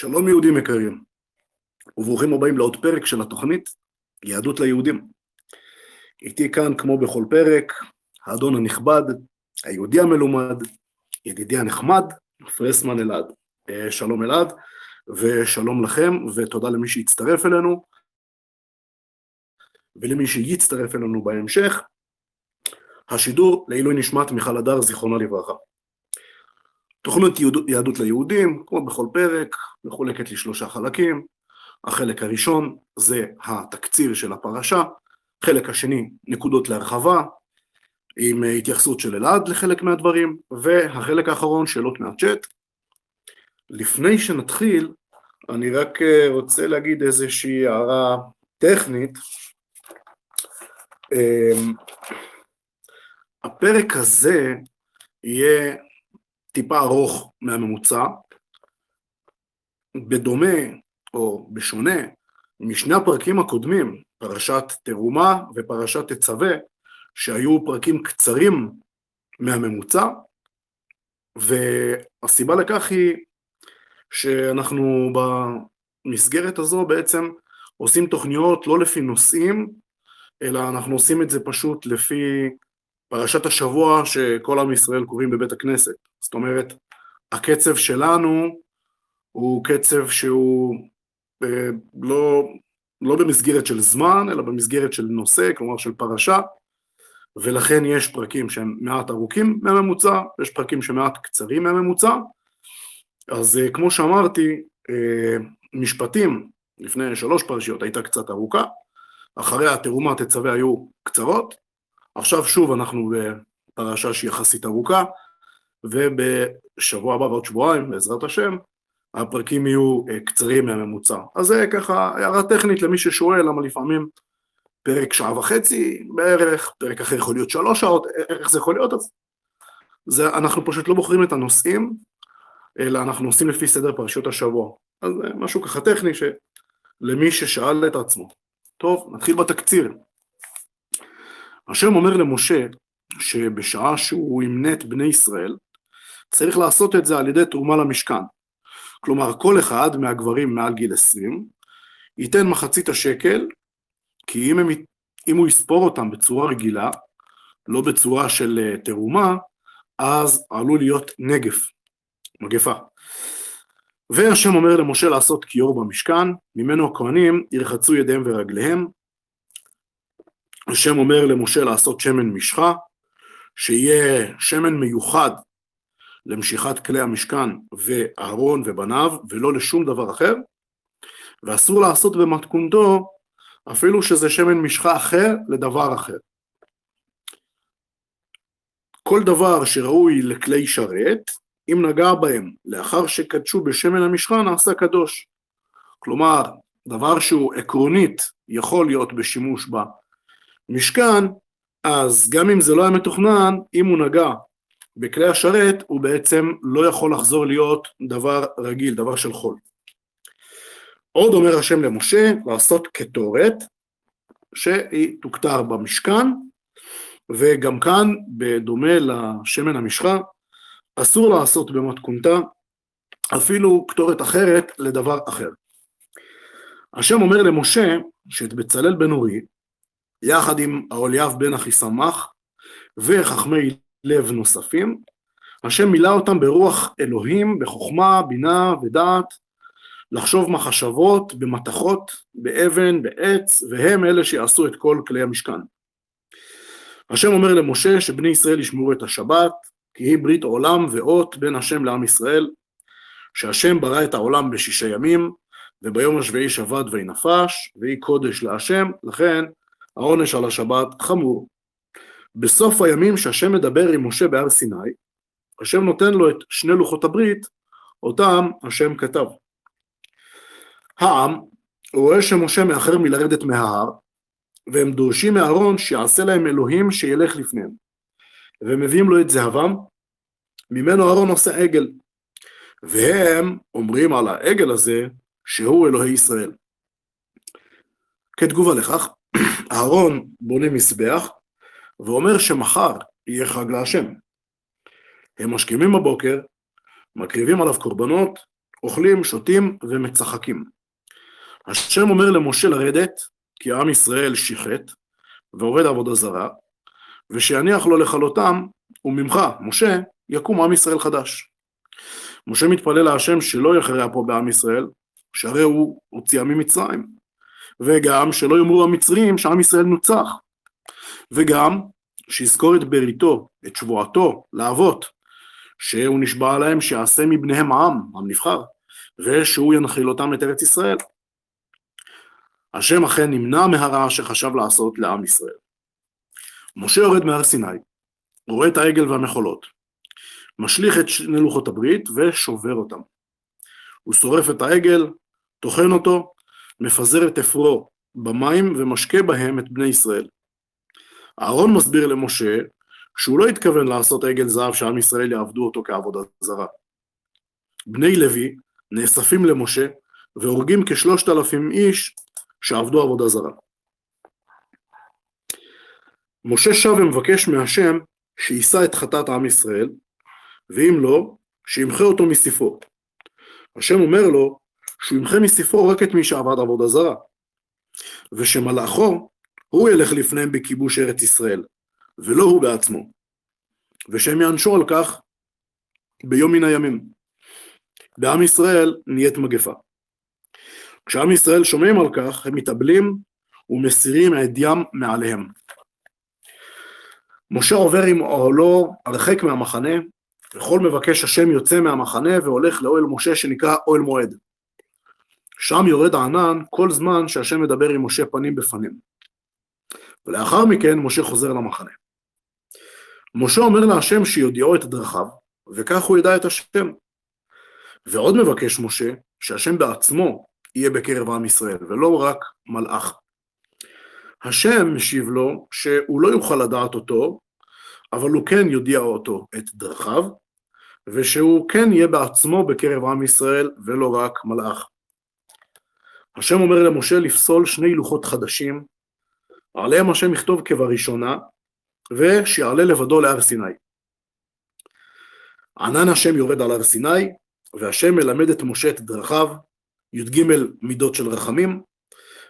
שלום יהודים יקרים, וברוכים הבאים לעוד פרק של התוכנית יהדות ליהודים. איתי כאן, כמו בכל פרק, האדון הנכבד, היהודי המלומד, ידידי הנחמד, פרסמן אלעד. אה, שלום אלעד, ושלום לכם, ותודה למי שהצטרף אלינו, ולמי שיצטרף אלינו בהמשך. השידור לעילוי נשמת מיכל הדר, זיכרונה לברכה. תוכנית יהדות ליהודים, כמו בכל פרק, מחולקת לשלושה חלקים. החלק הראשון זה התקציר של הפרשה, חלק השני נקודות להרחבה, עם התייחסות של אלעד לחלק מהדברים, והחלק האחרון שאלות מהצ'אט. לפני שנתחיל, אני רק אה, רוצה להגיד איזושהי הערה טכנית. אמ, הפרק הזה יהיה טיפה ארוך מהממוצע, בדומה או בשונה משני הפרקים הקודמים, פרשת תרומה ופרשת תצווה, שהיו פרקים קצרים מהממוצע, והסיבה לכך היא שאנחנו במסגרת הזו בעצם עושים תוכניות לא לפי נושאים, אלא אנחנו עושים את זה פשוט לפי פרשת השבוע שכל עם ישראל קוראים בבית הכנסת. זאת אומרת, הקצב שלנו הוא קצב שהוא אה, לא, לא במסגרת של זמן, אלא במסגרת של נושא, כלומר של פרשה, ולכן יש פרקים שהם מעט ארוכים מהממוצע, ויש פרקים שמעט קצרים מהממוצע. אז אה, כמו שאמרתי, אה, משפטים לפני שלוש פרשיות הייתה קצת ארוכה, אחרי התרומה תצווה היו קצרות, עכשיו שוב אנחנו בפרשה שהיא יחסית ארוכה, ובשבוע הבא ועוד שבועיים, בעזרת השם, הפרקים יהיו אה, קצרים מהממוצע. אז זה ככה הערה טכנית למי ששואל, למה לפעמים פרק שעה וחצי בערך, פרק אחר יכול להיות שלוש שעות, איך זה יכול להיות? אז זה, אנחנו פשוט לא בוחרים את הנושאים, אלא אנחנו עושים לפי סדר פרשיות השבוע. אז זה משהו ככה טכני שלמי ששאל את עצמו. טוב, נתחיל בתקציר. השם אומר למשה שבשעה שהוא ימנה את בני ישראל, צריך לעשות את זה על ידי תרומה למשכן. כלומר, כל אחד מהגברים מעל גיל 20 ייתן מחצית השקל, כי אם, הם, אם הוא יספור אותם בצורה רגילה, לא בצורה של אה, תרומה, אז עלול להיות נגף, מגפה. והשם אומר למשה לעשות כיור במשכן, ממנו הכהנים ירחצו ידיהם ורגליהם. השם אומר למשה לעשות שמן משחה, שיהיה שמן מיוחד למשיכת כלי המשכן ואהרון ובניו, ולא לשום דבר אחר, ואסור לעשות במתכונתו אפילו שזה שמן משחה אחר לדבר אחר. כל דבר שראוי לכלי שרת, אם נגע בהם לאחר שקדשו בשמן המשחה נעשה קדוש. כלומר, דבר שהוא עקרונית יכול להיות בשימוש במשכן, אז גם אם זה לא היה מתוכנן, אם הוא נגע בכלי השרת, הוא בעצם לא יכול לחזור להיות דבר רגיל, דבר של חול. עוד אומר השם למשה לעשות קטורת, שהיא תוכתר במשכן, וגם כאן, בדומה לשמן המשחה, אסור לעשות במתכונתה אפילו קטורת אחרת לדבר אחר. השם אומר למשה שאת בצלאל בן אורי, יחד עם אהוליאב בן אחיסמך וחכמי לב נוספים, השם מילא אותם ברוח אלוהים, בחוכמה, בינה ודעת, לחשוב מחשבות, במתכות, באבן, בעץ, והם אלה שיעשו את כל כלי המשכן. השם אומר למשה שבני ישראל ישמרו את השבת, כי היא ברית עולם ואות בין השם לעם ישראל, שהשם ברא את העולם בשישה ימים, וביום השביעי שבת וינפש, והיא קודש להשם, לכן העונש על השבת חמור. בסוף הימים שהשם מדבר עם משה בהר סיני, השם נותן לו את שני לוחות הברית, אותם השם כתב. העם רואה שמשה מאחר מלרדת מההר, והם דורשים מאהרון שיעשה להם אלוהים שילך לפניהם. ומביאים לו את זהבם, ממנו אהרון עושה עגל. והם אומרים על העגל הזה שהוא אלוהי ישראל. כתגובה לכך, אהרון בונה מזבח ואומר שמחר יהיה חג להשם. הם משכימים בבוקר, מקריבים עליו קורבנות אוכלים, שותים ומצחקים. השם אומר למשה לרדת, כי עם ישראל שיחת, ועובד עבודה זרה, ושיניח לו לכלותם, וממך, משה, יקום עם ישראל חדש. משה מתפלל להשם שלא יכרע פה בעם ישראל, שהרי הוא הוציאה ממצרים, וגם שלא יאמרו המצרים שעם ישראל נוצח, וגם שיזכור את בריתו, את שבועתו, לאבות, שהוא נשבע להם שיעשה מבניהם עם, עם נבחר, ושהוא ינחיל אותם את ארץ ישראל. השם אכן נמנע מהרע שחשב לעשות לעם ישראל. משה יורד מהר סיני, רואה את העגל והמחולות, משליך את שני לוחות הברית ושובר אותם. הוא שורף את העגל, טוחן אותו, מפזר את אפרו במים ומשקה בהם את בני ישראל. אהרון מסביר למשה שהוא לא התכוון לעשות עגל זהב שעם ישראל יעבדו אותו כעבודה זרה. בני לוי נאספים למשה והורגים כשלושת אלפים איש שעבדו עבודה זרה. משה שב ומבקש מהשם שיישא את חטאת עם ישראל, ואם לא, שימחה אותו מספרו. השם אומר לו שהוא ימחה מספרו רק את מי שעבד עבודה זרה, ושמלאכו הוא ילך לפניהם בכיבוש ארץ ישראל, ולא הוא בעצמו, ושהם יענשו על כך ביום מן הימים. בעם ישראל נהיית מגפה. כשעם ישראל שומעים על כך, הם מתאבלים ומסירים עדיים מעליהם. משה עובר עם אוהלו הרחק מהמחנה, וכל מבקש השם יוצא מהמחנה והולך לאוהל משה שנקרא אוהל מועד. שם יורד הענן כל זמן שהשם מדבר עם משה פנים בפנים. ולאחר מכן משה חוזר למחנה. משה אומר להשם שיודיעו את דרכיו, וכך הוא ידע את השם. ועוד מבקש משה שהשם בעצמו יהיה בקרב עם ישראל, ולא רק מלאך. השם משיב לו שהוא לא יוכל לדעת אותו, אבל הוא כן יודיע אותו את דרכיו, ושהוא כן יהיה בעצמו בקרב עם ישראל ולא רק מלאך. השם אומר למשה לפסול שני לוחות חדשים, עליהם השם יכתוב כבראשונה, ושיעלה לבדו להר סיני. ענן השם יורד על הר סיני, והשם מלמד את משה את דרכיו, י"ג מידות של רחמים,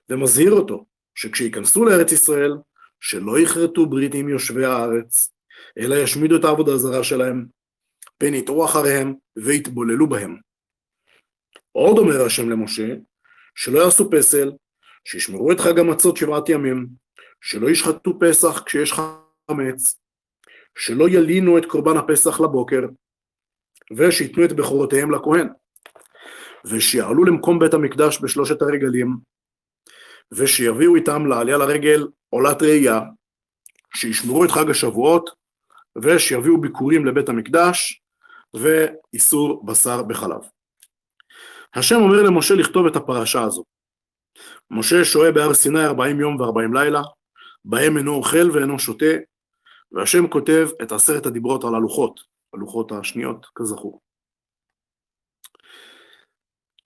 ומזהיר אותו שכשייכנסו לארץ ישראל, שלא יכרתו ברית עם יושבי הארץ, אלא ישמידו את העבודה הזרה שלהם, פן יטעו אחריהם ויתבוללו בהם. עוד אומר השם למשה, שלא יעשו פסל, שישמרו את חג המצות שבעת ימים, שלא ישחטו פסח כשיש חמץ, שלא ילינו את קורבן הפסח לבוקר, ושייתנו את בכורותיהם לכהן, ושיעלו למקום בית המקדש בשלושת הרגלים, ושיביאו איתם לעלייה לרגל עולת ראייה, שישמרו את חג השבועות, ושיביאו ביקורים לבית המקדש, ואיסור בשר בחלב. השם אומר למשה לכתוב את הפרשה הזו. משה שוהה בהר סיני ארבעים יום וארבעים לילה, בהם אינו אוכל ואינו שותה, והשם כותב את עשרת הדיברות על הלוחות, הלוחות השניות, כזכור.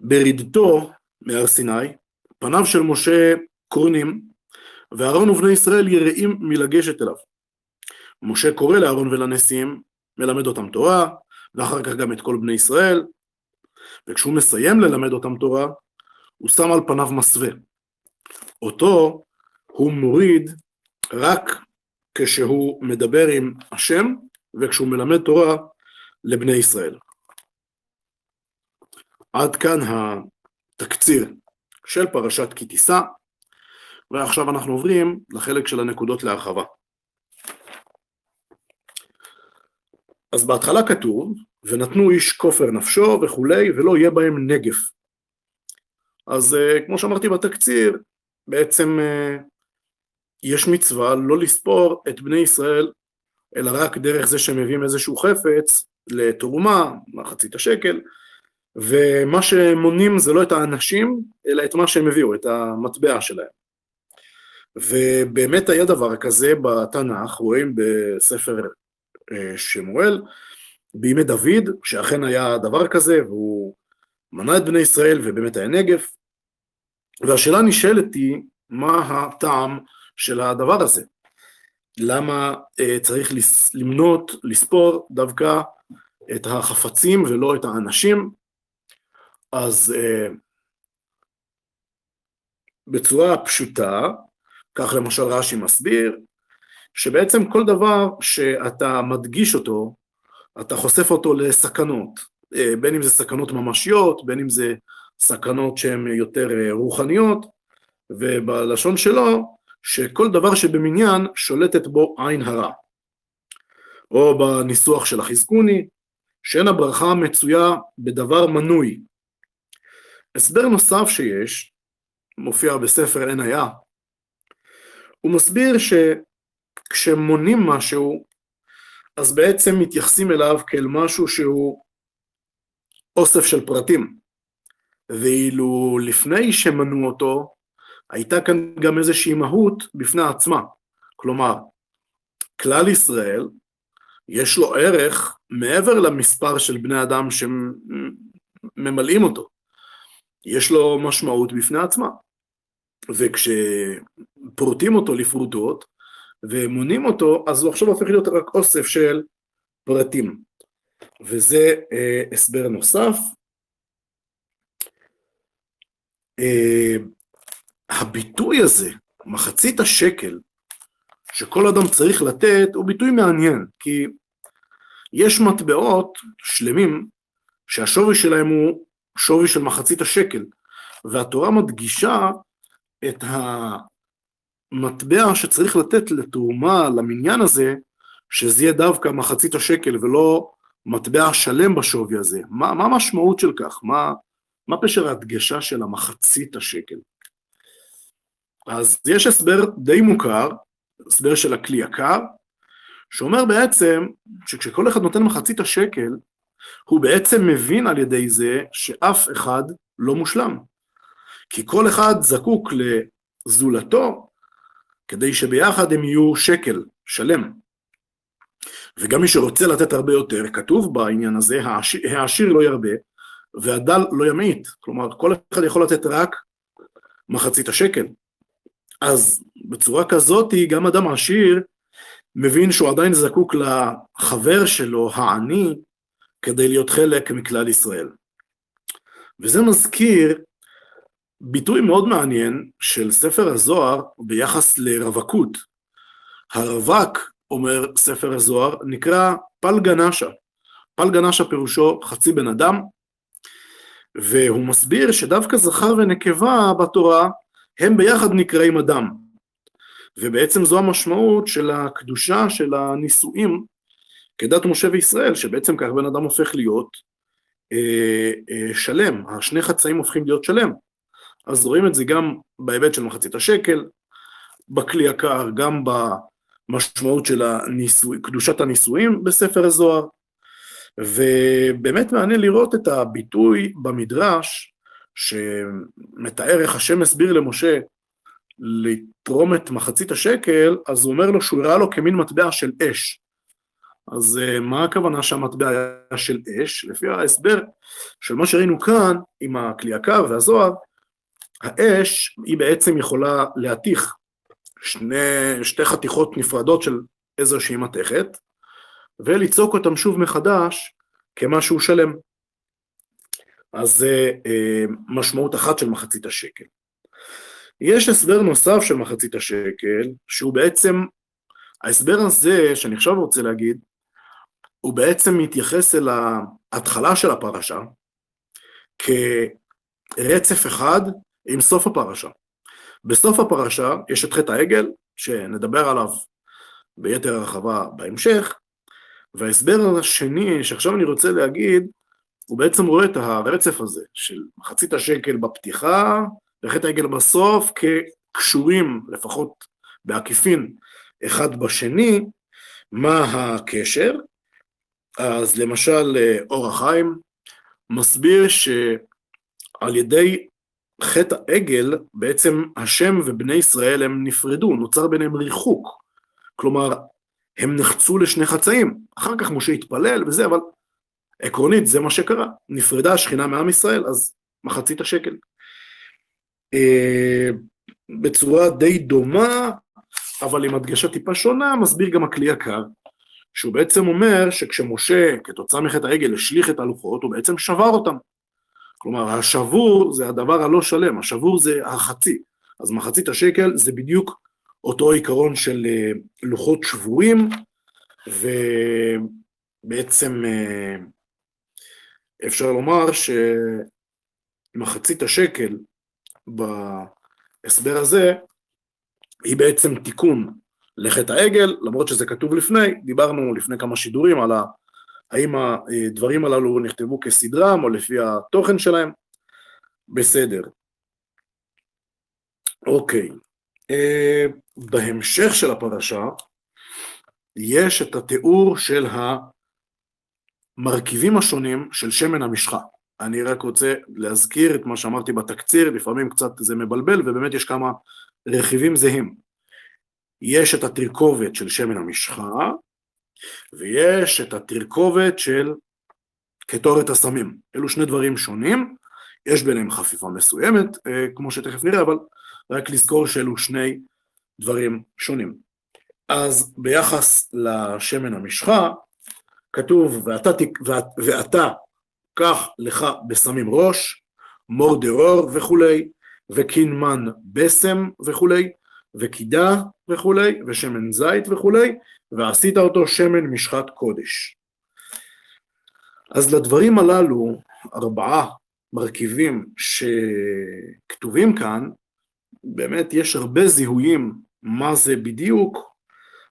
ברידתו מהר סיני, פניו של משה קורנים, ואהרון ובני ישראל יראים מלגשת אליו. משה קורא לאהרון ולנשיאים, מלמד אותם תורה, ואחר כך גם את כל בני ישראל, וכשהוא מסיים ללמד אותם תורה, הוא שם על פניו מסווה. אותו הוא מוריד רק כשהוא מדבר עם השם וכשהוא מלמד תורה לבני ישראל. עד כאן התקציר של פרשת כי תישא, ועכשיו אנחנו עוברים לחלק של הנקודות להרחבה. אז בהתחלה כתוב, ונתנו איש כופר נפשו וכולי, ולא יהיה בהם נגף. אז אה, כמו שאמרתי בתקציר, בעצם אה, יש מצווה לא לספור את בני ישראל, אלא רק דרך זה שהם מביאים איזשהו חפץ לתרומה, מחצית השקל, ומה שהם מונים זה לא את האנשים, אלא את מה שהם הביאו, את המטבע שלהם. ובאמת היה דבר כזה בתנ"ך, רואים בספר שמואל, בימי דוד, שאכן היה דבר כזה, והוא מנה את בני ישראל ובאמת היה נגף. והשאלה נשאלת היא, מה הטעם של הדבר הזה? למה uh, צריך למנות, לספור דווקא את החפצים ולא את האנשים? אז uh, בצורה פשוטה, כך למשל רש"י מסביר, שבעצם כל דבר שאתה מדגיש אותו, אתה חושף אותו לסכנות, uh, בין אם זה סכנות ממשיות, בין אם זה סכנות שהן יותר uh, רוחניות, ובלשון שלו, שכל דבר שבמניין שולטת בו עין הרע. או בניסוח של החזקוני, שאין הברכה מצויה בדבר מנוי. הסבר נוסף שיש, מופיע בספר עין היה, הוא מסביר שכשמונים משהו, אז בעצם מתייחסים אליו כאל משהו שהוא אוסף של פרטים. ואילו לפני שמנו אותו, הייתה כאן גם איזושהי מהות בפני עצמה. כלומר, כלל ישראל, יש לו ערך מעבר למספר של בני אדם שממלאים אותו. יש לו משמעות בפני עצמה. וכשפורטים אותו לפרוטות ומונים אותו, אז הוא עכשיו הופך להיות רק אוסף של פרטים. וזה אה, הסבר נוסף. אה, הביטוי הזה, מחצית השקל, שכל אדם צריך לתת, הוא ביטוי מעניין, כי יש מטבעות שלמים שהשווי שלהם הוא שווי של מחצית השקל, והתורה מדגישה את המטבע שצריך לתת לתרומה למניין הזה, שזה יהיה דווקא מחצית השקל ולא מטבע שלם בשווי הזה. מה, מה המשמעות של כך? מה, מה פשר ההדגשה של המחצית השקל? אז יש הסבר די מוכר, הסבר של הכלי יקר, שאומר בעצם שכשכל אחד נותן מחצית השקל, הוא בעצם מבין על ידי זה שאף אחד לא מושלם. כי כל אחד זקוק לזולתו כדי שביחד הם יהיו שקל שלם. וגם מי שרוצה לתת הרבה יותר, כתוב בעניין הזה, העשיר, העשיר לא ירבה והדל לא ימעיט. כלומר, כל אחד יכול לתת רק מחצית השקל. אז בצורה כזאת גם אדם עשיר מבין שהוא עדיין זקוק לחבר שלו, העני, כדי להיות חלק מכלל ישראל. וזה מזכיר ביטוי מאוד מעניין של ספר הזוהר ביחס לרווקות. הרווק, אומר ספר הזוהר, נקרא פלגנשה. פלגנשה פירושו חצי בן אדם, והוא מסביר שדווקא זכר ונקבה בתורה הם ביחד נקראים אדם. ובעצם זו המשמעות של הקדושה של הנישואים כדת משה וישראל, שבעצם כך בן אדם הופך להיות אה, אה, שלם, השני חצאים הופכים להיות שלם. אז רואים את זה גם בהיבט של מחצית השקל, בכלי הקר, גם במשמעות של הניסוי, קדושת הנישואים בספר הזוהר, ובאמת מעניין לראות את הביטוי במדרש שמתאר איך השם הסביר למשה לתרום את מחצית השקל, אז הוא אומר לו שהוא הראה לו כמין מטבע של אש. אז uh, מה הכוונה שהמטבע היה של אש? לפי ההסבר של מה שראינו כאן, עם הכלי הקר והזוהר, האש היא בעצם יכולה להתיך שני, שתי חתיכות נפרדות של איזושהי מתכת, וליצוק אותם שוב מחדש כמשהו שלם. אז זה אה, משמעות אחת של מחצית השקל. יש הסבר נוסף של מחצית השקל, שהוא בעצם, ההסבר הזה, שאני עכשיו רוצה להגיד, הוא בעצם מתייחס אל ההתחלה של הפרשה כרצף אחד עם סוף הפרשה. בסוף הפרשה יש את חטא העגל, שנדבר עליו ביתר הרחבה בהמשך, וההסבר השני שעכשיו אני רוצה להגיד, הוא בעצם רואה את הרצף הזה של מחצית השקל בפתיחה וחטא העגל בסוף כקשורים, לפחות בעקיפין, אחד בשני, מה הקשר? אז למשל אור החיים מסביר שעל ידי חטא העגל בעצם השם ובני ישראל הם נפרדו, נוצר ביניהם ריחוק. כלומר, הם נחצו לשני חצאים. אחר כך משה התפלל וזה, אבל עקרונית זה מה שקרה. נפרדה השכינה מעם ישראל, אז מחצית השקל. אה, בצורה די דומה, אבל עם הדגשה טיפה שונה, מסביר גם הכלי יקר, שהוא בעצם אומר שכשמשה, כתוצאה מחטא העגל, השליך את הלוחות, הוא בעצם שבר אותם. כלומר, השבור זה הדבר הלא שלם, השבור זה החצי. אז מחצית השקל זה בדיוק אותו עיקרון של אה, לוחות שבורים, ובעצם אה, אפשר לומר שמחצית השקל בהסבר הזה היא בעצם תיקון לחטא העגל, למרות שזה כתוב לפני, דיברנו לפני כמה שידורים על ה... האם הדברים הללו נכתבו כסדרם או לפי התוכן שלהם, בסדר. אוקיי, אה, בהמשך של הפרשה יש את התיאור של המרכיבים השונים של שמן המשחה. אני רק רוצה להזכיר את מה שאמרתי בתקציר, לפעמים קצת זה מבלבל ובאמת יש כמה רכיבים זהים. יש את התרכובת של שמן המשחה, ויש את התרכובת של קטורת הסמים. אלו שני דברים שונים, יש ביניהם חפיפה מסוימת, אה, כמו שתכף נראה, אבל רק לזכור שאלו שני דברים שונים. אז ביחס לשמן המשחה, כתוב, ואתה, ואת, ואתה קח לך בסמים ראש, מור דרור וכולי, וקינמן בסם וכולי, וקידה וכולי, ושמן זית וכולי, ועשית אותו שמן משחת קודש. אז לדברים הללו, ארבעה מרכיבים שכתובים כאן, באמת יש הרבה זיהויים מה זה בדיוק,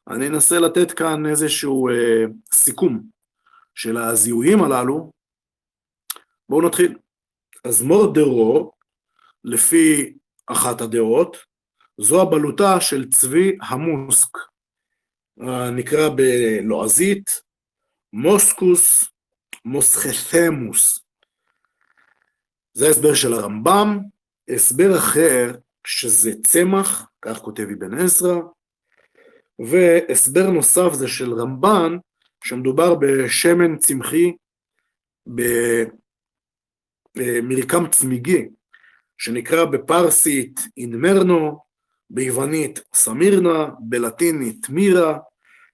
אני אנסה לתת כאן איזשהו אה, סיכום של הזיהויים הללו. בואו נתחיל. אז מורדרו, לפי אחת הדעות, זו הבלוטה של צבי המוסק, נקרא בלועזית מוסקוס מוסכתמוס. זה הסבר של הרמב"ם, הסבר אחר שזה צמח, כך כותב אבן עזרא, והסבר נוסף זה של רמב"ן, שמדובר בשמן צמחי במרקם צמיגי, שנקרא בפרסית אינמרנו, ביוונית סמירנה, בלטינית מירה,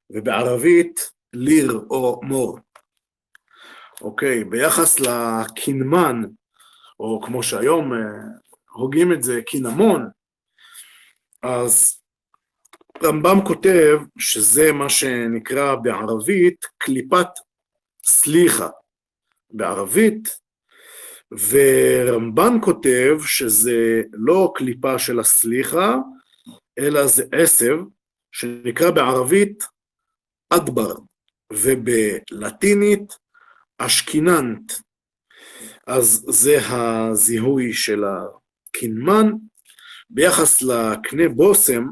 ובערבית ליר או מור. אוקיי, ביחס לקינמן, או כמו שהיום אה, הוגים את זה, קינמון, אז רמב"ם כותב שזה מה שנקרא בערבית קליפת סליחה בערבית, ורמב"ן כותב שזה לא קליפה של הסליחה, אלא זה עשב, שנקרא בערבית אדבר, ובלטינית אשכיננט. אז זה הזיהוי של הקינמן. ביחס לקנה בושם,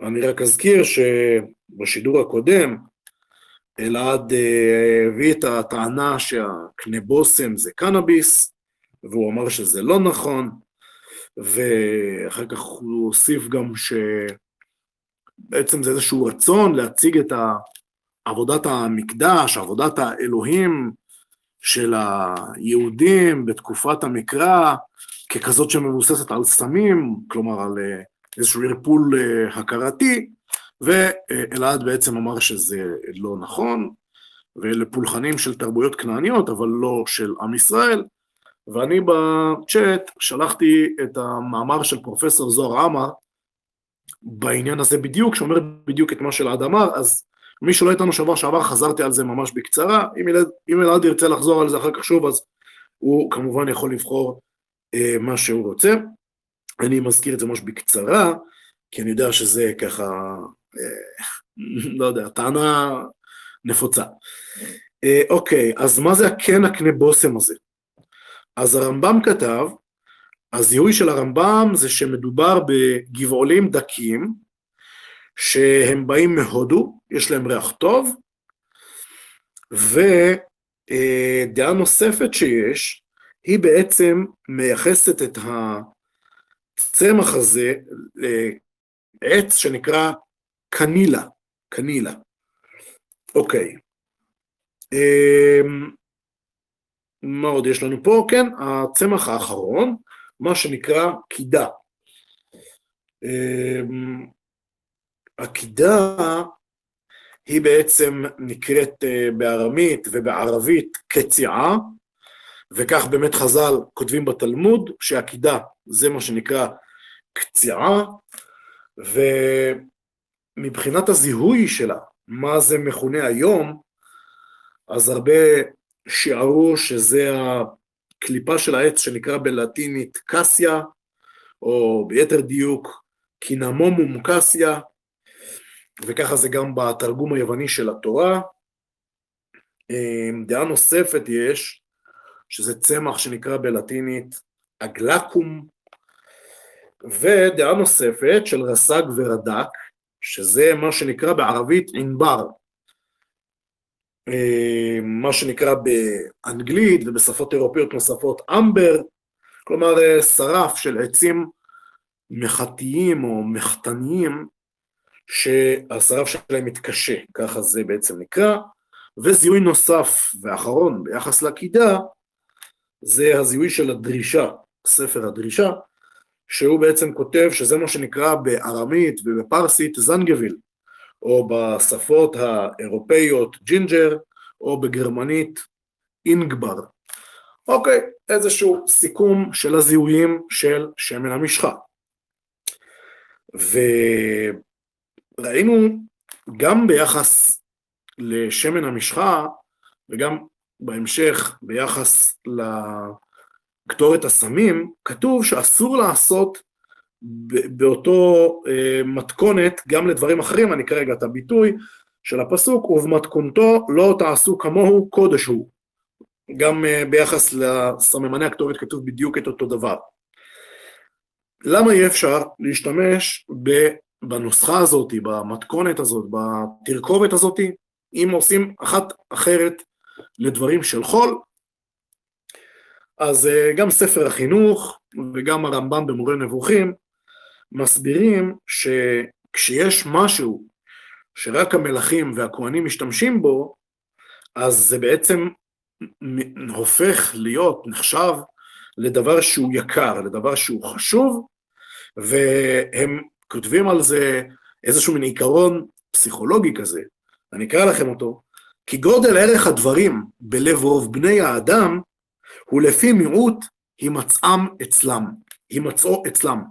אני רק אזכיר שבשידור הקודם אלעד אה, הביא את הטענה שהקנה בושם זה קנאביס, והוא אמר שזה לא נכון, ואחר כך הוא הוסיף גם שבעצם זה איזשהו רצון להציג את עבודת המקדש, עבודת האלוהים של היהודים בתקופת המקרא, ככזאת שמבוססת על סמים, כלומר על אה, איזשהו ערפול אה, הכרתי, ואלעד בעצם אמר שזה לא נכון, ואלה פולחנים של תרבויות כנעניות, אבל לא של עם ישראל, ואני בצ'אט שלחתי את המאמר של פרופסור זוהר עמר בעניין הזה בדיוק, שאומר בדיוק את מה שאלעד אמר, אז מי שלא איתנו שבוע שעבר חזרתי על זה ממש בקצרה, אם אלעד, ירצה לחזור על זה אחר כך שוב, אז הוא כמובן יכול לבחור אה, מה שהוא רוצה. אני מזכיר את זה ממש בקצרה, כי אני יודע שזה ככה, אה, לא יודע, טענה נפוצה. אה, אוקיי, אז מה זה הכן הקנה בושם הזה? אז הרמב"ם כתב, הזיהוי של הרמב"ם זה שמדובר בגבעולים דקים, שהם באים מהודו, יש להם ריח טוב, ודעה נוספת שיש, היא בעצם מייחסת את הצמח הזה לעץ שנקרא קנילה, קנילה. אוקיי. אמ, מה עוד יש לנו פה? כן, הצמח האחרון, מה שנקרא קידה. אמ, הקידה היא בעצם נקראת אה, בארמית ובערבית קציעה, וכך באמת חז"ל כותבים בתלמוד, שעקידה זה מה שנקרא קציעה, ומבחינת הזיהוי שלה, מה זה מכונה היום, אז הרבה שיערו שזה הקליפה של העץ שנקרא בלטינית קסיה, או ביתר דיוק קינמומום קסיה, וככה זה גם בתרגום היווני של התורה. אמ, דעה נוספת יש, שזה צמח שנקרא בלטינית אגלקום, ודעה נוספת של רס"ג ורד"ק, שזה מה שנקרא בערבית ענבר, מה שנקרא באנגלית ובשפות אירופיות נוספות אמבר, כלומר אה, שרף של עצים מחטיים או מחטניים שהשרף שלהם מתקשה, ככה זה בעצם נקרא, וזיהוי נוסף ואחרון ביחס לקידה זה הזיהוי של הדרישה, ספר הדרישה, שהוא בעצם כותב שזה מה שנקרא בארמית ובפרסית זנגוויל, או בשפות האירופאיות ג'ינג'ר, או בגרמנית אינגבר. אוקיי, איזשהו סיכום של הזיהויים של שמן המשחה. וראינו גם ביחס לשמן המשחה, וגם בהמשך ביחס לקטורת הסמים, כתוב שאסור לעשות באותו אה, מתכונת גם לדברים אחרים, אני כרגע את הביטוי של הפסוק, ובמתכונתו לא תעשו כמוהו קודש הוא. גם אה, ביחס לסממני הקטורת כתוב בדיוק את אותו דבר. למה אי אפשר להשתמש בנוסחה הזאת, במתכונת הזאת, בתרכובת הזאת, אם עושים אחת אחרת לדברים של חול? אז אה, גם ספר החינוך וגם הרמב"ם במורה נבוכים מסבירים שכשיש משהו שרק המלכים והכוהנים משתמשים בו, אז זה בעצם הופך להיות, נחשב, לדבר שהוא יקר, לדבר שהוא חשוב, והם כותבים על זה איזשהו מין עיקרון פסיכולוגי כזה, אני אקרא לכם אותו, כי גודל ערך הדברים בלב רוב בני האדם הוא לפי מיעוט הימצאם אצלם, הימצאו אצלם.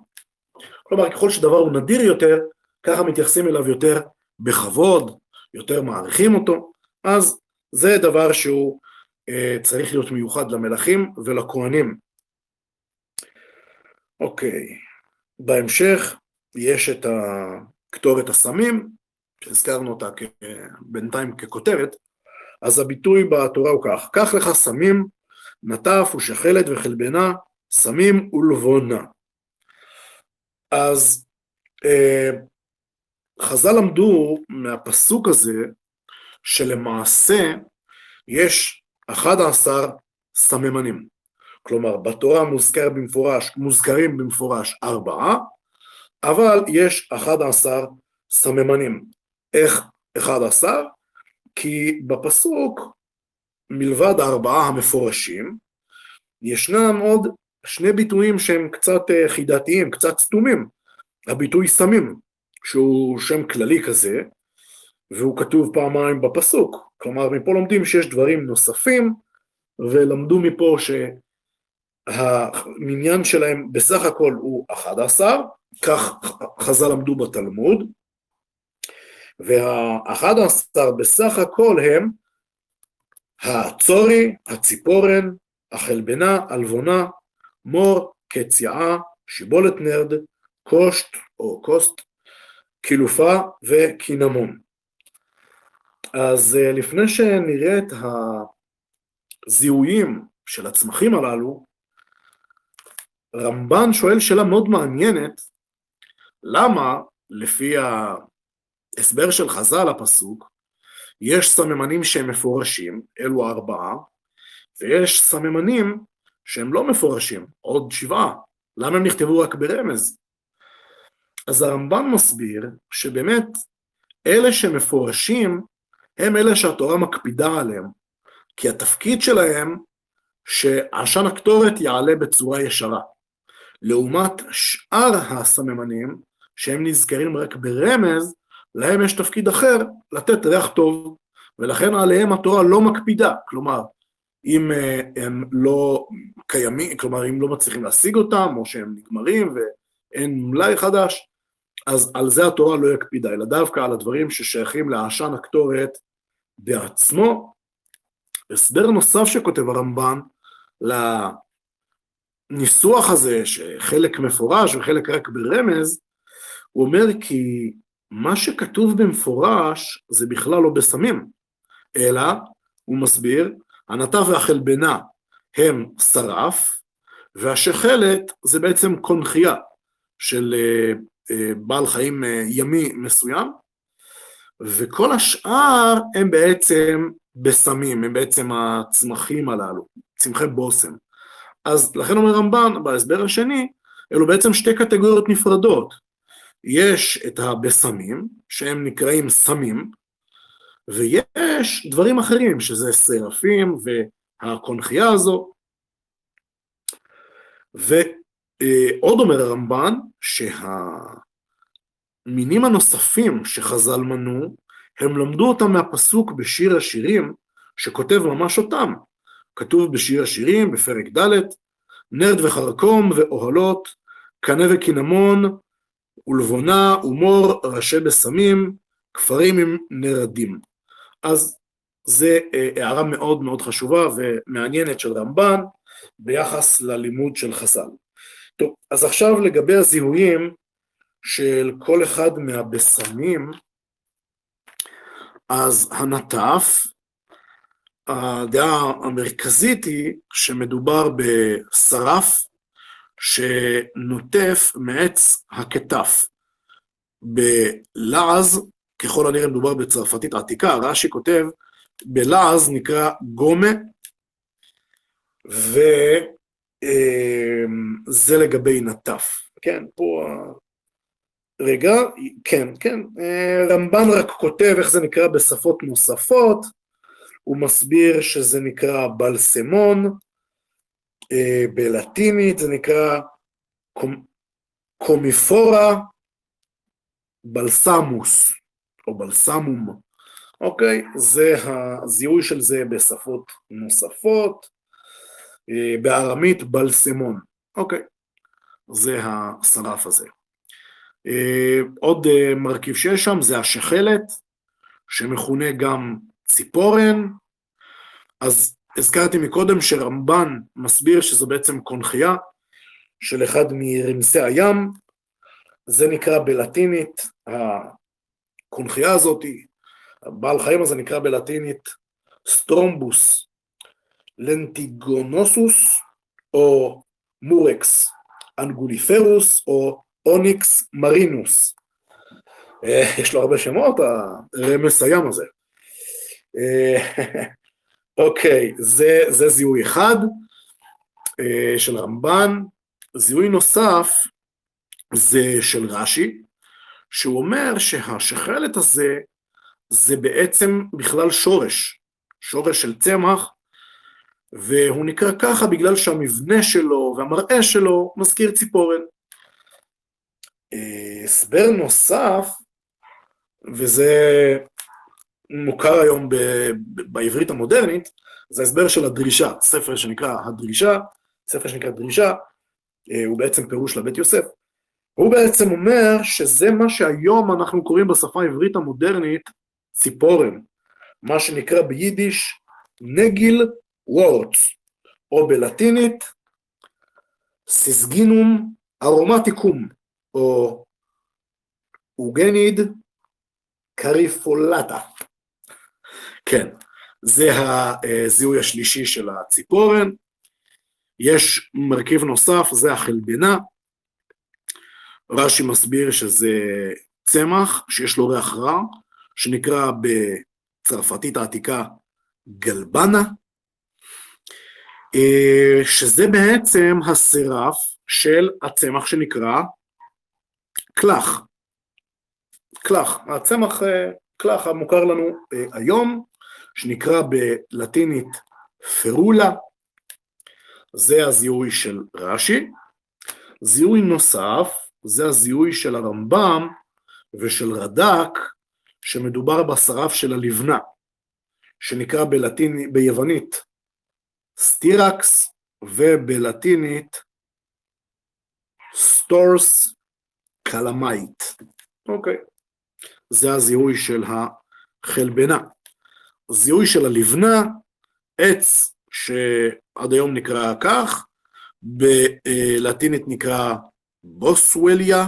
כלומר, ככל שדבר הוא נדיר יותר, ככה מתייחסים אליו יותר בכבוד, יותר מעריכים אותו, אז זה דבר שהוא אה, צריך להיות מיוחד למלכים ולכהנים. אוקיי, בהמשך יש את קטורת הסמים, שהזכרנו אותה בינתיים ככותרת, אז הביטוי בתורה הוא כך, קח לך סמים, נטף ושחלת וחלבנה, סמים ולבונה. אז אה, חז"ל למדו מהפסוק הזה שלמעשה יש 11 סממנים. כלומר, בתורה מוזכר במפורש, מוזכרים במפורש ארבעה, אבל יש 11 סממנים. איך 11? כי בפסוק, מלבד הארבעה המפורשים, ישנם עוד שני ביטויים שהם קצת אה, חידתיים, קצת סתומים. הביטוי סמים, שהוא שם כללי כזה, והוא כתוב פעמיים בפסוק. כלומר, מפה לומדים שיש דברים נוספים, ולמדו מפה שהמניין שלהם בסך הכל הוא 11, כך חז"ל למדו בתלמוד, וה-11 בסך הכל הם הצורי, הציפורן, החלבנה, הלבונה, מור, קציעה, שיבולת נרד, קושט או קוסט, קילופה וקינמון. אז אה, לפני שנראה את הזיהויים של הצמחים הללו, רמב"ן שואל שאלה מאוד מעניינת, למה לפי ההסבר של חז"ל הפסוק, יש סממנים שהם מפורשים, אלו ארבעה, ויש סממנים שהם לא מפורשים, עוד שבעה. למה הם נכתבו רק ברמז? אז הרמב"ן מסביר שבאמת אלה שמפורשים הם אלה שהתורה מקפידה עליהם, כי התפקיד שלהם שעשן הקטורת יעלה בצורה ישרה. לעומת שאר הסממנים, שהם נזכרים רק ברמז, להם יש תפקיד אחר, לתת ריח טוב, ולכן עליהם התורה לא מקפידה. כלומר, אם אה, הם לא קיימים, כלומר אם לא מצליחים להשיג אותם, או שהם נגמרים ואין מלאי חדש, אז על זה התורה לא יקפידה, אלא דווקא על הדברים ששייכים לעשן הקטורת בעצמו. הסבר נוסף שכותב הרמב"ן לניסוח הזה, שחלק מפורש וחלק רק ברמז, הוא אומר כי מה שכתוב במפורש זה בכלל לא בסמים, אלא, הוא מסביר, הנטע והחלבנה הם שרף, והשחלת זה בעצם קונכייה של אה, אה, בעל חיים אה, ימי מסוים, וכל השאר הם בעצם בסמים, הם בעצם הצמחים הללו, צמחי בושם. אז לכן אומר רמב"ן, בהסבר השני, אלו בעצם שתי קטגוריות נפרדות. יש את הבשמים, שהם נקראים סמים, ויש דברים אחרים, שזה סרפים והקונכייה הזו. ועוד אומר הרמב"ן שהמינים הנוספים שחז"ל מנו, הם למדו אותם מהפסוק בשיר השירים, שכותב ממש אותם. כתוב בשיר השירים, בפרק ד', נרד וחרקום ואוהלות, קנה וקינמון, ולבונה ומור ראשי בשמים, כפרים עם נרדים. אז זה אה, הערה מאוד מאוד חשובה ומעניינת של רמב"ן ביחס ללימוד של חז"ל. טוב, אז עכשיו לגבי הזיהויים של כל אחד מהבשמים, אז הנטף, הדעה המרכזית היא שמדובר בשרף שנוטף מעץ הכתף. בלעז ככל הנראה מדובר בצרפתית עתיקה, רש"י כותב, בלעז נקרא גומה, וזה אמ, לגבי נטף. כן, פה... רגע, כן, כן, אה, רמב"ן רק כותב איך זה נקרא בשפות נוספות, הוא מסביר שזה נקרא בלסמון, אה, בלטינית זה נקרא קומיפורה בלסמוס. או בלסמום, אוקיי? זה הזיהוי של זה בשפות נוספות, אה, בארמית בלסמון, אוקיי? זה השרף הזה. אה, עוד אה, מרכיב שיש שם זה השחלת, שמכונה גם ציפורן, אז הזכרתי מקודם שרמב"ן מסביר שזו בעצם קונכייה של אחד מרמסי הים, זה נקרא בלטינית הקונכייה הזאת, הבעל חיים הזה נקרא בלטינית Strombus lentiginosus או Murex anguliferus או Onyx marinus. אה, יש לו הרבה שמות, הרמש הים הזה. אה, אוקיי, זה, זה זיהוי אחד אה, של רמב"ן. זיהוי נוסף זה של רש"י, שהוא אומר שהשחלת הזה זה בעצם בכלל שורש, שורש של צמח, והוא נקרא ככה בגלל שהמבנה שלו והמראה שלו מזכיר ציפורן. אה, הסבר נוסף, וזה מוכר היום ב, בעברית המודרנית, זה ההסבר של הדרישה, ספר שנקרא הדרישה, ספר שנקרא דרישה, אה, הוא בעצם פירוש לבית יוסף. הוא בעצם אומר שזה מה שהיום אנחנו קוראים בשפה העברית המודרנית ציפורן, מה שנקרא ביידיש נגיל וורץ, או בלטינית סיסגינום ארומטיקום, או אוגניד קריפולטה. כן, זה הזיהוי השלישי של הציפורן. יש מרכיב נוסף, זה החלבנה, רש"י מסביר שזה צמח שיש לו ריח רע, שנקרא בצרפתית העתיקה גלבנה, אה, שזה בעצם הסירף של הצמח שנקרא קלח. קלח, הצמח אה, קלח המוכר לנו אה, היום, שנקרא בלטינית פרולה, זה הזיהוי של רש"י. זיהוי נוסף זה הזיהוי של הרמב"ם ושל רד"ק, שמדובר בשרף של הלבנה, שנקרא בלטין, ביוונית Styrax, ובלטינית Storax calamita. אוקיי. זה הזיהוי של החלבנה. זיהוי של הלבונה, עץ שעד היום נקרא כך, בלטינית נקרא Boswellia,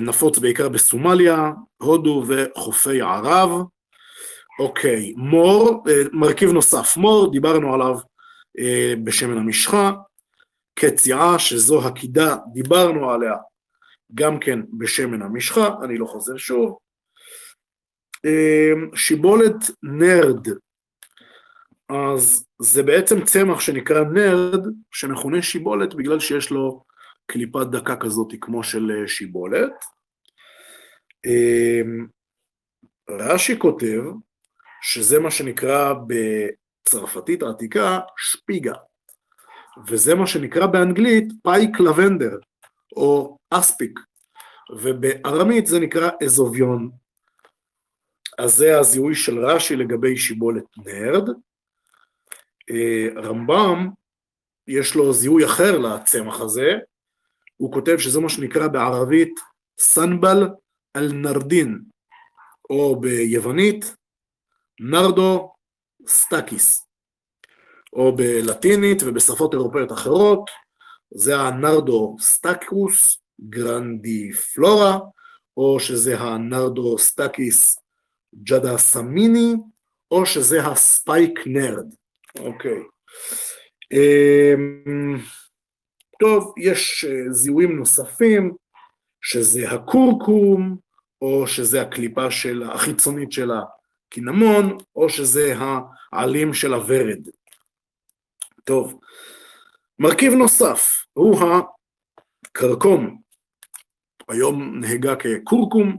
נפוץ בעיקר בסומליה, הודו וחופי ערב. אוקיי, מור, מרכיב נוסף, מור, דיברנו עליו בשמן המשחה, קציעה, שזו הקידה, דיברנו עליה גם כן בשמן המשחה, אני לא חוזר שוב. שיבולת נרד, אז זה בעצם צמח שנקרא נרד, שמכונה שיבולת בגלל שיש לו קליפת דקה כזאת כמו של שיבולת. רש"י כותב שזה מה שנקרא בצרפתית העתיקה שפיגה, וזה מה שנקרא באנגלית פייק לבנדר, או אספיק, ובארמית זה נקרא אזוביון. אז זה הזיהוי של רש"י לגבי שיבולת נרד. אה, רמב"ם, יש לו זיהוי אחר לצמח הזה, הוא כותב שזה מה שנקרא בערבית سنبل النردين, או ביוונית Nardostachys, או בלטינית ובשפות אירופאיות אחרות, זה ה Nardostachys grandiflora, או שזה ה Nardostachys jatamansi, או שזה ה spikenard. אוקיי. אמ, טוב, יש אה, זיהויים נוספים, שזה הקורקום, או שזה הקליפה של, החיצונית של הקינמון, או שזה העלים של הוורד. טוב, מרכיב נוסף הוא הקרקום, היום נהגה כקורקום,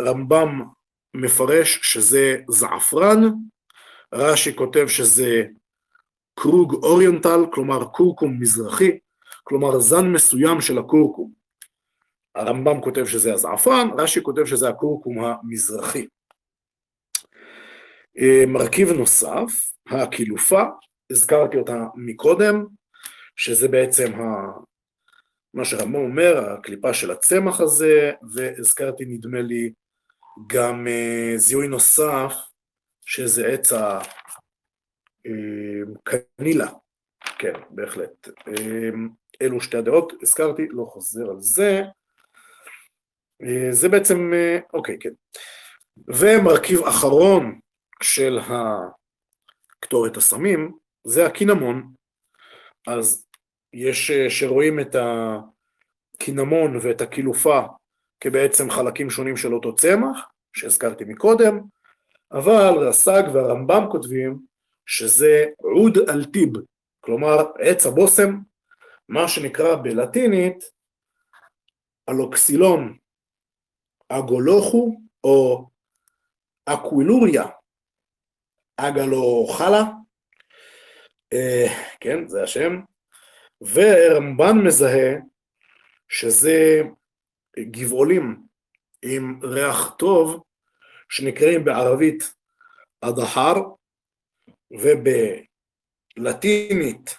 ורמב"ם מפרש שזה זעפרן, רש"י כותב שזה קרוג אוריינטל, כלומר קורקום מזרחי, כלומר זן מסוים של הקורקום. הרמב"ם כותב שזה הזעפרן, רש"י כותב שזה הקורקום המזרחי. אה, מרכיב נוסף, הקילופה, הזכרתי אותה מקודם, שזה בעצם ה... מה שרמב"ם אומר, הקליפה של הצמח הזה, והזכרתי נדמה לי גם uh, זיהוי נוסף, שזה עץ הקנילה, כן, בהחלט. אלו שתי הדעות, הזכרתי, לא חוזר על זה. זה בעצם, אוקיי, כן. ומרכיב אחרון של קטורת הסמים, זה הקינמון. אז יש שרואים את הקינמון ואת הקילופה כבעצם חלקים שונים של אותו צמח, שהזכרתי מקודם, אבל רס"ג והרמב"ם כותבים שזה עוד אלטיב, כלומר עץ הבושם, מה שנקרא בלטינית אלוקסילון אגולוכו או אקווילוריה אגלו-חלה, אה, כן, זה השם, ורמב"ן מזהה שזה גבעולים עם ריח טוב שנקראים בערבית הדהר ובלטינית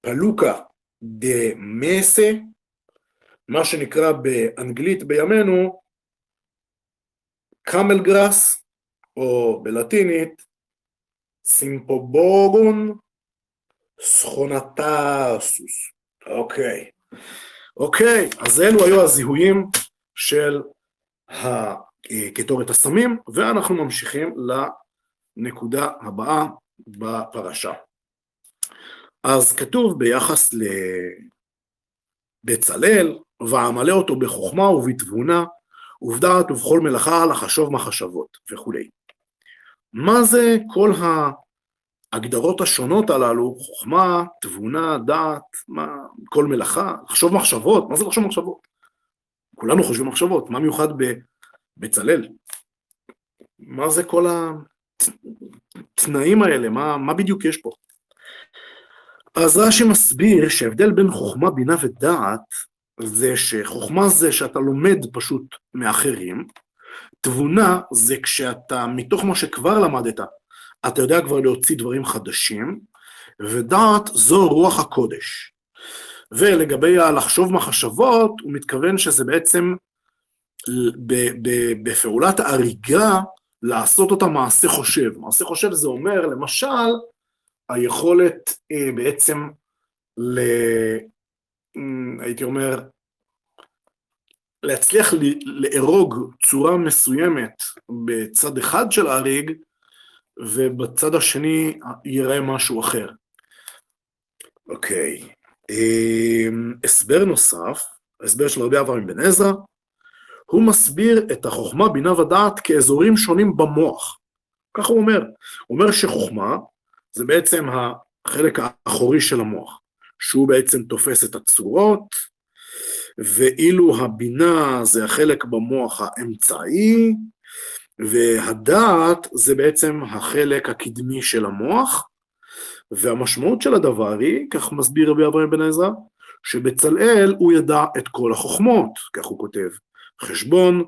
פלוקה דה מסה, מה שנקרא באנגלית בימינו קאמל גראס, או בלטינית סימפובוגון סכונטסוס. אוקיי. אוקיי, אז אלו היו הזיהויים של קטורת הסמים, ואנחנו ממשיכים לנקודה הבאה בפרשה. אז כתוב ביחס לבצלאל, ועמלה אותו בחוכמה ובתבונה, ובדעת ובכל מלאכה לחשוב מחשבות וכולי. מה זה כל ההגדרות השונות הללו, חוכמה, תבונה, דעת, מה, כל מלאכה, לחשוב מחשבות, מה זה לחשוב מחשבות? כולנו חושבים מחשבות, מה מיוחד בבצלאל? מה זה כל התנאים האלה, מה, מה בדיוק יש פה? אז רש"י מסביר שההבדל בין חוכמה, בינה ודעת זה שחוכמה זה שאתה לומד פשוט מאחרים, תבונה זה כשאתה מתוך מה שכבר למדת, אתה יודע כבר להוציא דברים חדשים, ודעת זו רוח הקודש. ולגבי הלחשוב מחשבות, הוא מתכוון שזה בעצם בפעולת הריגה לעשות אותה מעשה חושב. מעשה חושב זה אומר, למשל, היכולת אה, בעצם ל... אה, הייתי אומר, להצליח לארוג צורה מסוימת בצד אחד של הריג, ובצד השני ייראה משהו אחר. אוקיי, אה, הסבר נוסף, ההסבר של רבי אברהם בן עזרא, הוא מסביר את החוכמה, בינה ודעת כאזורים שונים במוח. ככה הוא אומר. הוא אומר שחוכמה זה בעצם החלק האחורי של המוח, שהוא בעצם תופס את הצורות, ואילו הבינה זה החלק במוח האמצעי, והדעת זה בעצם החלק הקדמי של המוח, והמשמעות של הדבר היא, כך מסביר רבי אברהם בן עזרא, שבצלאל הוא ידע את כל החוכמות, כך הוא כותב, חשבון,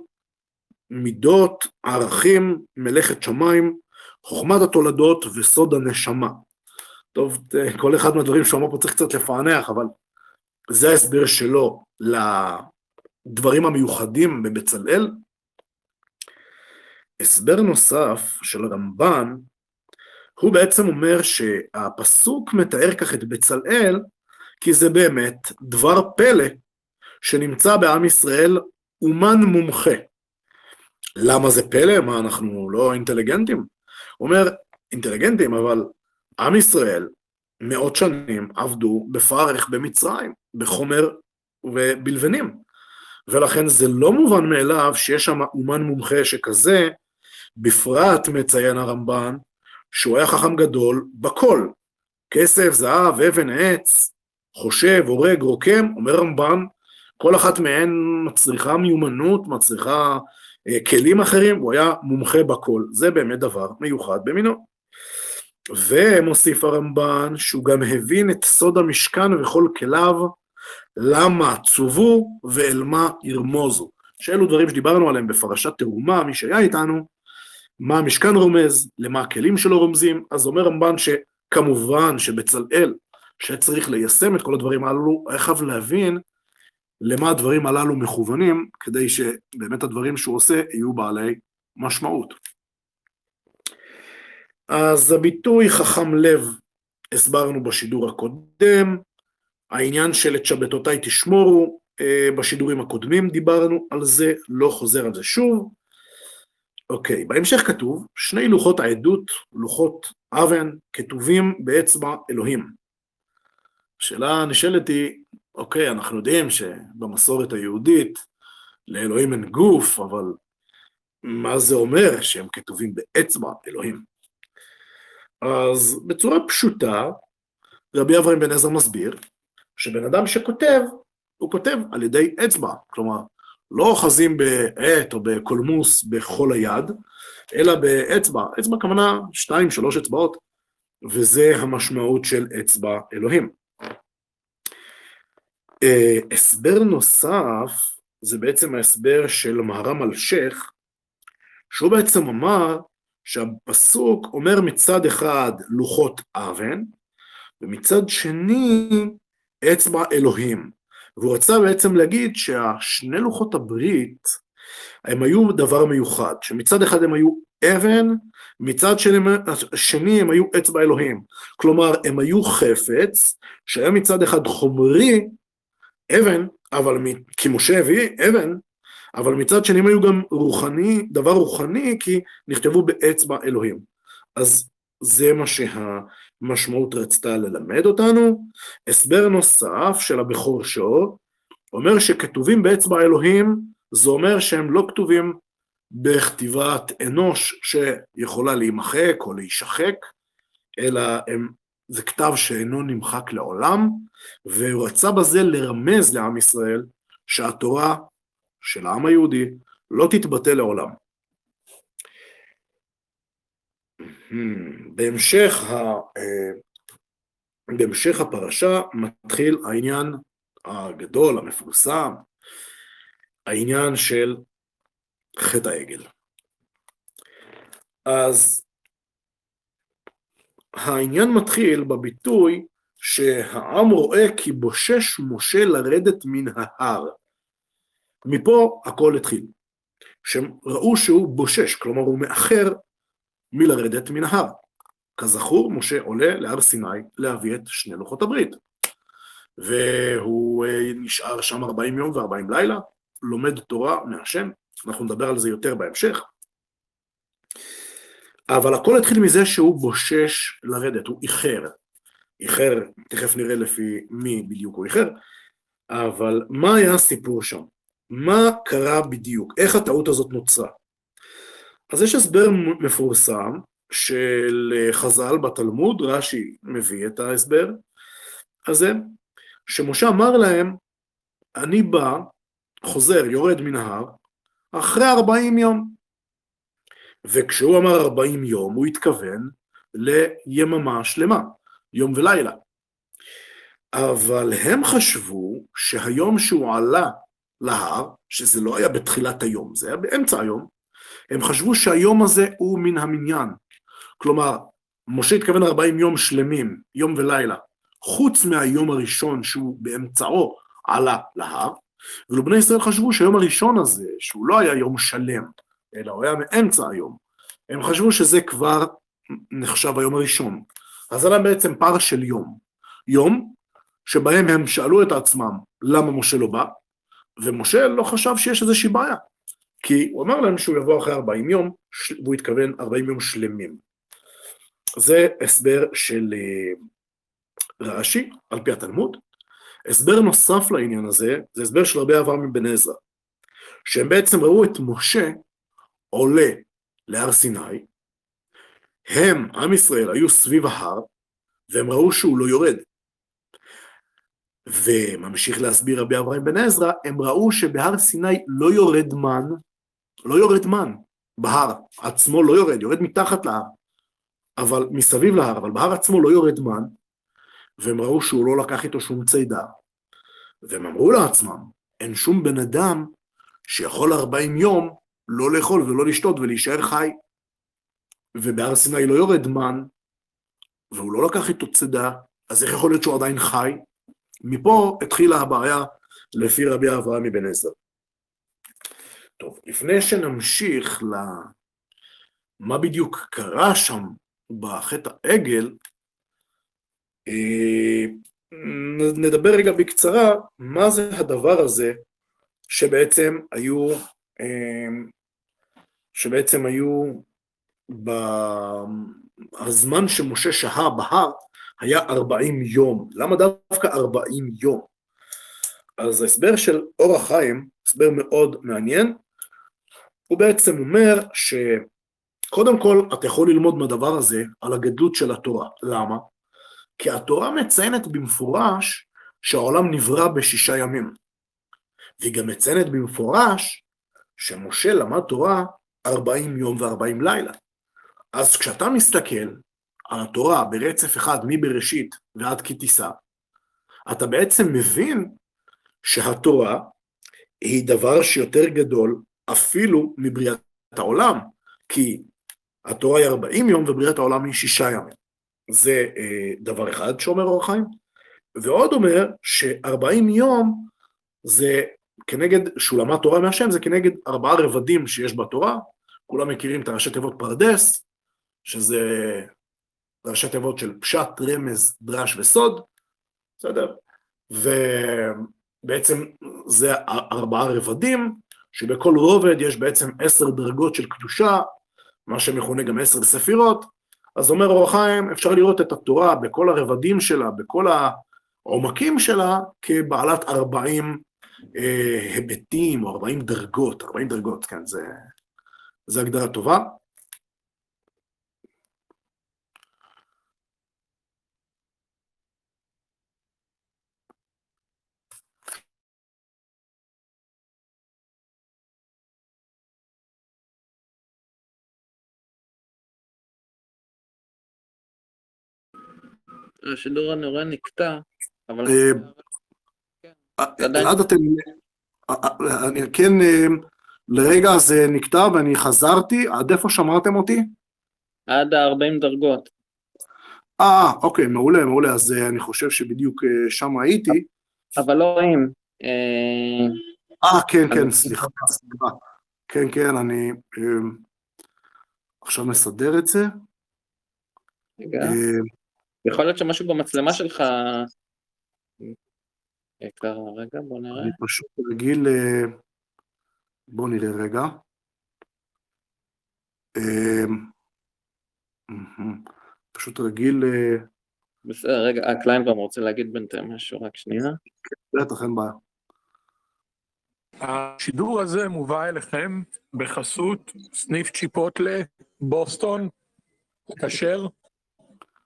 מידות, ערכים, מלאכת שמיים, חוכמת התולדות וסוד הנשמה. טוב, כל אחד מהדברים שהוא אמר פה צריך קצת לפענח, אבל זה ההסבר שלו לדברים המיוחדים בבצלאל. הסבר נוסף של רמב"ן, הוא בעצם אומר שהפסוק מתאר כך את בצלאל, כי זה באמת דבר פלא שנמצא בעם ישראל אומן מומחה. למה זה פלא? מה, אנחנו לא אינטליגנטים? הוא אומר, אינטליגנטים, אבל עם ישראל מאות שנים עבדו בפרך במצרים, בחומר ובלבנים. ולכן זה לא מובן מאליו שיש שם אומן מומחה שכזה, בפרט מציין הרמב"ן, שהוא היה חכם גדול בכל. כסף, זהב, אבן, עץ, חושב, הורג, רוקם, אומר רמב"ן, כל אחת מהן מצריכה מיומנות, מצריכה אה, כלים אחרים, הוא היה מומחה בכל. זה באמת דבר מיוחד במינו. ומוסיף הרמב"ן שהוא גם הבין את סוד המשכן וכל כליו, למה צובו ואל מה ירמוזו. שאלו דברים שדיברנו עליהם בפרשת תרומה, מי שהיה איתנו, מה המשכן רומז, למה הכלים שלו רומזים, אז אומר רמב"ן שכמובן שבצלאל, שצריך ליישם את כל הדברים הללו, היה חייב להבין למה הדברים הללו מכוונים, כדי שבאמת הדברים שהוא עושה יהיו בעלי משמעות. אז הביטוי חכם לב הסברנו בשידור הקודם, העניין של את שבתותיי תשמורו, אה, בשידורים הקודמים דיברנו על זה, לא חוזר על זה שוב. אוקיי, בהמשך כתוב, שני לוחות העדות, לוחות אבן, כתובים באצבע אלוהים. השאלה הנשאלת היא, אוקיי, אנחנו יודעים שבמסורת היהודית לאלוהים אין גוף, אבל מה זה אומר שהם כתובים באצבע אלוהים? אז בצורה פשוטה, רבי אברהם בן עזר מסביר שבן אדם שכותב, הוא כותב על ידי אצבע, כלומר, לא אוחזים בעט או בקולמוס בכל היד, אלא באצבע, אצבע כוונה שתיים, שלוש אצבעות, וזה המשמעות של אצבע אלוהים. אה, הסבר נוסף זה בעצם ההסבר של מהר"ם אלשיך, שהוא בעצם אמר שהפסוק אומר מצד אחד לוחות אבן, ומצד שני אצבע אלוהים. והוא רצה בעצם להגיד שהשני לוחות הברית הם היו דבר מיוחד, שמצד אחד הם היו אבן, מצד שני, שני הם היו אצבע אלוהים. כלומר, הם היו חפץ שהיה מצד אחד חומרי, אבן, אבל כי משה הביא אבן, אבל מצד שני הם היו גם רוחני, דבר רוחני, כי נכתבו באצבע אלוהים. אז זה מה שהמשמעות רצתה ללמד אותנו. הסבר נוסף של הבכור שור, אומר שכתובים באצבע אלוהים, זה אומר שהם לא כתובים בכתיבת אנוש שיכולה להימחק או להישחק, אלא הם, זה כתב שאינו נמחק לעולם, והוא רצה בזה לרמז לעם ישראל שהתורה של העם היהודי לא תתבטא לעולם. בהמשך, ה, אה, בהמשך הפרשה מתחיל העניין הגדול, המפורסם, העניין של חטא העגל. אז העניין מתחיל בביטוי שהעם רואה כי בושש משה לרדת מן ההר. מפה הכל התחיל. שהם ראו שהוא בושש, כלומר הוא מאחר מלרדת מן ההר. כזכור, משה עולה להר סיני להביא את שני לוחות הברית. והוא אה, נשאר שם 40 יום ו-40 לילה, לומד תורה מהשם, אנחנו נדבר על זה יותר בהמשך. אבל הכל התחיל מזה שהוא בושש לרדת, הוא איחר. איחר, תכף נראה לפי מי בדיוק הוא איחר, אבל מה היה הסיפור שם? מה קרה בדיוק? איך הטעות הזאת נוצרה? אז יש הסבר מפורסם של חז"ל בתלמוד, רש"י מביא את ההסבר הזה, שמשה אמר להם, אני בא, חוזר, יורד מן ההר, אחרי ארבעים יום. וכשהוא אמר ארבעים יום, הוא התכוון ליממה שלמה, יום ולילה. אבל הם חשבו שהיום שהוא עלה להר, שזה לא היה בתחילת היום, זה היה באמצע היום, הם חשבו שהיום הזה הוא מן המניין. כלומר, משה התכוון 40 יום שלמים, יום ולילה, חוץ מהיום הראשון שהוא באמצעו עלה להר, ואילו בני ישראל חשבו שהיום הראשון הזה, שהוא לא היה יום שלם, אלא הוא היה מאמצע היום, הם חשבו שזה כבר נחשב היום הראשון. אז היה בעצם פער של יום. יום שבהם הם שאלו את עצמם למה משה לא בא, ומשה לא חשב שיש איזושהי בעיה, כי הוא אמר להם שהוא יבוא אחרי 40 יום, והוא התכוון 40 יום שלמים. זה הסבר של אה, רש"י, על פי התלמוד. הסבר נוסף לעניין הזה, זה הסבר של רבי אברהם מבן עזרא, שהם בעצם ראו את משה עולה להר סיני, הם, עם ישראל, היו סביב ההר, והם ראו שהוא לא יורד. וממשיך להסביר רבי אברהם בן עזרא, הם ראו שבהר סיני לא יורד מן, לא יורד מן, בהר עצמו לא יורד, יורד מתחת להר, אבל מסביב להר, אבל בהר עצמו לא יורד מן, והם ראו שהוא לא לקח איתו שום צידה. והם אמרו לעצמם, אין שום בן אדם שיכול 40 יום לא לאכול ולא לשתות ולהישאר חי. ובהר סיני לא יורד מן, והוא לא לקח איתו צידה, אז איך יכול להיות שהוא עדיין חי? מפה התחילה הבעיה לפי רבי אברהם מבן עזר. טוב, לפני שנמשיך למה בדיוק קרה שם בחטא העגל, אה, נדבר רגע בקצרה מה זה הדבר הזה שבעצם היו, אה, שבעצם היו בזמן שמשה שהה בהר היה 40 יום. למה דווקא 40 יום? אז ההסבר של אור החיים, הסבר מאוד מעניין, הוא בעצם אומר שקודם כל אתה יכול ללמוד מהדבר הזה על הגדלות של התורה. למה? כי התורה מציינת במפורש שהעולם נברא בשישה ימים. והיא גם מציינת במפורש שמשה למד תורה 40 יום ו-40 לילה. אז כשאתה מסתכל על התורה ברצף אחד מבראשית ועד כי תישא, אתה בעצם מבין שהתורה היא דבר שיותר גדול אפילו מבריאת העולם, כי התורה היא 40 יום ובריאת העולם היא שישה ימים. זה אה, דבר אחד שאומר אור החיים, ועוד אומר ש-40 יום זה כנגד, שהוא למד תורה מהשם, זה כנגד ארבעה רבדים שיש בתורה, כולם מכירים את הראשי תיבות פרדס, שזה ראשי תיבות של פשט, רמז, דרש וסוד, בסדר? ובעצם זה ארבעה רבדים, שבכל רובד יש בעצם עשר דרגות של קדושה, מה שמכונה גם עשר ספירות, אז אומר אור החיים, אפשר לראות את התורה בכל הרבדים שלה, בכל העומקים שלה, כבעלת ארבעים אה, היבטים או ארבעים דרגות, ארבעים דרגות, כן, זה, זה הגדרה טובה. השידור הנורא נקטע, אבל... אה, אה, אלעד, אתם... אה, אני כן, לרגע זה נקטע ואני חזרתי, עד איפה שמרתם אותי? עד ה-40 דרגות. אה, אוקיי, מעולה, מעולה, אז אה, אני חושב שבדיוק אה, שם הייתי. אבל לא רואים. אה, אה, כן, כן, סליחה, סליחה. כן, כן, אני עכשיו מסדר את זה. רגע, יכול להיות שמשהו במצלמה שלך... רגע, בוא נראה. אני פשוט רגיל... אה, בואו נראה רגע. אה, מהמם. פשוט רגיל... אה, בסדר, רגע, אה, קליינבאום רוצה להגיד בינתיים משהו, רק שנייה. בטח, אין בעיה. השידור הזה מובא אליכם בחסות סניף צ'יפוטלה, בוסטון, כשר,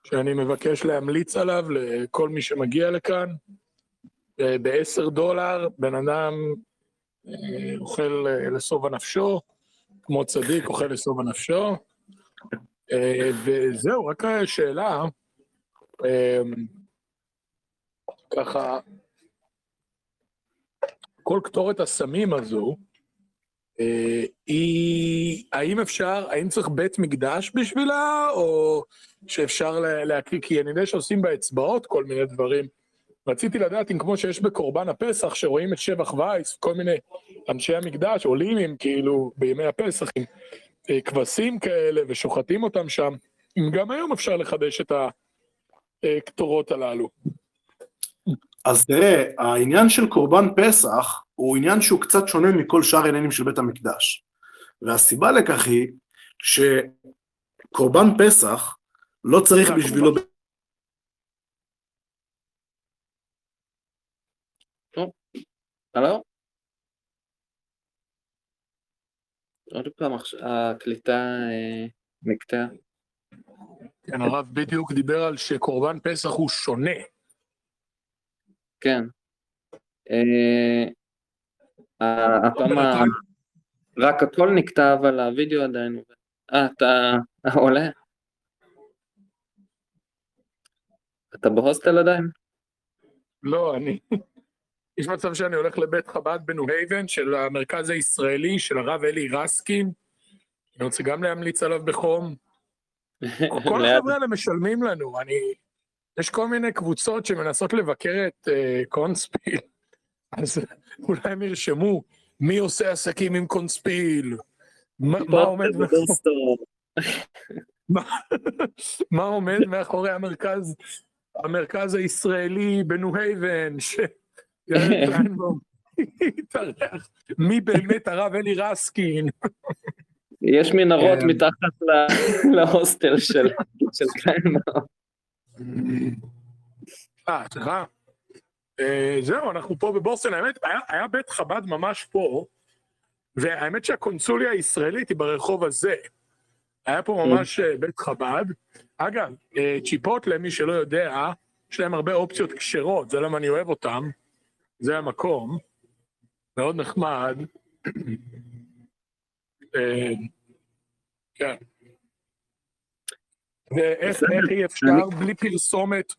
שאני מבקש להמליץ עליו לכל מי שמגיע לכאן. ב-10 דולר, בן אדם אה, אוכל אה, לשובע נפשו, כמו צדיק אוכל לשובע נפשו. אה, וזהו, רק שאלה, אה, ככה, כל קטורת הסמים הזו, היא, האם אפשר, האם צריך בית מקדש בשבילה, או שאפשר לה- להקריא, כי אני יודע שעושים באצבעות כל מיני דברים. רציתי לדעת אם כמו שיש בקורבן הפסח, שרואים את שבח וייס, כל מיני אנשי המקדש עולים עם כאילו בימי הפסח עם אה, כבשים כאלה ושוחטים אותם שם, אם גם היום אפשר לחדש את הקטורות הללו. אז תראה, העניין של קורבן פסח הוא עניין שהוא קצת שונה מכל שאר העניינים של בית המקדש. והסיבה לכך היא שקורבן פסח לא צריך בשבילו... הלו? עוד פעם, הקליטה אה, נקטעה. כן, הרב בדיוק דיבר על שקורבן פסח הוא שונה. כן. אה, הפעם רק הקול נקטע, אבל הווידאו עדיין עובד. אה, אתה עולה? אתה בהוסטל עדיין? לא, אני... יש מצב שאני הולך לבית חב"ד בניו הייבן של המרכז הישראלי של הרב אלי רסקין. אני רוצה גם להמליץ עליו בחום. כל החבר'ה האלה משלמים לנו, אני... יש כל מיני קבוצות שמנסות לבקר את אה, קונספיל, אז אולי הם ירשמו מי עושה עסקים עם קונספיל, מה, מה, עומד. מה עומד מאחורי המרכז, המרכז הישראלי בניו הייבן, ש... יאיר קליינבאום יתארח, מי באמת הרב אלי רסקין? יש מנהרות כן. מתחת להוסטל של של קליינבאום. אה, סליחה. אה, זהו, אנחנו פה בבוסטון, האמת, היה, בית חב"ד ממש פה, והאמת שהקונסוליה הישראלית היא ברחוב הזה. היה פה ממש אה, בית חב"ד. אגב, אה, צ'יפות, למי שלא יודע, יש להם הרבה אופציות כשרות, זה למה אני אוהב אותם. זה המקום. מאוד נחמד. אה, כן. ואיך אי אפשר בלי פרסומת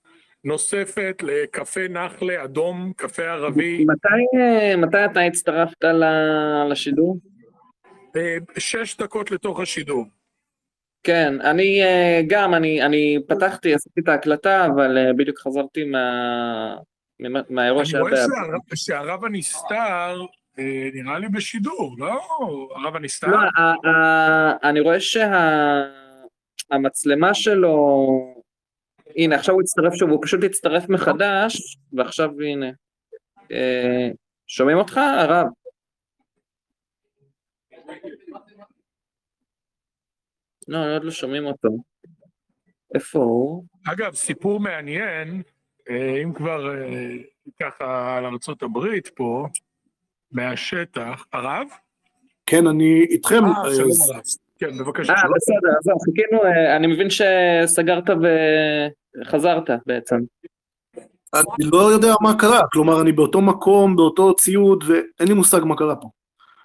נוספת לקפה נחלה אדום, קפה ערבי, מתי, מתי אתה הצטרפת לשידור? אה, שש דקות לתוך השידור. כן, אני אה, גם, אני, אני פתחתי, עשיתי את ההקלטה, אבל בדיוק חזרתי מה... מה- מהאירוע אני שהיה רואה ב- שהרב- שהרב הנסתר אה, נראה לי בשידור, לא? הרב הנסתר? לא, אני רואה שהמצלמה שלו, הנה עכשיו הוא הצטרף שוב, הוא פשוט הצטרף מחדש, ועכשיו הנה. אה, שומעים אותך, הרב? לא, עוד לא שומעים אותו. איפה הוא? אגב, סיפור מעניין, אם כבר אה, ככה על ארצות הברית פה, מהשטח, הרב? כן, אני איתכם. אה, אה, שלום הרב. כן, בבקשה. אה, בסדר, אז חיכינו, אה, אני מבין שסגרת וחזרת בעצם. אני לא יודע מה קרה, כלומר, אני באותו מקום, באותו ציוד, ואין לי מושג מה קרה פה.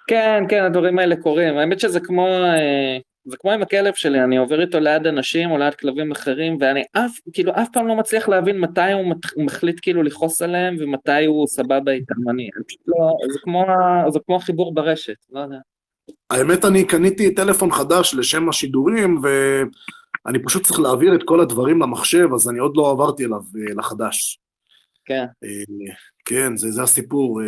כן, כן, הדברים האלה קורים. האמת שזה כמו, אה, זה כמו עם הכלב שלי, אני עובר איתו ליד אנשים או ליד כלבים אחרים, ואני אף, כאילו, אף פעם לא מצליח להבין מתי הוא מת- מחליט כאילו לכעוס עליהם ומתי הוא סבבה איתם. אני פשוט לא, זה כמו, זה כמו החיבור ברשת, לא יודע. האמת, אני קניתי טלפון חדש לשם השידורים, אני פשוט צריך להעביר את כל הדברים למחשב, אז אני עוד לא עברתי אליו אה, לחדש. כן. אה, כן, זה, זה הסיפור. אה,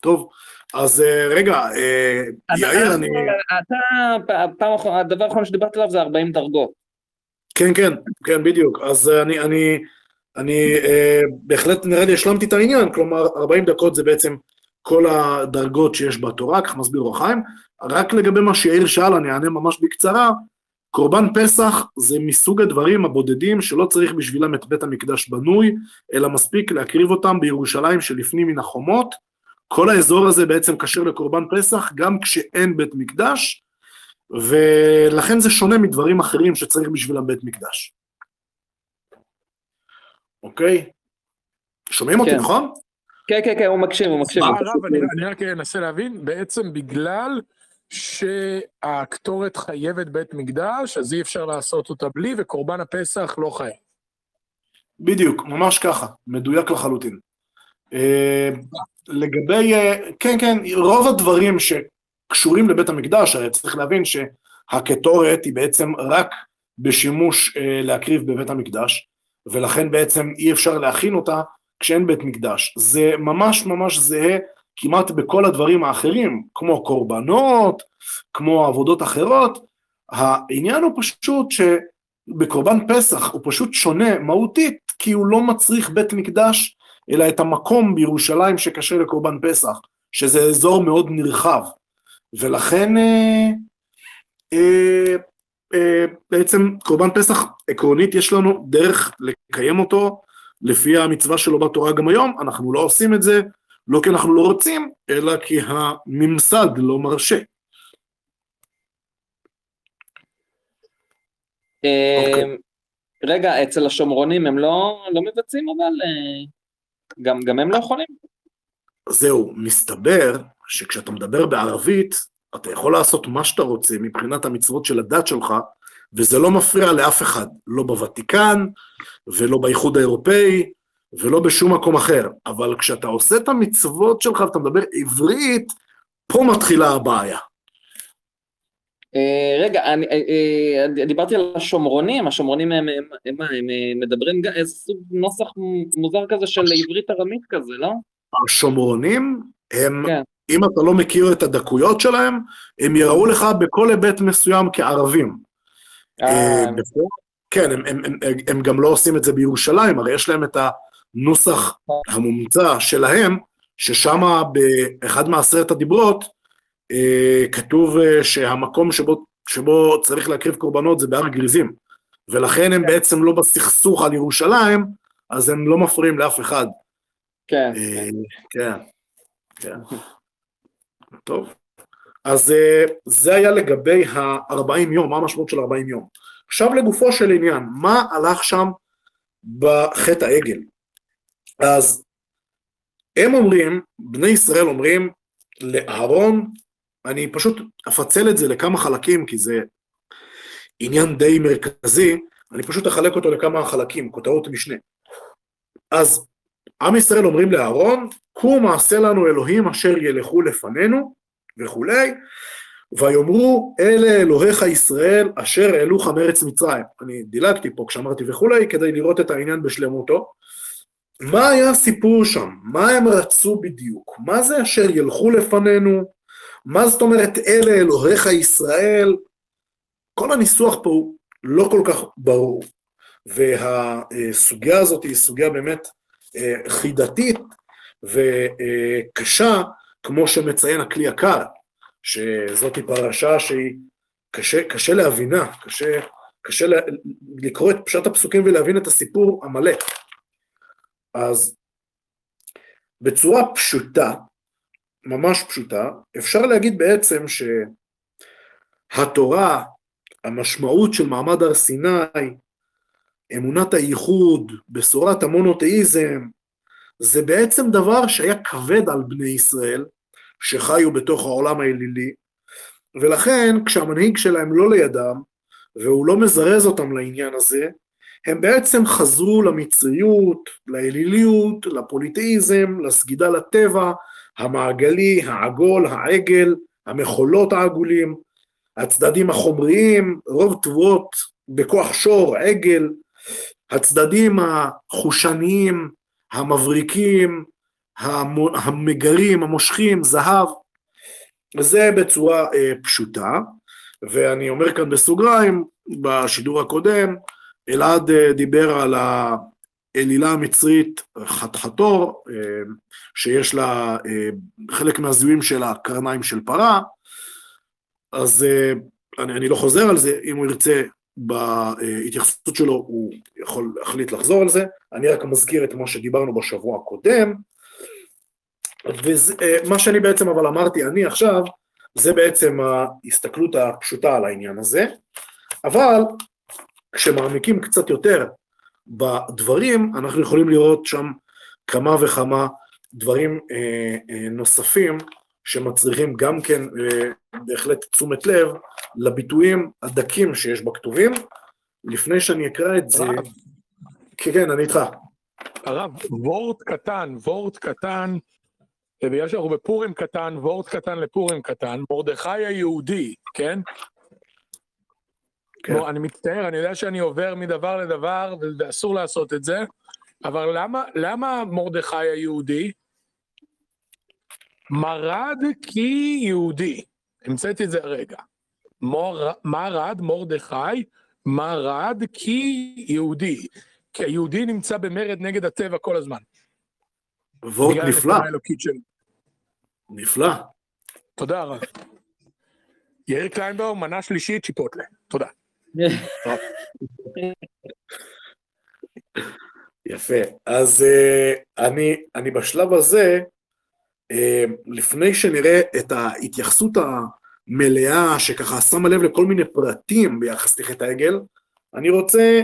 טוב, אז אה, רגע, אה, יאיר, אני... אתה, פעם אחרונה, הדבר האחרון שדיברת עליו זה 40 דרגות. כן, כן, כן, בדיוק. אז אה, אני, אני, אני בהחלט נראה לי השלמתי את העניין, כלומר, 40 דקות זה בעצם כל הדרגות שיש בתורה, כך מסביר אור החיים. רק לגבי מה שיאיר שאל, אני אענה ממש בקצרה. קורבן פסח זה מסוג הדברים הבודדים שלא צריך בשבילם את בית המקדש בנוי, אלא מספיק להקריב אותם בירושלים שלפנים מן החומות. כל האזור הזה בעצם כשר לקורבן פסח גם כשאין בית מקדש, ולכן זה שונה מדברים אחרים שצריך בשבילם בית מקדש. אוקיי? שומעים אותי, כן. נכון? כן, כן, כן, הוא מקשיב, הוא מקשיב. אה, הרב, אני אני רק אנסה להבין, בעצם בגלל שהקטורת חייבת בית מקדש, אז אי אפשר לעשות אותה בלי, וקורבן הפסח לא חייב. בדיוק, ממש ככה, מדויק לחלוטין. לגבי, אה, כן, כן, רוב הדברים שקשורים לבית המקדש, הרי צריך להבין שהקטורת היא בעצם רק בשימוש אה, להקריב בבית המקדש, ולכן בעצם אי אפשר להכין אותה כשאין בית מקדש. זה ממש ממש זהה כמעט בכל הדברים האחרים, כמו קורבנות, כמו עבודות אחרות. העניין הוא פשוט שבקורבן פסח הוא פשוט שונה מהותית, כי הוא לא מצריך בית מקדש, אלא את המקום בירושלים שקשה לקורבן פסח, שזה אזור מאוד נרחב. ולכן אה, אה, אה, בעצם קורבן פסח עקרונית יש לנו דרך לקיים אותו לפי המצווה שלו בתורה גם היום, אנחנו לא עושים את זה לא כי אנחנו לא רוצים, אלא כי הממסד לא מרשה. אוקיי. אה, רגע, אצל השומרונים הם לא לא מבצעים אבל? גם גם הם לא יכולים? זהו, מסתבר שכשאתה מדבר בערבית, אתה יכול לעשות מה שאתה רוצה מבחינת המצוות של הדת שלך, וזה לא מפריע לאף אחד, לא בוותיקן, ולא באיחוד האירופאי, ולא בשום מקום אחר. אבל כשאתה עושה את המצוות שלך ואתה מדבר עברית, פה מתחילה הבעיה. אה, רגע, אני אה, אה, דיברתי על השומרונים, השומרונים הם הם- הם מה, הם מדברים איזה סוג נוסח מוזר כזה של עברית ארמית כזה, לא? השומרונים הם, כן. אם אתה לא מכיר את הדקויות שלהם, הם יראו לך בכל היבט מסוים כערבים. כן, הם, הם, הם, הם גם לא עושים את זה בירושלים, הרי יש להם את הנוסח המומצא שלהם, ששם באחד מעשרת הדיברות כתוב אה, שהמקום שבו, שבו צריך להקריב קורבנות זה בהר גריזים, ולכן הם בעצם לא בסכסוך על ירושלים, אז הם לא מפריעים לאף אחד. כן. אה, כן, כן. טוב. אז אה, זה היה לגבי ה-40 יום, מה המשמעות של 40 יום. עכשיו לגופו של עניין, מה הלך שם בחטא העגל? אז הם אומרים, בני ישראל אומרים לאהרון, אני פשוט אפצל את זה לכמה חלקים, כי זה עניין די מרכזי, אני פשוט אחלק אותו לכמה חלקים, כותרות משנה. אז עם ישראל אומרים לאהרון, קום מעשה לנו אלוהים אשר ילכו לפנינו, וכולי, ויאמרו אלה אלוהיך ישראל אשר העלוך מארץ מצרים. אני דילגתי פה כשאמרתי וכולי, כדי לראות את העניין בשלמותו. מה היה הסיפור שם? מה הם רצו בדיוק? מה זה אשר ילכו לפנינו? מה זאת אומרת אלה אלוהיך ישראל? כל הניסוח פה הוא לא כל כך ברור. והסוגיה הזאת היא סוגיה באמת אה, חידתית וקשה, כמו שמציין הכלי יקר, שזאת פרשה שהיא קשה, קשה להבינה, קשה, קשה לקרוא את פשט הפסוקים ולהבין את הסיפור המלא. אז בצורה פשוטה, ממש פשוטה, אפשר להגיד בעצם שהתורה, המשמעות של מעמד הר סיני, אמונת הייחוד, בשורת המונותאיזם, זה בעצם דבר שהיה כבד על בני ישראל, שחיו בתוך העולם האלילי, ולכן כשהמנהיג שלהם לא לידם, והוא לא מזרז אותם לעניין הזה, הם בעצם חזרו למצריות, לאליליות, לפוליטאיזם, לסגידה לטבע, המעגלי, העגול, העגל, המחולות העגולים, הצדדים החומריים, רוב תבואות בכוח שור, עגל, הצדדים החושניים, המבריקים, המגרים, המושכים, זהב, וזה בצורה אה, פשוטה, ואני אומר כאן בסוגריים, בשידור הקודם, אלעד אה, דיבר על האלילה המצרית חתחתור, אה, שיש לה, אה, חלק מהזיהויים שלה קרניים של פרה, אז אה, אני, אני לא חוזר על זה, אם הוא ירצה בהתייחסות שלו הוא יכול להחליט לחזור על זה, אני רק מזכיר את מה שדיברנו בשבוע הקודם, ומה שאני בעצם אבל אמרתי אני עכשיו, זה בעצם ההסתכלות הפשוטה על העניין הזה, אבל כשמעמיקים קצת יותר בדברים, אנחנו יכולים לראות שם כמה וכמה דברים אה, אה, נוספים שמצריכים גם כן אה, בהחלט תשומת לב לביטויים הדקים שיש בכתובים. לפני שאני אקרא את זה... כן, כן, אני איתך. הרב, וורט קטן, וורט קטן, בגלל שאנחנו בפורים קטן, וורט קטן לפורים קטן, מרדכי היהודי, כן? כן. בוא, אני מצטער, אני יודע שאני עובר מדבר לדבר, ואסור לעשות את זה, אבל למה, למה מרדכי היהודי? מרד כי יהודי. המצאתי את זה הרגע. מור, מרד, מרדכי, מרד כי יהודי. כי היהודי נמצא במרד נגד הטבע כל הזמן. וורט נפלא. נפלא. תודה רב. יאיר קליינבאום, מנה שלישית, צ'יפוטלה. תודה. יפה. אז uh, אני, אני בשלב הזה, uh, לפני שנראה את ההתייחסות המלאה, שככה שמה לב לכל מיני פרטים ביחס לחטא העגל, אני רוצה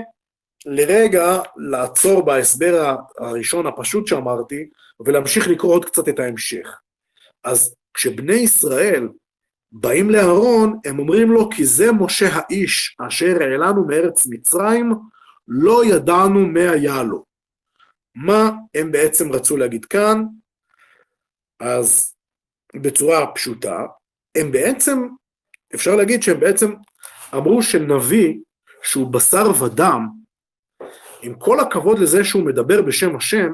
לרגע לעצור בהסבר הראשון הפשוט שאמרתי, ולהמשיך לקרוא עוד קצת את ההמשך. אז כשבני ישראל באים לאהרון, הם אומרים לו, כי זה משה האיש אשר העלנו מארץ מצרים, לא ידענו מה היה לו. מה הם בעצם רצו להגיד כאן? אז בצורה פשוטה, הם בעצם, אפשר להגיד שהם בעצם אמרו שנביא שהוא בשר ודם, עם כל הכבוד לזה שהוא מדבר בשם השם,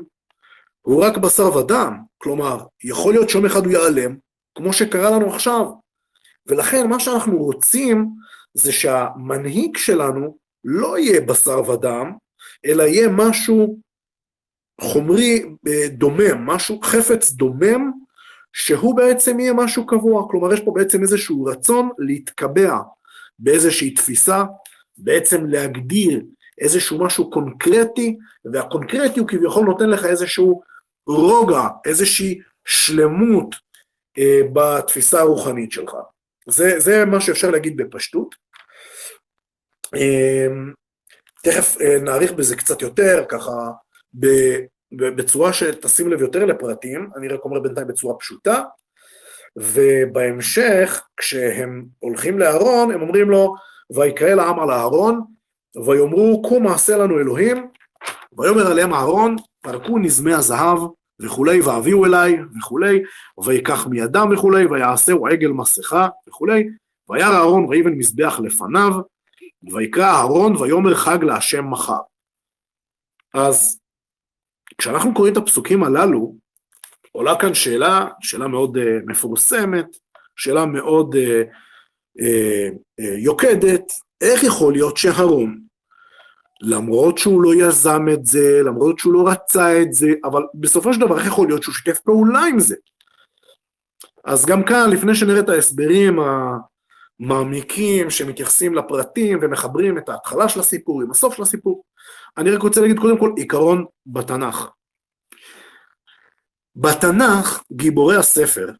הוא רק בשר ודם. כלומר, יכול להיות שיום אחד הוא ייעלם, כמו שקרה לנו עכשיו. ולכן מה שאנחנו רוצים זה שהמנהיג שלנו לא יהיה בשר ודם, אלא יהיה משהו חומרי אה, דומם, משהו, חפץ דומם, שהוא בעצם יהיה משהו קבוע. כלומר, יש פה בעצם איזשהו רצון להתקבע באיזושהי תפיסה, בעצם להגדיר איזשהו משהו קונקרטי, והקונקרטי הוא כביכול נותן לך איזשהו רוגע, איזושהי שלמות אה, בתפיסה הרוחנית שלך. זה, זה מה שאפשר להגיד בפשטות. אה, תכף אה, נאריך בזה קצת יותר, ככה בצורה שתשים לב יותר לפרטים, אני רק אומר בינתיים בצורה פשוטה, ובהמשך, כשהם הולכים לאהרון, הם אומרים לו, ויקרא לעם על אהרון, ויאמרו קום מעשה לנו אלוהים, ויאמר עליהם אהרון, פרקו נזמי הזהב וכולי, והביאו אליי וכולי, ויקח מידם וכולי, ויעשהו עגל מסכה וכולי, וירא אהרון ויבן מזבח לפניו, ויקרא אהרון ויאמר חג להשם מחר. אז כשאנחנו קוראים את הפסוקים הללו, עולה כאן שאלה, שאלה מאוד uh, מפורסמת, שאלה מאוד uh, uh, uh, יוקדת, איך יכול להיות שהרון, למרות שהוא לא יזם את זה, למרות שהוא לא רצה את זה, אבל בסופו של דבר איך יכול להיות שהוא שיתף פעולה עם זה? אז גם כאן, לפני שנראה את ההסברים המעמיקים שמתייחסים לפרטים ומחברים את ההתחלה של הסיפור עם הסוף של הסיפור, אני רק רוצה להגיד קודם כל עיקרון בתנ"ך. בתנ"ך גיבורי הספר,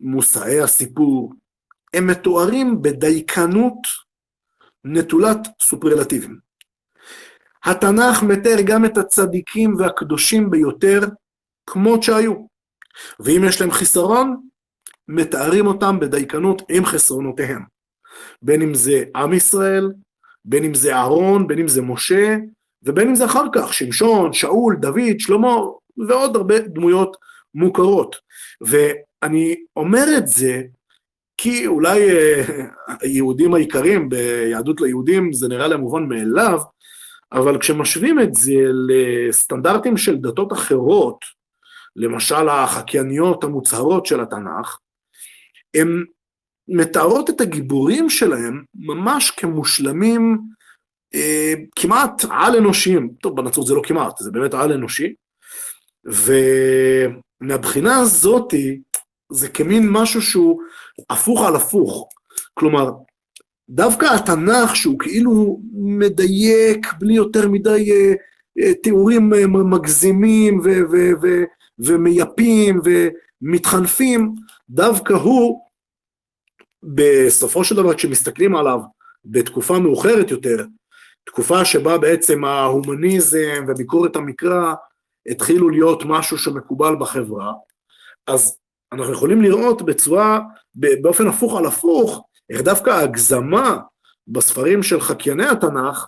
מושאי הסיפור, הם מתוארים בדייקנות נטולת סופרלטיבים. התנ"ך מתאר גם את הצדיקים והקדושים ביותר כמות שהיו, ואם יש להם חיסרון, מתארים אותם בדייקנות עם חסרונותיהם. בין אם זה עם ישראל, בין אם זה אהרון, בין אם זה משה, ובין אם זה אחר כך, שמשון, שאול, דוד, שלמה, ועוד הרבה דמויות מוכרות. ואני אומר את זה כי אולי אה, היהודים העיקרים ביהדות ליהודים זה נראה להם מובן מאליו, אבל כשמשווים את זה לסטנדרטים של דתות אחרות, למשל החקייניות המוצהרות של התנ"ך, הן מתארות את הגיבורים שלהם ממש כמושלמים אה, כמעט על-אנושיים. טוב, בנצרות זה לא כמעט, זה באמת על-אנושי. ומהבחינה הזאתי, זה כמין משהו שהוא הפוך על הפוך. כלומר, דווקא התנ"ך שהוא כאילו מדייק בלי יותר מדי אה, אה, תיאורים אה, מגזימים ו- ו- ו- ומייפים ומתחנפים, דווקא הוא, בסופו של דבר כשמסתכלים עליו בתקופה מאוחרת יותר, תקופה שבה בעצם ההומניזם וביקורת המקרא התחילו להיות משהו שמקובל בחברה, אז אנחנו יכולים לראות בצורה, באופן הפוך על הפוך, איך דווקא ההגזמה בספרים של חקייני התנ"ך,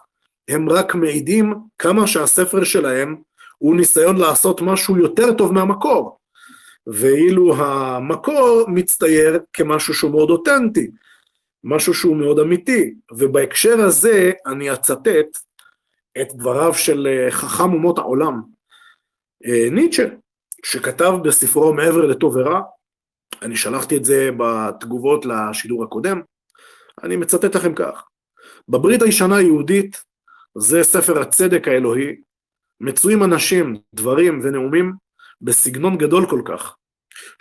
הם רק מעידים כמה שהספר שלהם הוא ניסיון לעשות משהו יותר טוב מהמקור. ואילו המקור מצטייר כמשהו שהוא מאוד אותנטי, משהו שהוא מאוד אמיתי. ובהקשר הזה אני אצטט את דבריו של אה, חכם אומות העולם, אה, ניטשה, שכתב בספרו מעבר לטוב ורע, אני שלחתי את זה בתגובות לשידור הקודם, אני מצטט לכם כך: בברית הישנה היהודית, זה ספר הצדק האלוהי, מצויים אנשים, דברים ונאומים בסגנון גדול כל כך,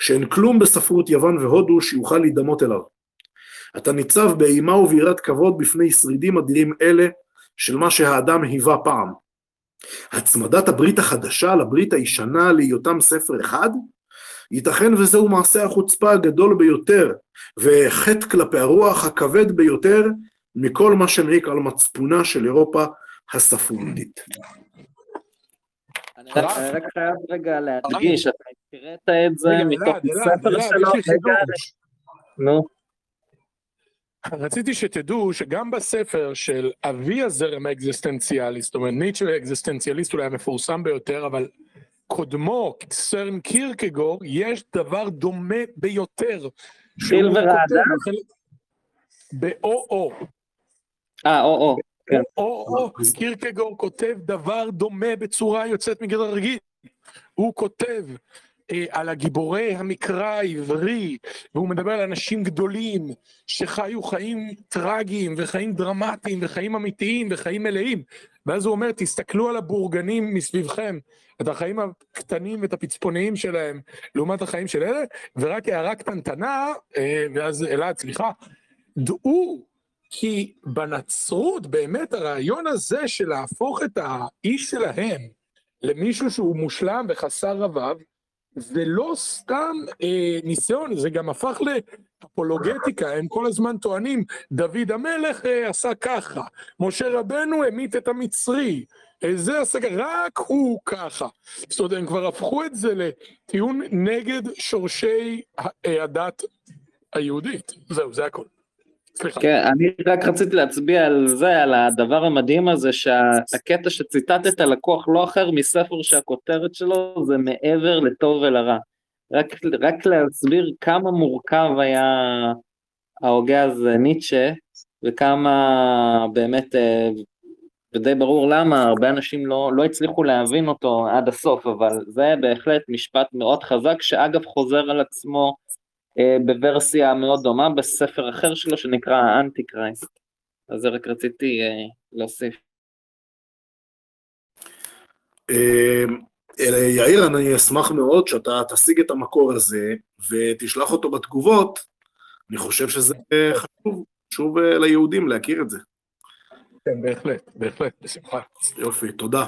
שאין כלום בספרות יוון והודו שיוכל להידמות אליו. אתה ניצב באימה וביראת כבוד בפני שרידים אדירים אלה של מה שהאדם היווה פעם. הצמדת הברית החדשה לברית הישנה להיותם ספר אחד, ייתכן וזהו מעשה החוצפה הגדול ביותר, וחטא כלפי הרוח הכבד ביותר מכל מה שמעיק על מצפונה של אירופה הספרותית. אני רק חייב רגע להדגיש, אתה הקראת את זה מתוך ספר שלו, נו. רציתי שתדעו שגם בספר של אבי הזרם האקזיסטנציאלי, זאת אומרת ניטשה האקזיסטנציאליסט אולי המפורסם ביותר, אבל קודמו, סרן קירקגור, יש דבר דומה ביותר. סילבר האדם? באו-או. אה, או-או. כן. או-או, קירקגור כותב דבר דומה בצורה יוצאת מגדר רגיל. הוא כותב אה, על הגיבורי המקרא העברי, והוא מדבר על אנשים גדולים שחיו חיים טרגיים וחיים דרמטיים וחיים אמיתיים וחיים מלאים. ואז הוא אומר, תסתכלו על הבורגנים מסביבכם, את החיים הקטנים ואת הפצפוניים שלהם, לעומת החיים של אלה, ורק הערה קטנטנה, אה, ואז אלעד, סליחה, דעו כי בנצרות באמת הרעיון הזה של להפוך את האיש שלהם למישהו שהוא מושלם וחסר רבב, זה לא סתם אה, ניסיון, זה גם הפך לאפולוגטיקה, הם כל הזמן טוענים, דוד המלך אה, עשה ככה, משה רבנו המית את המצרי, זה ככה, רק הוא ככה. זאת אומרת, הם כבר הפכו את זה לטיעון נגד שורשי הדת היהודית. זהו, זה הכל. סליחה. כן, אני רק רציתי להצביע על זה, על הדבר המדהים הזה, שהקטע שציטטת לקוח לא אחר מספר שהכותרת שלו זה מעבר לטוב ולרע. רק, רק להסביר כמה מורכב היה ההוגה הזה ניטשה, וכמה באמת, אה, ודי ברור למה, הרבה אנשים לא, לא הצליחו להבין אותו עד הסוף, אבל זה בהחלט משפט מאוד חזק, שאגב חוזר על עצמו אה, בוורסיה מאוד דומה בספר אחר שלו שנקרא האנטי קרייסט. אז זה רק רציתי אה, להוסיף. אה, יאיר, אני אשמח מאוד שאתה תשיג את המקור הזה ותשלח אותו בתגובות. אני חושב שזה חשוב, חשוב ליהודים להכיר את זה. כן, בהחלט, בהחלט, בשמחה. יופי, תודה.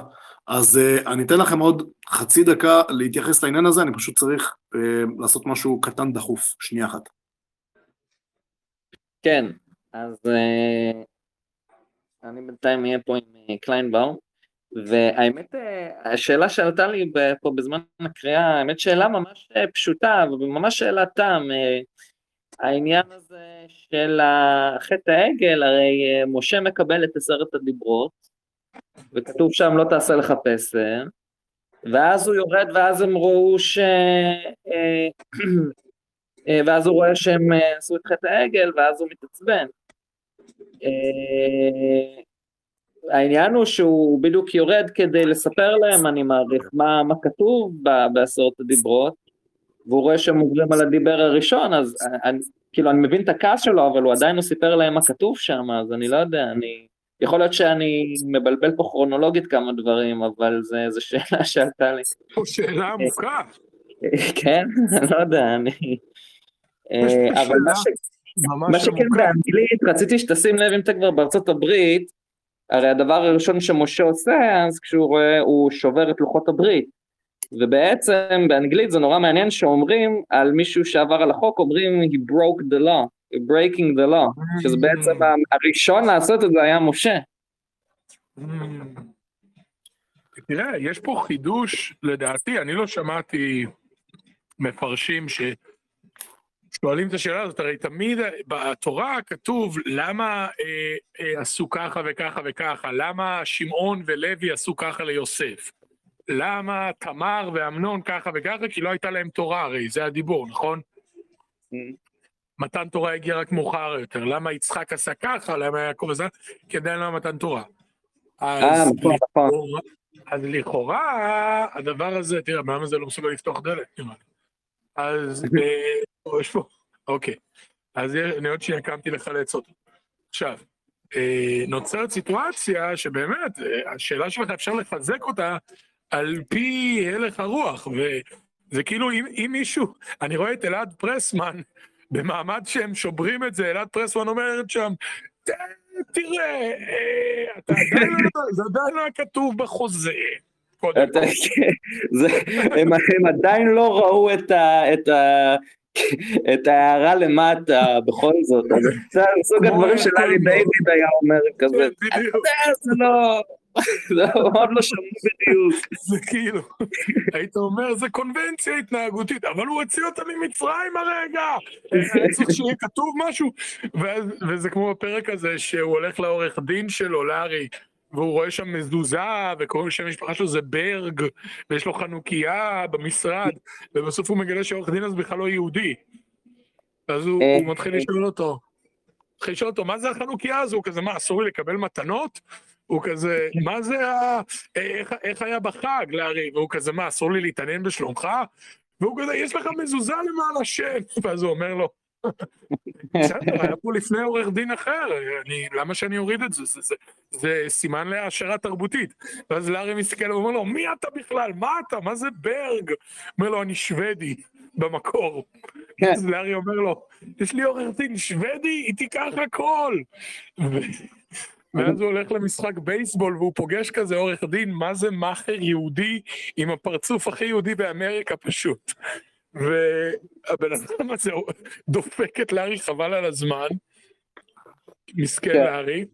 אז uh, אני אתן לכם עוד חצי דקה להתייחס לעניין הזה, אני פשוט צריך uh, לעשות משהו קטן דחוף, שנייה אחת. כן, אז uh, אני בינתיים אהיה פה עם קליינבאום, והאמת, uh, השאלה שעלתה לי פה בזמן הקריאה, האמת שאלה ממש פשוטה, וממש שאלת טעם, uh, העניין הזה של חטא העגל, הרי uh, משה מקבל את עשרת הדיברות, וכתוב שם לא תעשה לך פסל, ואז הוא יורד ואז הם ראו ש... אה, אה, ואז הוא רואה שהם אה, עשו את חטא העגל, ואז הוא מתעצבן. אה, העניין הוא שהוא בדיוק יורד כדי לספר להם, אני מעריך, מה, מה כתוב ב- בעשרת הדיברות, והוא רואה שהם עוברים על הדיבר הראשון, אז אני, כאילו אני מבין את הכעס שלו, אבל הוא עדיין לא סיפר להם מה כתוב שם, אז אני לא יודע, אני... יכול להיות שאני מבלבל פה כרונולוגית כמה דברים, אבל זו שאלה שעלתה לי. פה שאלה עמוקה. כן, לא יודע, אני... אה, אבל מה שכן. באנגלית, רציתי שתשים לב אם אתה כבר בארצות הברית, הרי הדבר הראשון שמשה עושה, אז כשהוא רואה, הוא שובר את לוחות הברית. ובעצם באנגלית זה נורא מעניין שאומרים על מישהו שעבר על החוק, אומרים he broke the law, breaking the law, שזה בעצם הראשון לעשות את זה היה משה. Mm. תראה, יש פה חידוש, לדעתי, אני לא שמעתי מפרשים ששואלים את השאלה הזאת, הרי תמיד בתורה כתוב למה אה, אה, עשו ככה וככה וככה, למה שמעון ולוי עשו ככה ליוסף, למה תמר ואמנון ככה וככה, כי לא הייתה להם תורה הרי, זה הדיבור, נכון? מתן תורה הגיע רק מאוחר יותר, למה יצחק עשה ככה, למה יעקב עשה, כי עדיין לא מתן תורה. אה, אז נכון, נכון. לכאורה- אז לכאורה, הדבר הזה, תראה, למה זה לא מסוגל לפתוח דלת, נראה לי. אז, אה, יש פה, אוקיי. אז אני עוד שנייה קמתי לחלץ אותו. עכשיו, אה, נוצרת סיטואציה שבאמת, אה, השאלה שלך, אפשר לחזק אותה על פי הלך הרוח, וזה כאילו, אם, אם מישהו, אני רואה את אלעד פרסמן, במעמד שהם שוברים את זה, אלעד פרסמן אומרת שם, "ת- תראה, אה, אתה עדיין לא, זה עדיין לא כתוב בחוזה. זה- הם הם עדיין לא ראו את ה... את ה... את ההערה למטה בכל זאת, אז זה סוג הדברים שלארי ארטון. דיוויד היה אומר כזה, כן, בדיוק. "אה, זה לא, עוד לא שמעו בדיוק, זה כאילו, היית אומר, זה קונבנציה התנהגותית, אבל הוא הוציא אותה ממצרים הרגע! צריך שיהיה כתוב משהו. וזה כמו בפרק הזה, שהוא הולך לעורך דין שלו, לארי, והוא רואה שם מזוזה, וקוראים שם המשפחה שלו זה ברג, ויש לו חנוכיה במשרד, ובסוף הוא מגלה שהעורך דין הזה בכלל לא יהודי. אז הוא הוא מתחיל לשאול אותו, מתחיל לשאול אותו, מה זה החנוכיה הזו? כזה, מה, אסור לי לקבל מתנות? הוא כזה, מה זה ה... איך, איך היה בחג, לארי? והוא כזה, מה, אסור לי להתעניין בשלומך? והוא כזה, יש לך מזוזה למען השם. ואז הוא אומר לו, בסדר, היה פה לפני עורך דין אחר, אני, למה שאני אוריד את זה? זה, זה, זה סימן להעשרה תרבותית. ואז לארי מסתכל ואומר לו, מי אתה בכלל? מה אתה? מה זה ברג? אומר לו, אני שוודי, במקור. כן. אז לארי אומר לו, יש לי עורך דין שוודי, היא תיקח הכל. ואז הוא הולך למשחק בייסבול והוא פוגש כזה עורך דין, מה זה מאכר יהודי עם הפרצוף הכי יהודי באמריקה פשוט. והבן אדם הזה דופק את לארי חבל על הזמן, מסכן כן. לארי,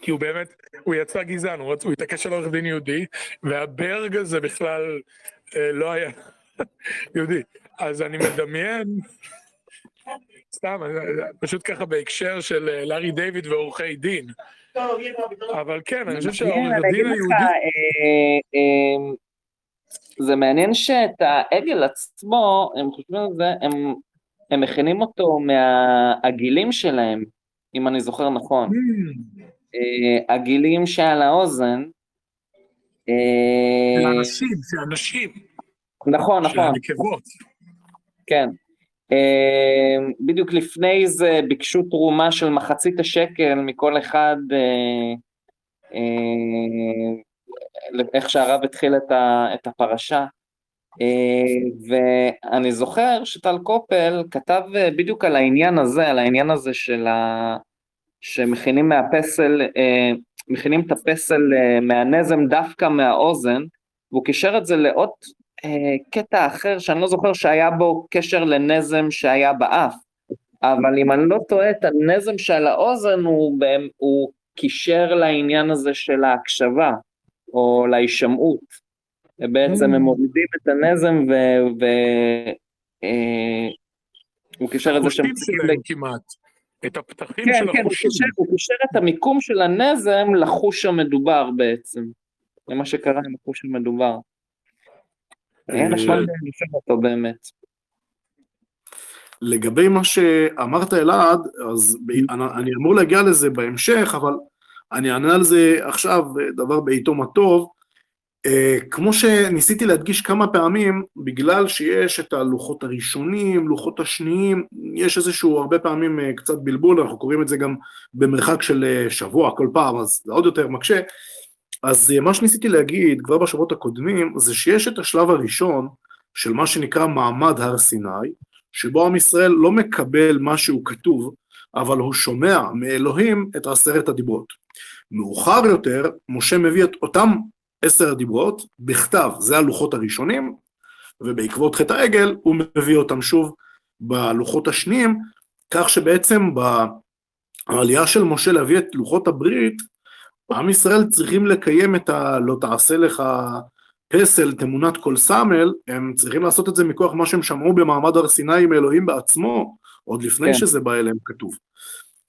כי הוא באמת, הוא יצא גזען, הוא, רצ- הוא התעקש על עורך דין יהודי, והברג הזה בכלל אה, לא היה יהודי. אז אני מדמיין, סתם, אה, פשוט ככה בהקשר של אה, לארי דיוויד ועורכי דין. אבל כן, אני חושב שהעורך מעניין, אני דין אגיד לך, היהודי... אה, אה, זה מעניין שאת העגל עצמו, הם חושבים על זה, הם, הם מכינים אותו מהגילים שלהם, אם אני זוכר נכון. Hmm, אה, הגילים שעל האוזן. אה, של אנשים, של אנשים, נכון, של נכון, הנקבות. כן. אה, בדיוק לפני זה ביקשו תרומה של מחצית השקל מכל אחד, אה, אה, איך שהרב התחיל את, הפרשה. אה, ואני זוכר שטל קופל כתב בדיוק על העניין הזה, על העניין הזה של ה... שמכינים מהפסל, מכינים את הפסל מהנזם דווקא מהאוזן, והוא קישר את זה לעוד קטע אחר שאני לא זוכר שהיה בו קשר לנזם שהיה באף, אבל אם אני לא טועה את הנזם שעל האוזן הוא, הוא קישר לעניין הזה של ההקשבה, או להישמעות. בעצם Mm. הם מורידים את הנזם ו... ו אה, הוא קישר את זה שהם החושים צריכים שלהם כמעט. את הפתחים כן, של כן, החושים. קישר, הוא קישר את המיקום של הנזם לחוש המדובר בעצם. זה מה שקרה עם החוש המדובר. היה אה, נחמד לשאול אותו באמת. לגבי מה שאמרת אלעד, אז אני, אמור להגיע לזה בהמשך, אבל אני אענה על זה עכשיו, דבר בעיתו מה טוב. אה, כמו שניסיתי להדגיש כמה פעמים, בגלל שיש את הלוחות הראשונים, לוחות השניים, יש איזשהו הרבה פעמים אה, קצת בלבול, אנחנו קוראים את זה גם במרחק של שבוע כל פעם, אז זה עוד יותר מקשה. אז מה שניסיתי להגיד כבר בשבועות הקודמים, זה שיש את השלב הראשון של מה שנקרא מעמד הר סיני, שבו עם ישראל לא מקבל מה שהוא כתוב, אבל הוא שומע מאלוהים את עשרת הדיברות. מאוחר יותר, משה מביא את אותם עשר הדיברות בכתב, זה הלוחות הראשונים, ובעקבות חטא העגל הוא מביא אותם שוב בלוחות השניים, כך שבעצם בעלייה של משה להביא את לוחות הברית, עם ישראל צריכים לקיים את ה... לא תעשה לך פסל, תמונת כל סמל, הם צריכים לעשות את זה מכוח מה שהם שמעו במעמד הר סיני עם אלוהים בעצמו, עוד לפני כן. שזה בא אליהם כתוב.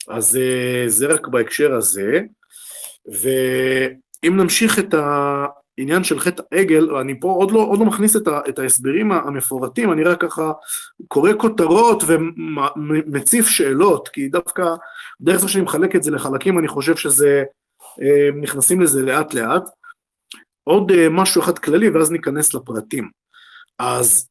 אז אה, זה רק בהקשר הזה. ואם נמשיך את העניין של חטא העגל, אני פה עוד לא, עוד לא מכניס את, ה, את ההסברים המפורטים, אני רק ככה קורא כותרות ומציף שאלות, כי דווקא דרך זה שאני מחלק את זה לחלקים, אני חושב שזה, נכנסים לזה לאט לאט. עוד אה, משהו אחד כללי ואז ניכנס לפרטים. אז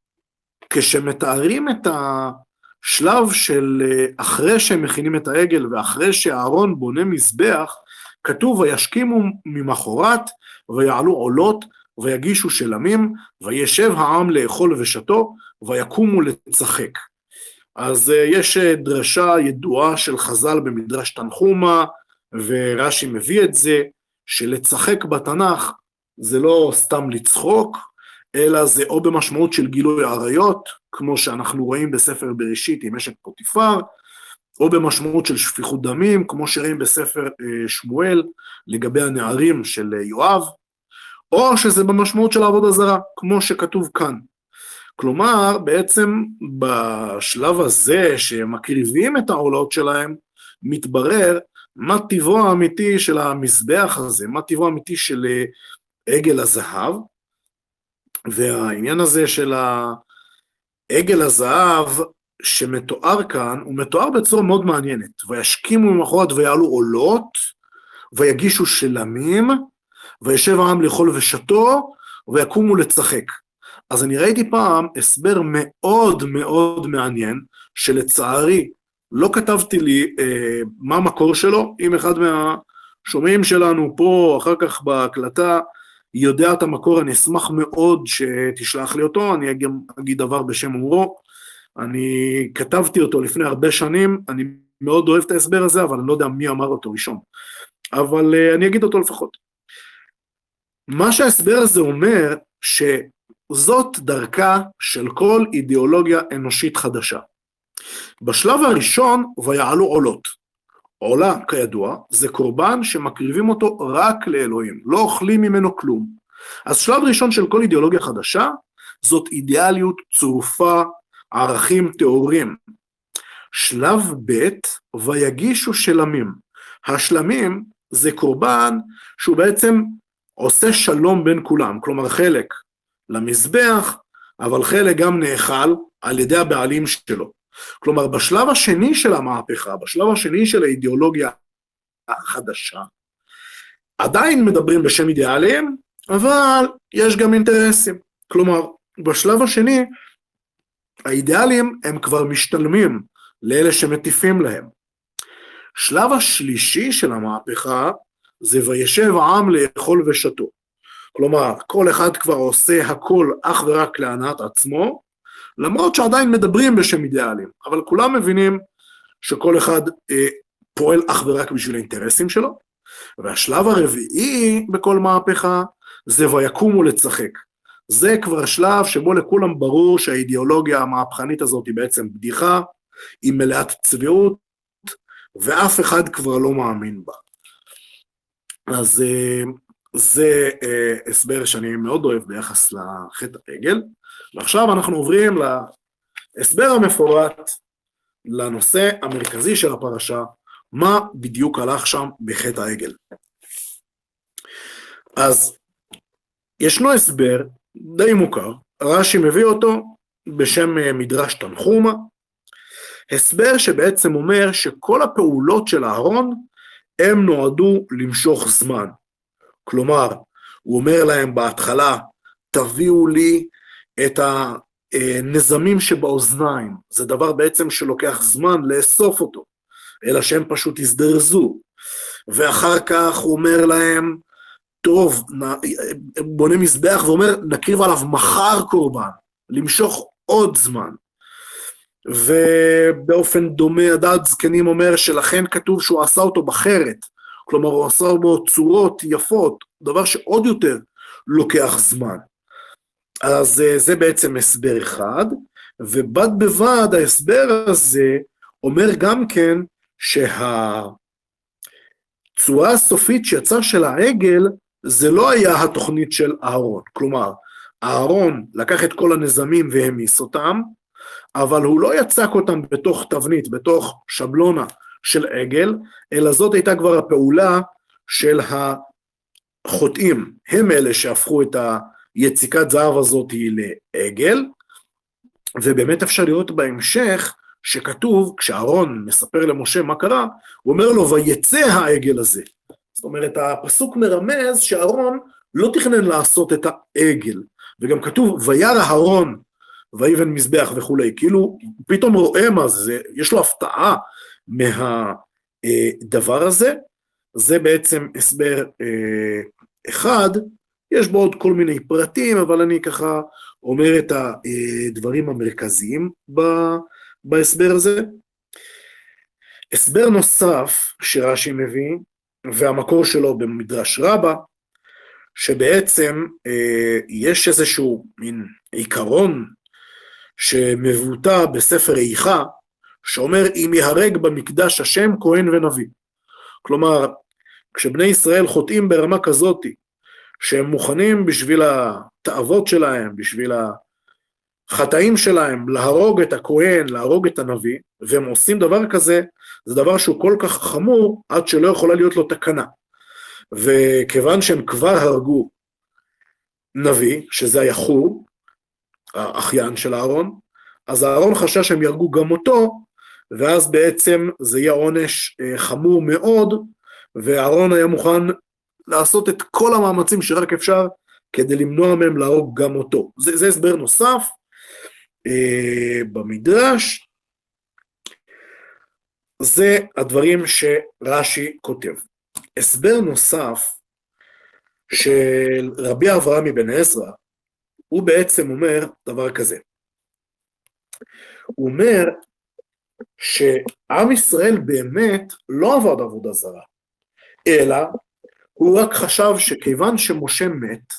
כשמתארים את השלב של אה, אחרי שהם מכינים את העגל ואחרי שאהרון בונה מזבח, כתוב וישכימו ממחרת ויעלו עולות ויגישו שלמים וישב העם לאכול ושתו ויקומו לצחק. אז אה, יש דרשה ידועה של חז"ל במדרש תנחומה ורש"י מביא את זה שלצחק בתנ"ך זה לא סתם לצחוק, אלא זה או במשמעות של גילוי עריות, כמו שאנחנו רואים בספר בראשית עם אשת פוטיפר, או במשמעות של שפיכות דמים, כמו שרואים בספר אה, שמואל לגבי הנערים של אה, יואב, או שזה במשמעות של עבודה זרה, כמו שכתוב כאן. כלומר, בעצם בשלב הזה שמקריבים את העולות שלהם, מתברר מה טיבו האמיתי של המזבח הזה, מה טיבו האמיתי של אה, עגל הזהב, והעניין הזה של העגל הזהב שמתואר כאן, הוא מתואר בצורה מאוד מעניינת. וישכימו ממחרת ויעלו עולות, ויגישו שלמים, וישב העם לאכול ושתו, ויקומו לצחק. אז אני ראיתי פעם הסבר מאוד מאוד מעניין, שלצערי לא כתבתי לי אה, מה המקור שלו, אם אחד מהשומעים שלנו פה, אחר כך בהקלטה, יודע את המקור, אני אשמח מאוד שתשלח לי אותו, אני גם אגיד דבר בשם אומרו. אני כתבתי אותו לפני הרבה שנים, אני מאוד אוהב את ההסבר הזה, אבל אני לא יודע מי אמר אותו ראשון. אבל uh, אני אגיד אותו לפחות. מה שההסבר הזה אומר, שזאת דרכה של כל אידיאולוגיה אנושית חדשה. בשלב הראשון, ויעלו עולות. עולה, כידוע, זה קורבן שמקריבים אותו רק לאלוהים, לא אוכלים ממנו כלום. אז שלב ראשון של כל אידיאולוגיה חדשה, זאת אידיאליות צרופה, ערכים טהורים. שלב ב', ויגישו שלמים. השלמים זה קורבן שהוא בעצם עושה שלום בין כולם, כלומר חלק למזבח, אבל חלק גם נאכל על ידי הבעלים שלו. כלומר, בשלב השני של המהפכה, בשלב השני של האידיאולוגיה החדשה, עדיין מדברים בשם אידיאלים, אבל יש גם אינטרסים. כלומר, בשלב השני, האידיאלים הם כבר משתלמים לאלה שמטיפים להם. שלב השלישי של המהפכה זה וישב העם לאכול ושתו. כלומר, כל אחד כבר עושה הכל אך ורק להנאת עצמו, למרות שעדיין מדברים בשם אידיאלים, אבל כולם מבינים שכל אחד אה, פועל אך ורק בשביל האינטרסים שלו, והשלב הרביעי בכל מהפכה זה ויקומו לצחק. זה כבר שלב שבו לכולם ברור שהאידיאולוגיה המהפכנית הזאת היא בעצם בדיחה, היא מלאת צביעות, ואף אחד כבר לא מאמין בה. אז אה, זה אה, הסבר שאני מאוד אוהב ביחס לחטא העגל. ועכשיו אנחנו עוברים להסבר המפורט לנושא המרכזי של הפרשה, מה בדיוק הלך שם בחטא העגל. אז ישנו הסבר די מוכר, רש"י מביא אותו בשם אה, מדרש תנחומה, הסבר שבעצם אומר שכל הפעולות של אהרון הם נועדו למשוך זמן. כלומר, הוא אומר להם בהתחלה, תביאו לי את הנזמים שבאוזניים, זה דבר בעצם שלוקח זמן לאסוף אותו, אלא שהם פשוט הזדרזו. ואחר כך הוא אומר להם, טוב, בונה מזבח ואומר, נקריב עליו מחר קורבן, למשוך עוד זמן. ובאופן דומה הדעת זקנים אומר שלכן כתוב שהוא עשה אותו בחרת, כלומר הוא עשה בו צורות יפות, דבר שעוד יותר לוקח זמן. אז אה, זה בעצם הסבר אחד, ובד בבד ההסבר הזה אומר גם כן שהצורה הסופית שיצא של העגל זה לא היה התוכנית של אהרון, כלומר אהרון לקח את כל הנזמים והמיס אותם, אבל הוא לא יצק אותם בתוך תבנית, בתוך שבלונה של עגל, אלא זאת הייתה כבר הפעולה של החוטאים, הם אלה שהפכו את היציקת זהב הזאת לעגל, ובאמת אפשר לראות בהמשך שכתוב, כשאהרון מספר למשה מה קרה, הוא אומר לו, ויצא העגל הזה. זאת אומרת, הפסוק מרמז שאהרון לא תכנן לעשות את העגל, וגם כתוב, וירא אהרון ויבן מזבח וכולי, כאילו הוא פתאום רואה מה זה, יש לו הפתעה מהדבר הזה, זה בעצם הסבר אה, אחד, יש בו עוד כל מיני פרטים, אבל אני ככה אומר את הדברים המרכזיים בהסבר הזה. הסבר נוסף שרש"י מביא, והמקור שלו במדרש רבה, שבעצם אה, יש איזשהו מין עיקרון שמבוטא בספר איכה, שאומר אם יהרג במקדש השם כהן ונביא. כלומר, כשבני ישראל חוטאים ברמה כזאתי, שהם מוכנים בשביל התאוות שלהם, בשביל החטאים שלהם, להרוג את הכהן, להרוג את הנביא, והם עושים דבר כזה, זה דבר שהוא כל כך חמור, עד שלא יכולה להיות לו תקנה. וכיוון שהם כבר הרגו נביא, שזה היה חור, האחיין של אהרון, אז אהרון חשש שהם יהרגו גם אותו, ואז בעצם זה יהיה עונש אה, חמור מאוד, ואהרון היה מוכן לעשות את כל המאמצים שרק אפשר כדי למנוע מהם להרוג גם אותו. זה, זה הסבר נוסף אה, במדרש, זה הדברים שרש"י כותב. הסבר נוסף של רבי אברהם אבן עזרא, הוא בעצם אומר דבר כזה. הוא אומר שעם ישראל באמת לא עבד עבודה זרה, אלא הוא רק חשב שכיוון שמשה מת,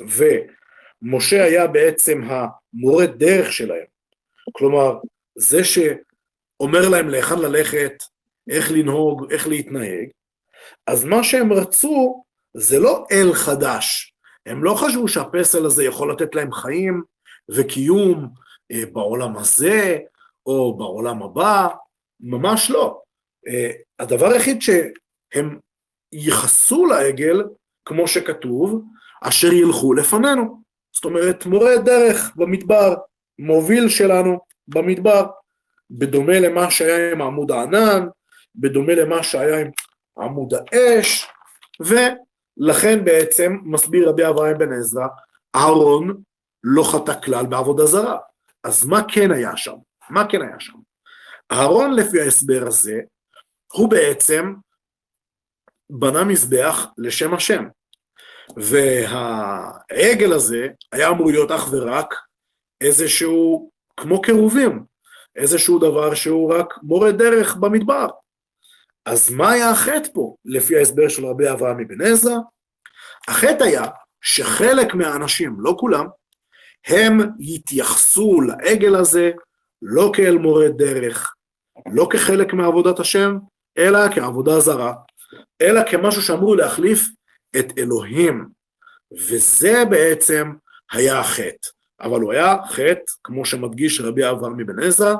ומשה היה בעצם המורה דרך שלהם, כלומר, זה שאומר להם להיכן ללכת, איך לנהוג, איך להתנהג, אז מה שהם רצו זה לא אל חדש, הם לא חשבו שהפסל הזה יכול לתת להם חיים וקיום אה, בעולם הזה או בעולם הבא, ממש לא. אה, הדבר היחיד שהם ייחסו לעגל, כמו שכתוב, אשר ילכו לפנינו. זאת אומרת, מורה דרך במדבר, מוביל שלנו במדבר, בדומה למה שהיה עם עמוד הענן, בדומה למה שהיה עם עמוד האש, ו... לכן בעצם, מסביר רבי אברהם בן עזרא, אהרון לא חטא כלל בעבודה זרה. אז מה כן היה שם? מה כן היה שם? אהרון לפי ההסבר הזה, הוא בעצם בנה מזבח לשם השם. והעגל הזה היה אמור להיות אך ורק איזשהו, כמו קירובים, איזשהו דבר שהוא רק מורה דרך במדבר. אז מה היה החטא פה, לפי ההסבר של רבי אברהם אבן עזרא? החטא היה שחלק מהאנשים, לא כולם, הם התייחסו לעגל הזה לא כאל מורה דרך, לא כחלק מעבודת השם, אלא כעבודה זרה, אלא כמשהו שאמרו להחליף את אלוהים. וזה בעצם היה החטא. אבל הוא היה חטא, כמו שמדגיש רבי אברהם אבן עזרא,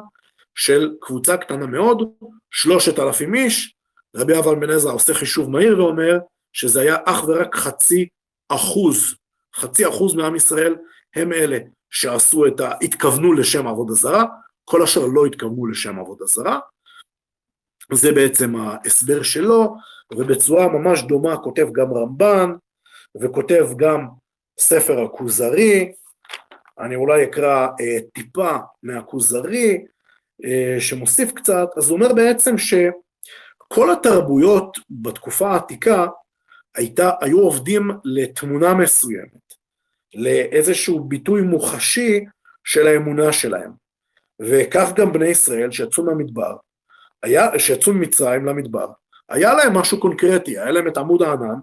של קבוצה קטנה מאוד, שלושת אלפים איש, רבי אברהם בן עזרא עושה חישוב מהיר ואומר שזה היה אך ורק חצי אחוז, חצי אחוז מעם ישראל הם אלה שעשו את ה... התכוונו לשם עבודה זרה, כל אשר לא התכוונו לשם עבודה זרה. זה בעצם ההסבר שלו, ובצורה ממש דומה כותב גם רמב"ן, וכותב גם ספר הכוזרי, אני אולי אקרא אה, טיפה מהכוזרי, אה, שמוסיף קצת, אז הוא אומר בעצם שכל התרבויות בתקופה העתיקה הייתה, היו עובדים לתמונה מסוימת, לאיזשהו ביטוי מוחשי של האמונה שלהם. וכך גם בני ישראל שיצאו מהמדבר, היה, שיצאו ממצרים למדבר, היה להם משהו קונקרטי, היה להם את עמוד הענן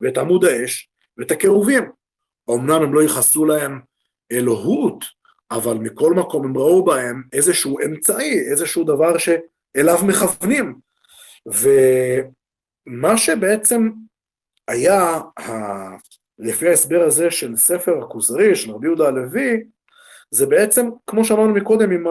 ואת עמוד האש ואת הקירובים. אמנם הם לא ייחסו להם אלוהות, אבל מכל מקום הם ראו בהם איזשהו אמצעי, איזשהו דבר שאליו מכוונים. ומה שבעצם היה, לפי ההסבר הזה של ספר הכוזרי, של רבי יהודה הלוי, זה בעצם, כמו שאמרנו מקודם עם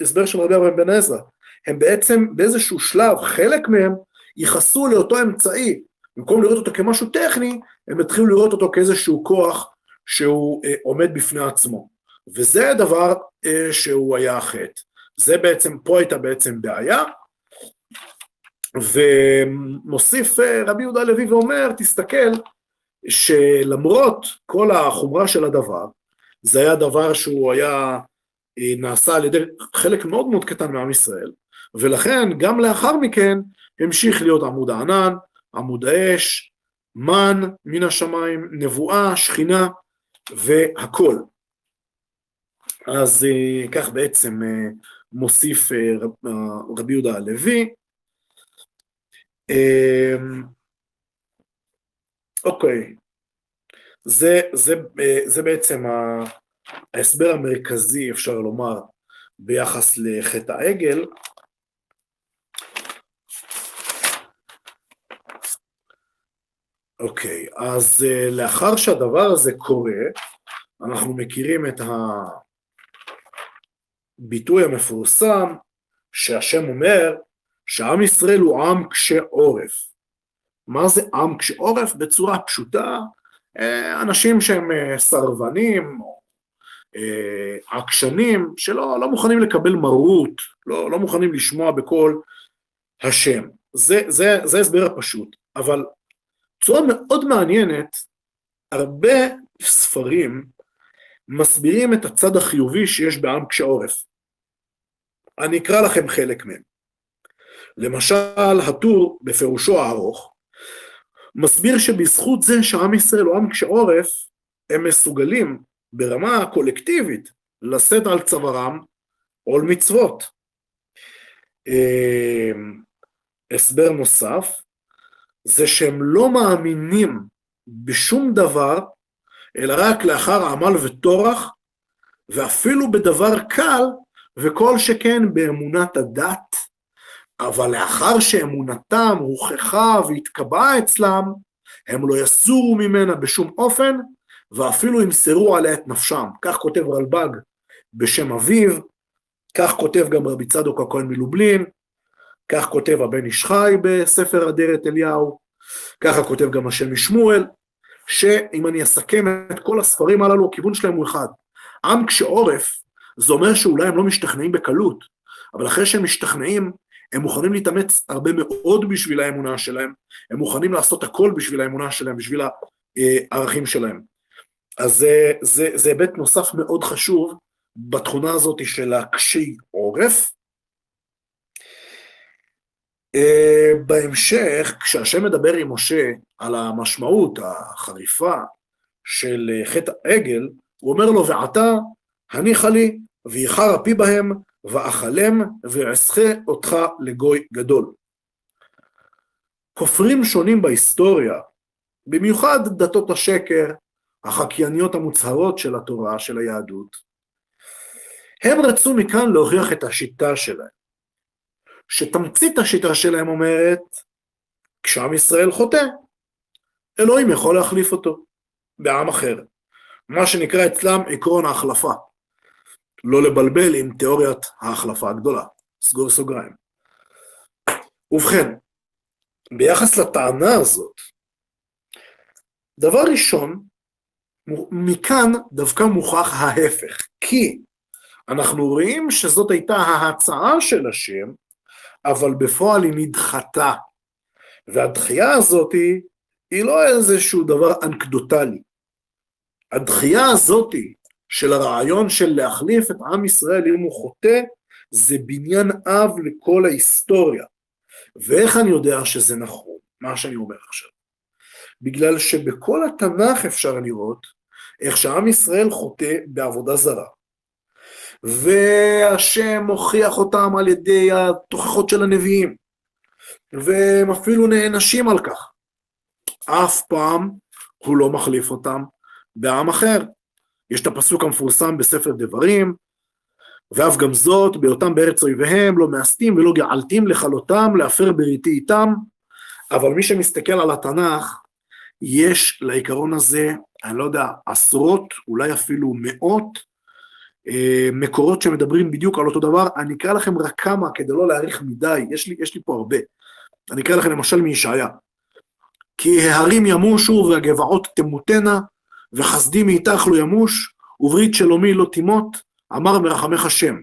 ההסבר של רבי אברהם בן עזרא, הם בעצם באיזשהו שלב, חלק מהם ייחסו לאותו אמצעי, במקום לראות אותו כמשהו טכני, הם התחילו לראות אותו כאיזשהו כוח שהוא אה, עומד בפני עצמו. וזה הדבר אה, שהוא היה החטא. זה בעצם, פה הייתה בעצם בעיה, ומוסיף אה, רבי יהודה לוי ואומר, תסתכל, שלמרות כל החומרה של הדבר, זה היה דבר שהוא היה, אה, נעשה על ידי חלק מאוד מאוד קטן מעם ישראל, ולכן גם לאחר מכן המשיך להיות עמוד הענן, עמוד האש, מן מן השמיים, נבואה, שכינה והכל. אז אה, כך בעצם אה, מוסיף רבי יהודה הלוי. אוקיי, זה, זה, זה בעצם ההסבר המרכזי, אפשר לומר, ביחס לחטא העגל. אוקיי, אז לאחר שהדבר הזה קורה, אנחנו מכירים את הביטוי המפורסם שהשם אומר שעם ישראל הוא עם קשה עורף. מה זה עם קשה עורף? בצורה פשוטה, אה, אנשים שהם אה, סרבנים, עקשנים, שלא לא מוכנים לקבל מרות, לא, לא מוכנים לשמוע בקול השם. זה, זה, זה הסבר הפשוט. אבל צורה מאוד מעניינת, הרבה ספרים מסבירים את הצד החיובי שיש בעם קשה עורף. אני אקרא לכם חלק מהם. למשל, הטור בפירושו הארוך, מסביר שבזכות זה שעם ישראל הוא עם קשה עורף, הם מסוגלים ברמה קולקטיבית לשאת על צווארם עול מצוות. אמ, הסבר נוסף זה שהם לא מאמינים בשום דבר, אלא רק לאחר עמל וטורח, ואפילו בדבר קל, וכל שכן באמונת הדת, אבל לאחר שאמונתם הוכחה והתקבעה אצלם, הם לא יסורו ממנה בשום אופן, ואפילו ימסרו עליה את נפשם. כך כותב רלב"ג בשם אביו, כך כותב גם רבי צדוק הכהן מלובלין, כך כותב הבן איש חי בספר אדרת אליהו, ככה כותב גם השם משמואל, שאם אני אסכם את כל הספרים הללו, הכיוון שלהם הוא אחד. עם קשה עורף, זה אומר שאולי הם לא משתכנעים בקלות, אבל אחרי שהם משתכנעים, הם מוכנים להתאמץ הרבה מאוד בשביל האמונה שלהם, הם מוכנים לעשות הכל בשביל האמונה שלהם, בשביל הערכים שלהם. אז זה, זה היבט נוסף מאוד חשוב בתכונה הזאת של הקשי עורף. אה, בהמשך, כשהשם מדבר עם משה על המשמעות החריפה של חטא העגל, הוא אומר לו, ועתה הניחה לי, ואיחר אפי בהם, ואכלם ואסחה אותך לגוי גדול. כופרים שונים בהיסטוריה, במיוחד דתות השקר, החקייניות המוצהרות של התורה, של היהדות, הם רצו מכאן להוכיח את השיטה שלהם. שתמצית השיטה שלהם אומרת, כשעם ישראל חוטא, אלוהים יכול להחליף אותו בעם אחר. מה שנקרא אצלם עקרון ההחלפה. לא לבלבל עם תיאוריית ההחלפה הגדולה. סגור סוגריים. ובכן, ביחס לטענה הזאת, דבר ראשון, מכאן דווקא מוכח ההפך, כי אנחנו רואים שזאת הייתה ההצעה של השם, אבל בפועל היא נדחתה. והדחייה הזאת היא לא איזשהו דבר אנקדוטלי. הדחייה הזאת של הרעיון של להחליף את עם ישראל אם הוא חוטא, זה בניין אב לכל ההיסטוריה. ואיך אני יודע שזה נכון, מה שאני אומר עכשיו? בגלל שבכל התנ"ך אפשר לראות איך שעם ישראל חוטא בעבודה זרה. והשם מוכיח אותם על ידי התוכחות של הנביאים, והם אפילו נענשים על כך. אף פעם הוא לא מחליף אותם בעם אחר. יש את הפסוק המפורסם בספר דברים, ואף גם זאת, בהיותם בארץ אויביהם, לא מאסתים ולא געלתים לכלותם, להפר בריתי איתם. אבל מי שמסתכל על התנ"ך, יש לעיקרון הזה, אני לא יודע, עשרות, אולי אפילו מאות, מקורות שמדברים בדיוק על אותו דבר. אני אקרא לכם רק כמה כדי לא להאריך מדי, יש לי, יש לי פה הרבה. אני אקרא לכם למשל מישעיה. כי ההרים ימושו והגבעות תמותנה, וחסדי מאיתך לא ימוש, וברית שלומי לא תימות, אמר מרחמך השם.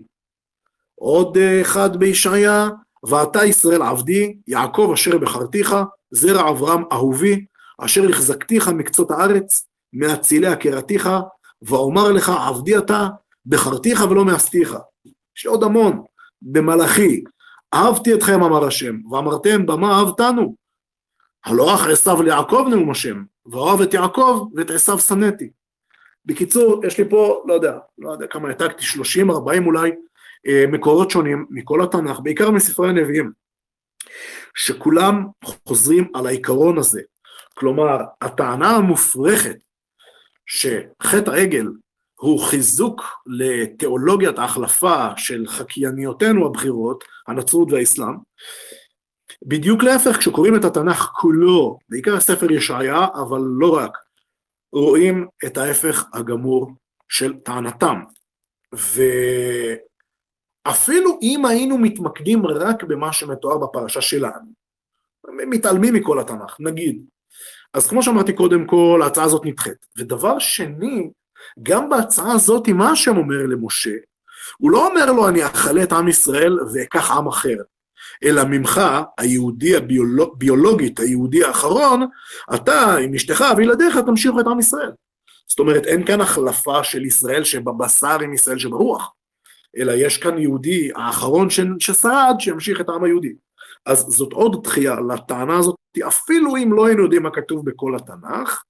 עוד אחד בישעיה, ואתה ישראל עבדי, יעקב אשר בחרתיך, זרע אברהם אהובי, אשר החזקתיך מקצות הארץ, מאצילי הכרתיך, ואומר לך עבדי אתה, בחרתיך ולא מאסתיך. יש עוד המון. במלאכי, אהבתי אתכם אמר השם, ואמרתם במה אהבתנו? הלא אח עשיו ליעקב נאום השם, ואוהב את יעקב ואת עשיו שנאתי. בקיצור, יש לי פה, לא יודע, לא יודע כמה העתקתי, 30, 40 אולי, אה, מקורות שונים מכל התנ"ך, בעיקר מספרי הנביאים, שכולם חוזרים על העיקרון הזה. כלומר, הטענה המופרכת שחטא העגל הוא חיזוק לתיאולוגיית ההחלפה של חקייניותינו הבכירות, הנצרות והאסלאם, בדיוק להפך, כשקוראים את התנ"ך כולו, בעיקר ספר ישעיה, אבל לא רק, רואים את ההפך הגמור של טענתם. ואפילו אם היינו מתמקדים רק במה שמתואר בפרשה שלנו, מתעלמים מכל התנ"ך, נגיד. אז כמו שאמרתי קודם כל, ההצעה הזאת נדחית. ודבר שני, גם בהצעה הזאת, מה השם אומר למשה? הוא לא אומר לו, אני אכלה את עם ישראל ואקח עם אחר. אלא ממך, היהודי הביולוגית, היהודי האחרון, אתה עם אשתך וילדיך תמשיכו את עם ישראל. זאת אומרת, אין כאן החלפה של ישראל שבבשר עם ישראל שברוח, אלא יש כאן יהודי האחרון ששרד, שימשיך את העם היהודי. אז זאת עוד דחייה לטענה הזאת, אפילו אם לא היינו יודעים מה כתוב בכל התנ"ך,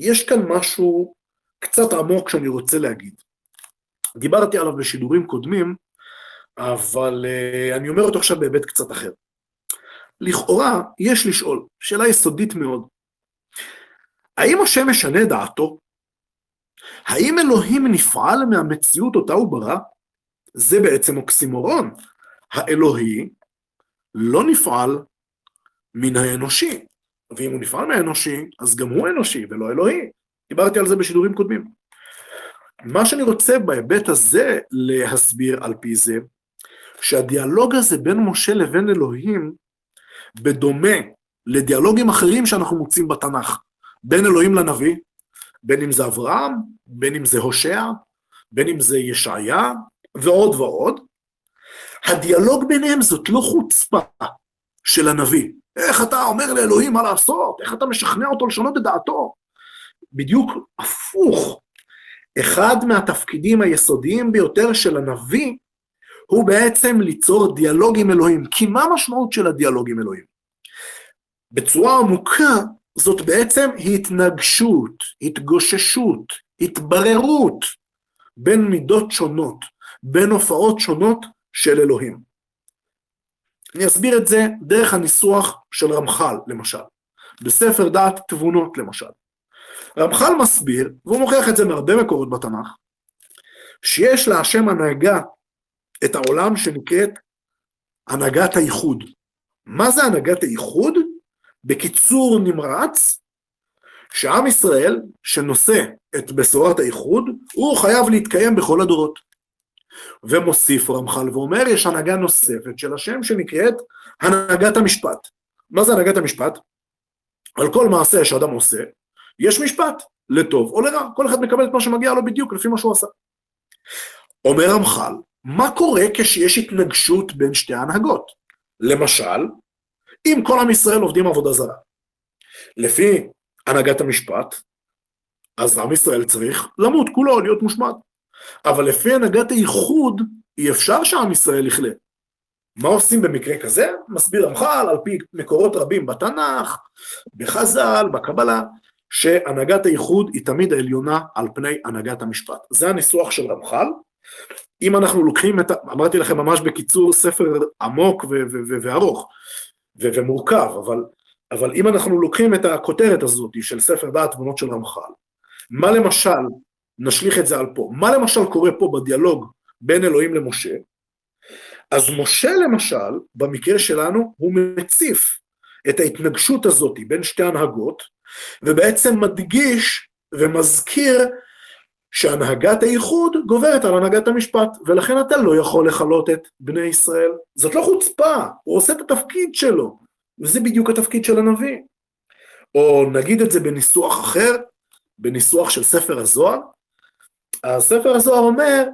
ויש כאן משהו קצת עמוק שאני רוצה להגיד. דיברתי עליו בשידורים קודמים, אבל uh, אני אומר אותו עכשיו בהיבט קצת אחר. לכאורה, יש לשאול, שאלה יסודית מאוד, האם השם משנה דעתו? האם אלוהים נפעל מהמציאות אותה הוא ברא? זה בעצם אוקסימורון. האלוהי לא נפעל מן האנושי, ואם הוא נפעל מהאנושי, אז גם הוא אנושי ולא אלוהי. דיברתי על זה בשידורים קודמים. מה שאני רוצה בהיבט הזה להסביר על פי זה, שהדיאלוג הזה בין משה לבין אלוהים, בדומה לדיאלוגים אחרים שאנחנו מוצאים בתנ"ך, בין אלוהים לנביא, בין אם זה אברהם, בין אם זה הושע, בין אם זה ישעיה, ועוד ועוד, הדיאלוג ביניהם זאת לא חוצפה של הנביא. איך אתה אומר לאלוהים מה לעשות? איך אתה משכנע אותו לשנות את דעתו? בדיוק הפוך. אחד מהתפקידים היסודיים ביותר של הנביא הוא בעצם ליצור דיאלוג עם אלוהים. כי מה המשמעות של הדיאלוג עם אלוהים? בצורה עמוקה זאת בעצם התנגשות, התגוששות, התבררות בין מידות שונות, בין הופעות שונות של אלוהים. אני אסביר את זה דרך הניסוח של רמח"ל, למשל, בספר דעת תבונות, למשל. רמח"ל מסביר, והוא מוכיח את זה מהרבה מקורות בתנ"ך, שיש להשם הנהגה את העולם שנקראת הנהגת הייחוד. מה זה הנהגת הייחוד? בקיצור נמרץ, שעם ישראל שנושא את בשורת הייחוד, הוא חייב להתקיים בכל הדורות. ומוסיף רמח"ל ואומר, יש הנהגה נוספת של השם שנקראת הנהגת המשפט. מה זה הנהגת המשפט? על כל מעשה שאדם עושה, יש משפט. לטוב או לרע, כל אחד מקבל את מה שמגיע לו בדיוק לפי מה שהוא עשה. אומר רמח"ל, מה קורה כשיש התנגשות בין שתי ההנהגות? למשל, אם כל עם ישראל עובדים עבודה זרה, לפי הנהגת המשפט, אז עם ישראל צריך למות כולו, להיות מושמד. אבל לפי הנהגת הייחוד, אי אפשר שעם ישראל יכלה. מה עושים במקרה כזה? מסביר רמח"ל על פי מקורות רבים בתנ"ך, בחז"ל, בקבלה, שהנהגת הייחוד היא תמיד העליונה על פני הנהגת המשפט. זה הניסוח של רמח"ל. אם אנחנו לוקחים את, אמרתי לכם ממש בקיצור, ספר עמוק וארוך ומורכב, אבל, אבל אם אנחנו לוקחים את הכותרת הזאת של ספר דעת תמונות של רמח"ל, מה למשל, נשליך את זה על פה, מה למשל קורה פה בדיאלוג בין אלוהים למשה? אז משה למשל, במקרה שלנו, הוא מציף את ההתנגשות הזאת בין שתי הנהגות, ובעצם מדגיש ומזכיר שהנהגת הייחוד גוברת על הנהגת המשפט, ולכן אתה לא יכול לכלות את בני ישראל. זאת לא חוצפה, הוא עושה את התפקיד שלו, וזה בדיוק התפקיד של הנביא. או נגיד את זה בניסוח אחר, בניסוח של ספר הזוהר, אז ספר הזוהר אומר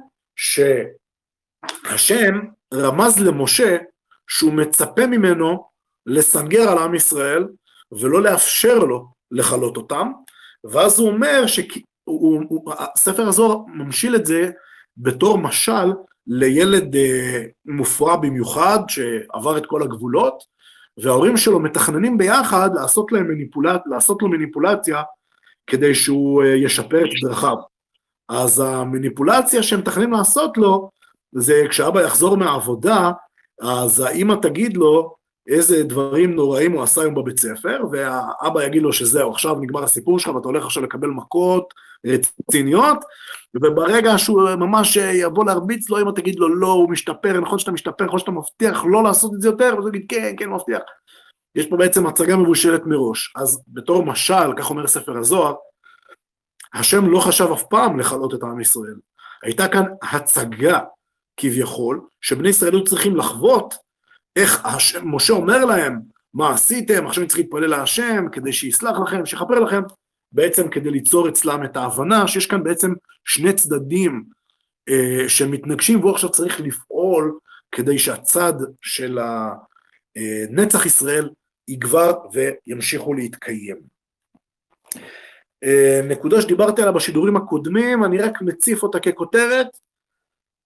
שהשם רמז למשה שהוא מצפה ממנו לסנגר על עם ישראל ולא לאפשר לו לכלות אותם, ואז הוא אומר שספר הזוהר ממשיל את זה בתור משל לילד אה, מופרע במיוחד שעבר את כל הגבולות, וההורים שלו מתכננים ביחד לעשות, להם מניפולט, לעשות לו מניפולציה כדי שהוא אה, ישפר את דרכיו. אז המניפולציה שהם מתכננים לעשות לו, זה כשאבא יחזור מהעבודה, אז האמא תגיד לו איזה דברים נוראים הוא עשה היום בבית ספר, והאבא יגיד לו שזהו, עכשיו נגמר הסיפור שלך ואתה הולך עכשיו לקבל מכות רציניות, וברגע שהוא ממש יבוא להרביץ לו, אמא תגיד לו לא, הוא משתפר, נכון שאתה משתפר, נכון שאתה מבטיח לא לעשות את זה יותר, ואז הוא יגיד כן, כן, מבטיח. יש פה בעצם הצגה מבושלת מראש. אז בתור משל, כך אומר ספר הזוהר, השם לא חשב אף פעם לכלות את עם ישראל. הייתה כאן הצגה, כביכול, שבני ישראל היו צריכים לחוות איך השם, משה אומר להם, מה עשיתם, עכשיו אני צריך להתפלל להשם כדי שיסלח לכם, שיכפר לכם, בעצם כדי ליצור אצלם את ההבנה שיש כאן בעצם שני צדדים אה, שמתנגשים, והוא עכשיו צריך לפעול כדי שהצד של הנצח ישראל יגבר וימשיכו להתקיים. אה, נקודה שדיברתי עליה בשידורים הקודמים, אני רק מציף אותה ככותרת.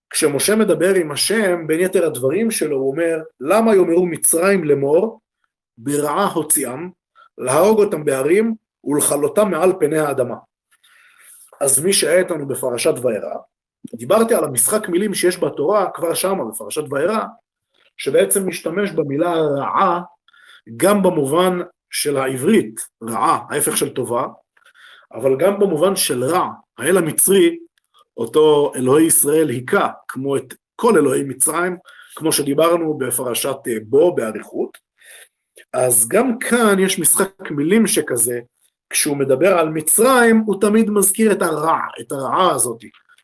כשמשה מדבר עם השם, בין יתר הדברים שלו, הוא אומר, למה יאמרו מצרים לאמור, ברעה הוציאם, להרוג אותם בהרים ולכלותם מעל פני האדמה. אז מי שהיה איתנו בפרשת וירא, דיברתי על המשחק מילים שיש בתורה כבר שמה בפרשת וירא, שבעצם משתמש במילה רעה גם במובן של העברית, רעה, ההפך של טובה, אבל גם במובן של רע, האל המצרי, אותו אלוהי ישראל היכה, כמו את כל אלוהי מצרים, כמו שדיברנו בפרשת אה, בו באריכות. אז גם כאן יש משחק מילים שכזה, כשהוא מדבר על מצרים, הוא תמיד מזכיר את הרע, את הרעה הזאת.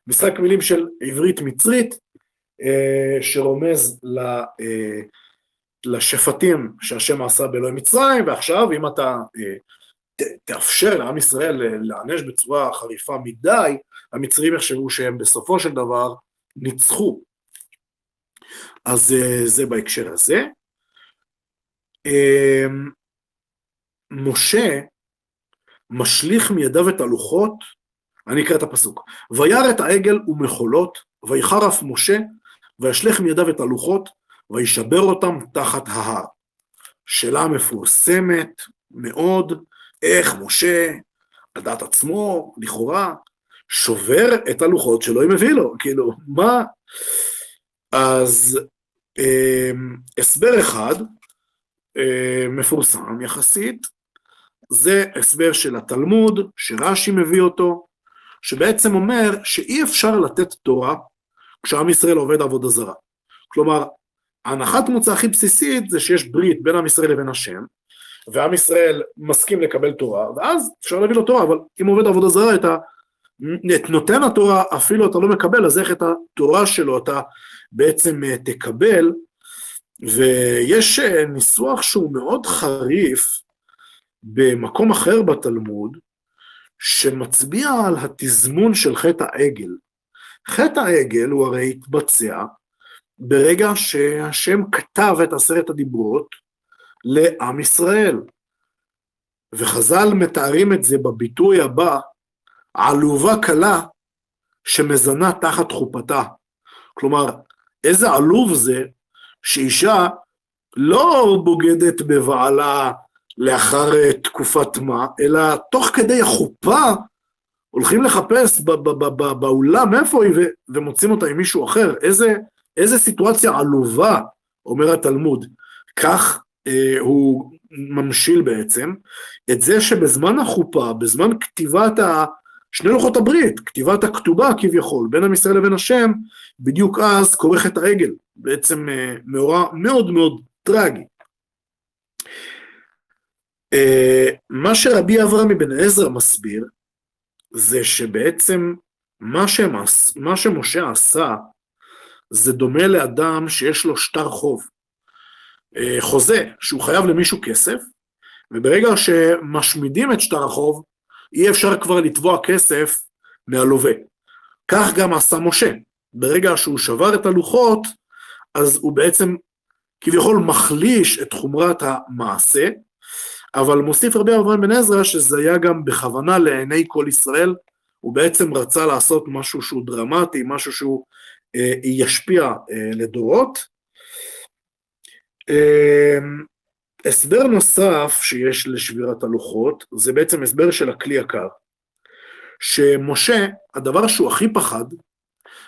משחק מילים של עברית מצרית, אה, שרומז ל, אה, לשפטים שהשם עשה באלוהי מצרים, ועכשיו אם אתה תאפשר לעם ישראל להיענש בצורה חריפה מדי, המצרים יחשבו שהם בסופו של דבר ניצחו. אז אה, זה בהקשר הזה. אמ, משה משליך מידיו את הלוחות, אני אקרא את הפסוק, וירא את העגל ומחולות, ויחרף משה, וישלך מידיו את הלוחות, וישבר אותם תחת ההר. שאלה מפורסמת מאוד, איך משה, על דעת עצמו, לכאורה, שובר את הלוחות שאלוהים הביא לו, כאילו, מה? אז אה, הסבר אחד, אה, מפורסם יחסית, זה הסבר של התלמוד, שרש"י מביא אותו, שבעצם אומר שאי אפשר לתת תורה כשעם ישראל עובד עבודה זרה. כלומר, הנחת מוצא הכי בסיסית זה שיש ברית בין עם ישראל לבין השם, ועם ישראל מסכים לקבל תורה, ואז אפשר להביא לו תורה, אבל אם עובד עבודה זרה, את, ה, את נותן התורה אפילו אתה לא מקבל, אז איך את התורה שלו אתה בעצם אה, תקבל, ויש אה, ניסוח שהוא מאוד חריף במקום אחר בתלמוד, שמצביע על התזמון של חטא העגל. חטא העגל הוא הרי התבצע ברגע שהשם כתב את עשרת הדיברות לעם ישראל. וחז"ל מתארים את זה בביטוי הבא, עלובה קלה שמזנה תחת חופתה. כלומר, איזה עלוב זה שאישה לא בוגדת בבעלה לאחר אה, תקופת מה, אלא תוך כדי החופה הולכים לחפש באולם איפה היא ומוצאים אותה עם מישהו אחר. איזה, איזה סיטואציה עלובה, אומר התלמוד. כך הוא ממשיל בעצם את זה שבזמן החופה, בזמן כתיבת ה... שני לוחות הברית, כתיבת הכתובה כביכול, בין עם ישראל לבין השם, בדיוק אז כורך את העגל, בעצם אה, מאורע מאוד מאוד טרגי. אה, מה שרבי אברהם אבן עזרא מסביר, זה שבעצם מה, שמס, מה שמשה עשה, זה דומה לאדם שיש לו שטר חוב. אה, חוזה שהוא חייב למישהו כסף, וברגע שמשמידים את שטר החוב, אי אפשר כבר לתבוע כסף מהלווה. כך גם עשה משה. ברגע שהוא שבר את הלוחות, אז הוא בעצם כביכול מחליש את חומרת המעשה, אבל מוסיף רבי אברהם בן עזרא שזה היה גם בכוונה לעיני כל ישראל, הוא בעצם רצה לעשות משהו שהוא דרמטי, משהו שהוא אה, ישפיע אה, לדורות. אה, הסבר נוסף שיש לשבירת הלוחות, זה בעצם הסבר של הכלי יקר. שמשה, הדבר שהוא הכי פחד,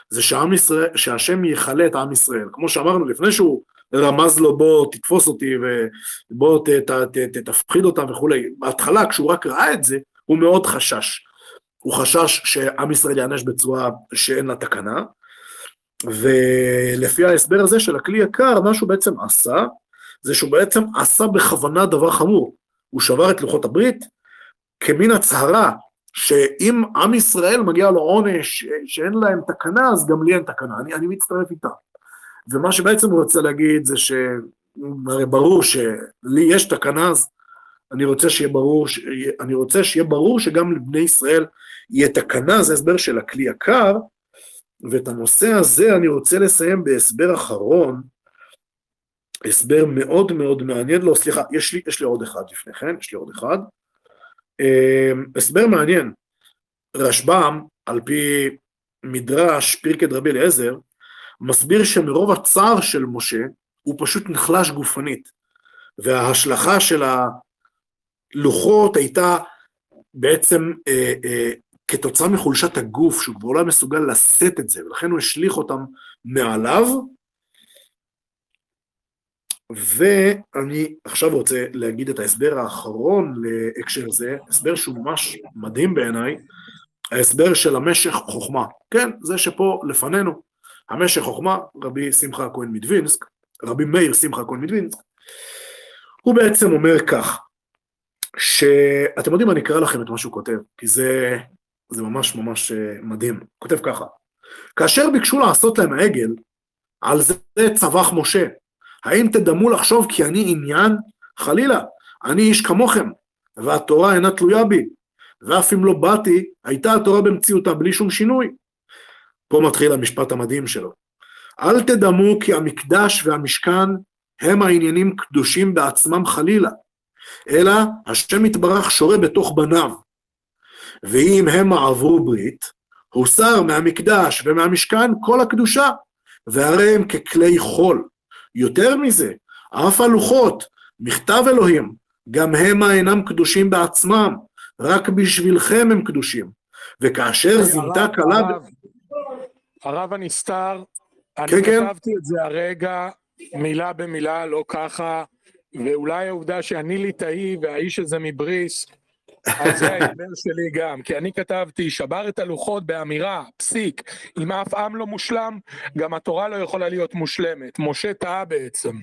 זה שעם ישראל, שהשם יכלה את עם ישראל. כמו שאמרנו, לפני שהוא רמז לו בוא תתפוס אותי ובוא ת, ת, ת, ת, תפחיד אותם וכולי, בהתחלה כשהוא רק ראה את זה, הוא מאוד חשש. הוא חשש שעם ישראל יענש בצורה שאין לה תקנה, ולפי ההסבר הזה של הכלי יקר, מה שהוא בעצם עשה, זה שהוא בעצם עשה בכוונה דבר חמור. הוא שבר את לוחות הברית כמין הצהרה שאם עם ישראל מגיע לו עונש שאין להם תקנה, אז גם לי אין תקנה, אני, אני מצטרף איתה. ומה שבעצם הוא רוצה להגיד זה שהרי ברור שלי יש תקנה, אז אני רוצה שיהיה ברור, אני רוצה שיהיה ברור שגם לבני ישראל יהיה תקנה, זה הסבר של הכלי יקר, ואת הנושא הזה אני רוצה לסיים בהסבר אחרון, הסבר מאוד מאוד מעניין, לא סליחה, יש לי, יש לי עוד אחד לפני כן, יש לי עוד אחד. אמ, הסבר מעניין, רשב"ם, על פי מדרש פרקד רבי אליעזר, מסביר שמרוב הצער של משה, הוא פשוט נחלש גופנית, וההשלכה של הלוחות הייתה בעצם אה, אה, כתוצאה מחולשת הגוף, שהוא כבר לא מסוגל לשאת את זה, ולכן הוא השליך אותם מעליו, ואני עכשיו רוצה להגיד את ההסבר האחרון להקשר זה, הסבר שהוא ממש מדהים בעיניי, ההסבר של המשך חוכמה. כן, זה שפה לפנינו, המשך חוכמה, רבי שמחה הכהן מדווינסק, רבי מאיר שמחה הכהן מדווינסק, הוא בעצם אומר כך, שאתם יודעים, אני אקרא לכם את מה שהוא כותב, כי זה, זה ממש ממש אה, מדהים. כותב ככה, כאשר ביקשו לעשות להם העגל, על זה צווח משה, האם תדמו לחשוב כי אני עניין? חלילה, אני איש כמוכם, והתורה אינה תלויה בי, ואף אם לא באתי, הייתה התורה במציאותה בלי שום שינוי. פה מתחיל המשפט המדהים שלו. אל תדמו כי המקדש והמשכן הם העניינים קדושים בעצמם חלילה, אלא השם יתברך שורה בתוך בניו. ואם המה עברו ברית, הוסר מהמקדש ומהמשכן כל הקדושה, והרי הם ככלי חול. יותר מזה, אף הלוחות, מכתב אלוהים, גם המה אינם קדושים בעצמם, רק בשבילכם הם קדושים. וכאשר זינתה כלה... הרב הנסתר, אני כן, כן. כתבתי את זה הרגע, מילה במילה, לא ככה, ואולי העובדה שאני ליטאי והאיש הזה מבריס, אז זה ההסבר שלי גם, כי אני כתבתי, שבר את הלוחות באמירה, פסיק, אם אף עם לא מושלם, גם התורה לא יכולה להיות מושלמת. משה טעה בעצם.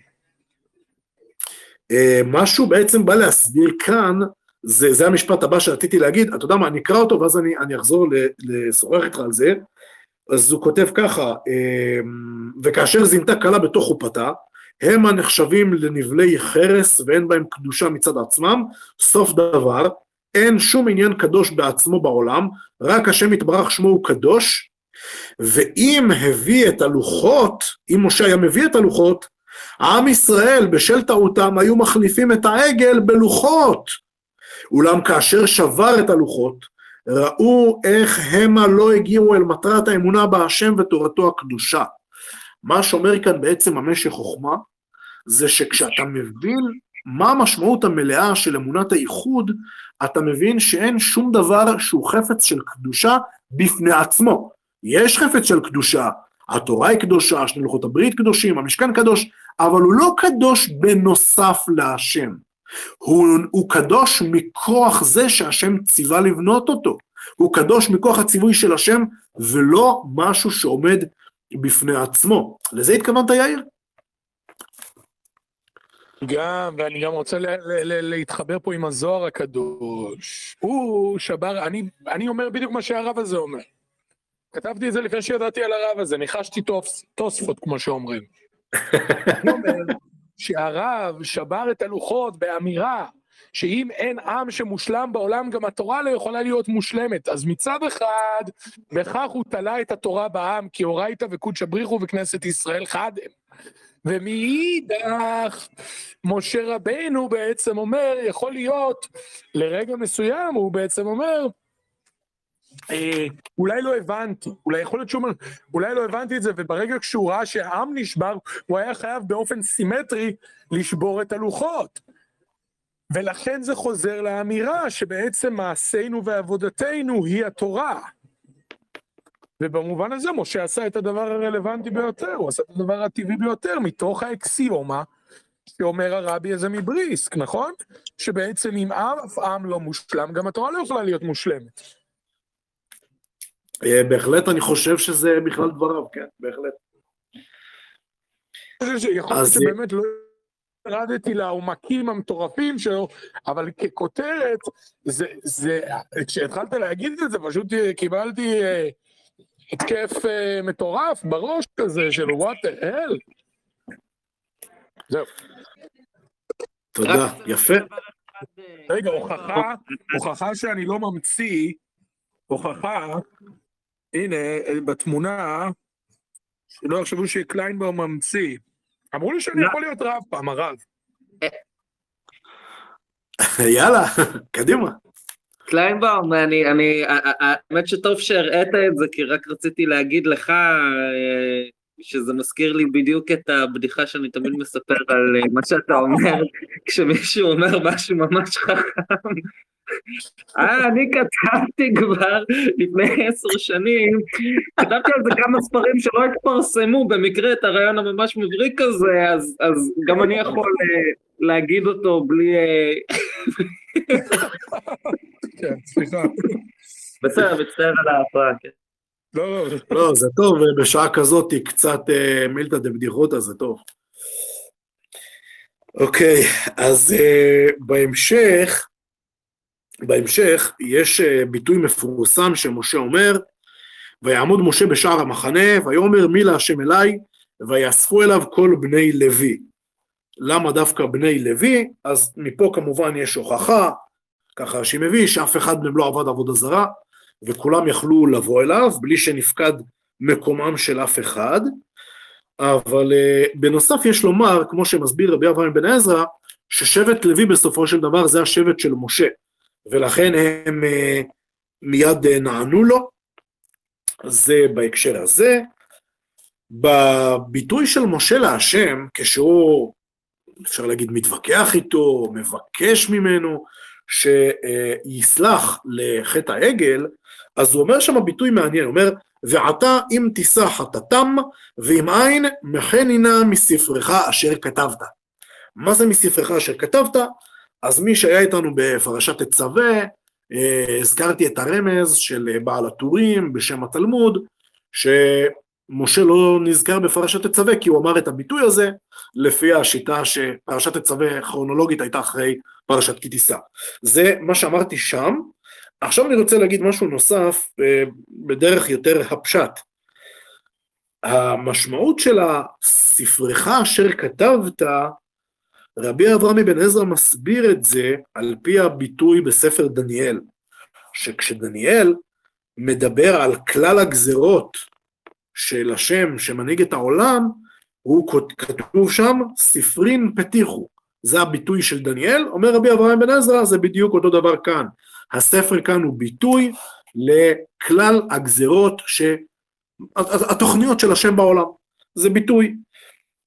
אה, מה שהוא בעצם בא להסביר כאן, זה, זה המשפט הבא שרציתי להגיד, אתה יודע מה, אני אקרא אותו ואז אני, אני אחזור לשוחח איתך על זה. אז הוא כותב ככה, אמ, וכאשר זינתה כלה בתוך חופתה, הם הנחשבים לנבלי חרס ואין בהם קדושה מצד עצמם, סוף דבר, אין שום עניין קדוש בעצמו בעולם, רק השם יתברך שמו הוא קדוש, ואם הביא את הלוחות, אם משה היה מביא את הלוחות, עם ישראל בשל טעותם היו מחליפים את העגל בלוחות. אולם כאשר שבר את הלוחות, ראו איך המה לא הגיעו אל מטרת האמונה בהשם ותורתו הקדושה. מה שאומר כאן בעצם המשך חוכמה, זה שכשאתה מבין מה המשמעות המלאה של אמונת האיחוד, אתה מבין שאין שום דבר שהוא חפץ של קדושה בפני עצמו. יש חפץ של קדושה, התורה היא קדושה, שני לוחות הברית קדושים, המשכן קדוש, אבל הוא לא קדוש בנוסף להשם. הוא, הוא קדוש מכוח זה שהשם ציווה לבנות אותו. הוא קדוש מכוח הציווי של השם, ולא משהו שעומד בפני עצמו. לזה התכוונת, יאיר? גם, ואני גם רוצה ל- ל- ל- להתחבר פה עם הזוהר הקדוש. הוא שבר, אני, אני אומר בדיוק מה שהרב הזה אומר. כתבתי את זה לפני שידעתי על הרב הזה, ניחשתי תוס- תוספות, כמו שאומרים. אני אומר שהרב שבר את הלוחות באמירה שאם אין עם שמושלם בעולם, גם התורה לא יכולה להיות מושלמת. אז מצד אחד, בכך הוא תלה את התורה בעם, כי אורייתא וקודשא בריחו וכנסת ישראל חד הם. ומאידך, משה רבנו בעצם אומר, יכול להיות, לרגע מסוים הוא בעצם אומר, אה, אולי לא הבנתי, אולי יכול להיות שהוא אומר, אולי לא הבנתי את זה, וברגע כשהוא ראה שהעם נשבר, הוא היה חייב באופן סימטרי לשבור את הלוחות. ולכן זה חוזר לאמירה שבעצם מעשינו ועבודתנו היא התורה. ובמובן הזה משה עשה את הדבר הרלוונטי ביותר, הוא עשה את הדבר הטבעי ביותר, מתוך האקסיומה שאומר הרבי הזה מבריסק, נכון? שבעצם אם אף עם לא מושלם, גם התורה לא יכולה להיות מושלמת. אה, בהחלט אני חושב שזה בכלל דבריו, כן, בהחלט. יכול להיות שבאמת לא ירדתי לעומקים המטורפים שלו, אבל ככותרת, זה, זה, כשהתחלת להגיד את זה, פשוט אה, קיבלתי אה, התקף אה, מטורף בראש כזה של וואט דה הל. זהו. תודה, יפה. רגע, הוכחה, הוכחה שאני לא ממציא, הוכחה, הנה, אה, בתמונה, שלא יחשבו שקליינבאום ממציא. אמרו לי שאני יכול להיות רב פעם, הרב. יאללה, קדימה. קליינבאום, אני, אני, האמת שטוב שהראית את זה, כי רק רציתי להגיד לך אה, שזה מזכיר לי בדיוק את הבדיחה שאני תמיד מספר על אה, מה שאתה אומר, כשמישהו אומר משהו ממש חכם. אה, אני כתבתי כבר לפני עשר שנים, כתבתי על זה כמה ספרים שלא התפרסמו, במקרה את הרעיון הממש מבריק הזה, אז, אז גם אני יכול אה, להגיד אותו בלי... אה, כן, סליחה. בסדר, מצטער על ההפרעה, כן. לא, לא, לא, זה טוב, בשעה כזאת היא קצת אה, מילתא דבדיחותא, זה טוב. אוקיי, אז אה, בהמשך, בהמשך יש ביטוי מפורסם שמשה אומר, ויעמוד משה בשער המחנה, ויאמר מי להשם אליי, ויאספו אליו כל בני לוי. למה דווקא בני לוי? אז מפה כמובן יש הוכחה, ככה שמביא שאף אחד מהם לא עבד עבודה זרה, וכולם יכלו לבוא אליו בלי שנפקד מקומם של אף אחד, אבל uh, בנוסף יש לומר, כמו שמסביר רבי אברהם בן עזרא, ששבט לוי בסופו של דבר זה השבט של משה, ולכן הם uh, מיד uh, נענו לו, זה בהקשר הזה. בביטוי של משה להשם, כשהוא, אפשר להגיד, מתווכח איתו, מבקש ממנו, שיסלח לחטא העגל, אז הוא אומר שם ביטוי מעניין, הוא אומר, ועתה אם תישא חטאתם, ואם אין, מחנינה מספרך אשר כתבת. מה זה מספרך אשר כתבת? אז מי שהיה איתנו בפרשת תצווה, אה, הזכרתי את הרמז של בעל הטורים בשם התלמוד, שמשה לא נזכר בפרשת תצווה כי הוא אמר את הביטוי הזה, לפי השיטה שפרשת תצווה כרונולוגית הייתה אחרי פרשת כי תישא. זה מה שאמרתי שם. עכשיו אני רוצה להגיד משהו נוסף אה, בדרך יותר הפשט. המשמעות של הספרך אשר כתבת רבי אברהם אבן עזרא מסביר את זה על פי הביטוי בספר דניאל, שכשדניאל מדבר על כלל הגזרות של השם שמנהיג את העולם, הוא כתוב שם, ספרין פתיחו. זה הביטוי של דניאל, אומר רבי אברהם בן עזרא, זה בדיוק אותו דבר כאן. הספר כאן הוא ביטוי לכלל הגזרות, ש... התוכניות של השם בעולם. זה ביטוי.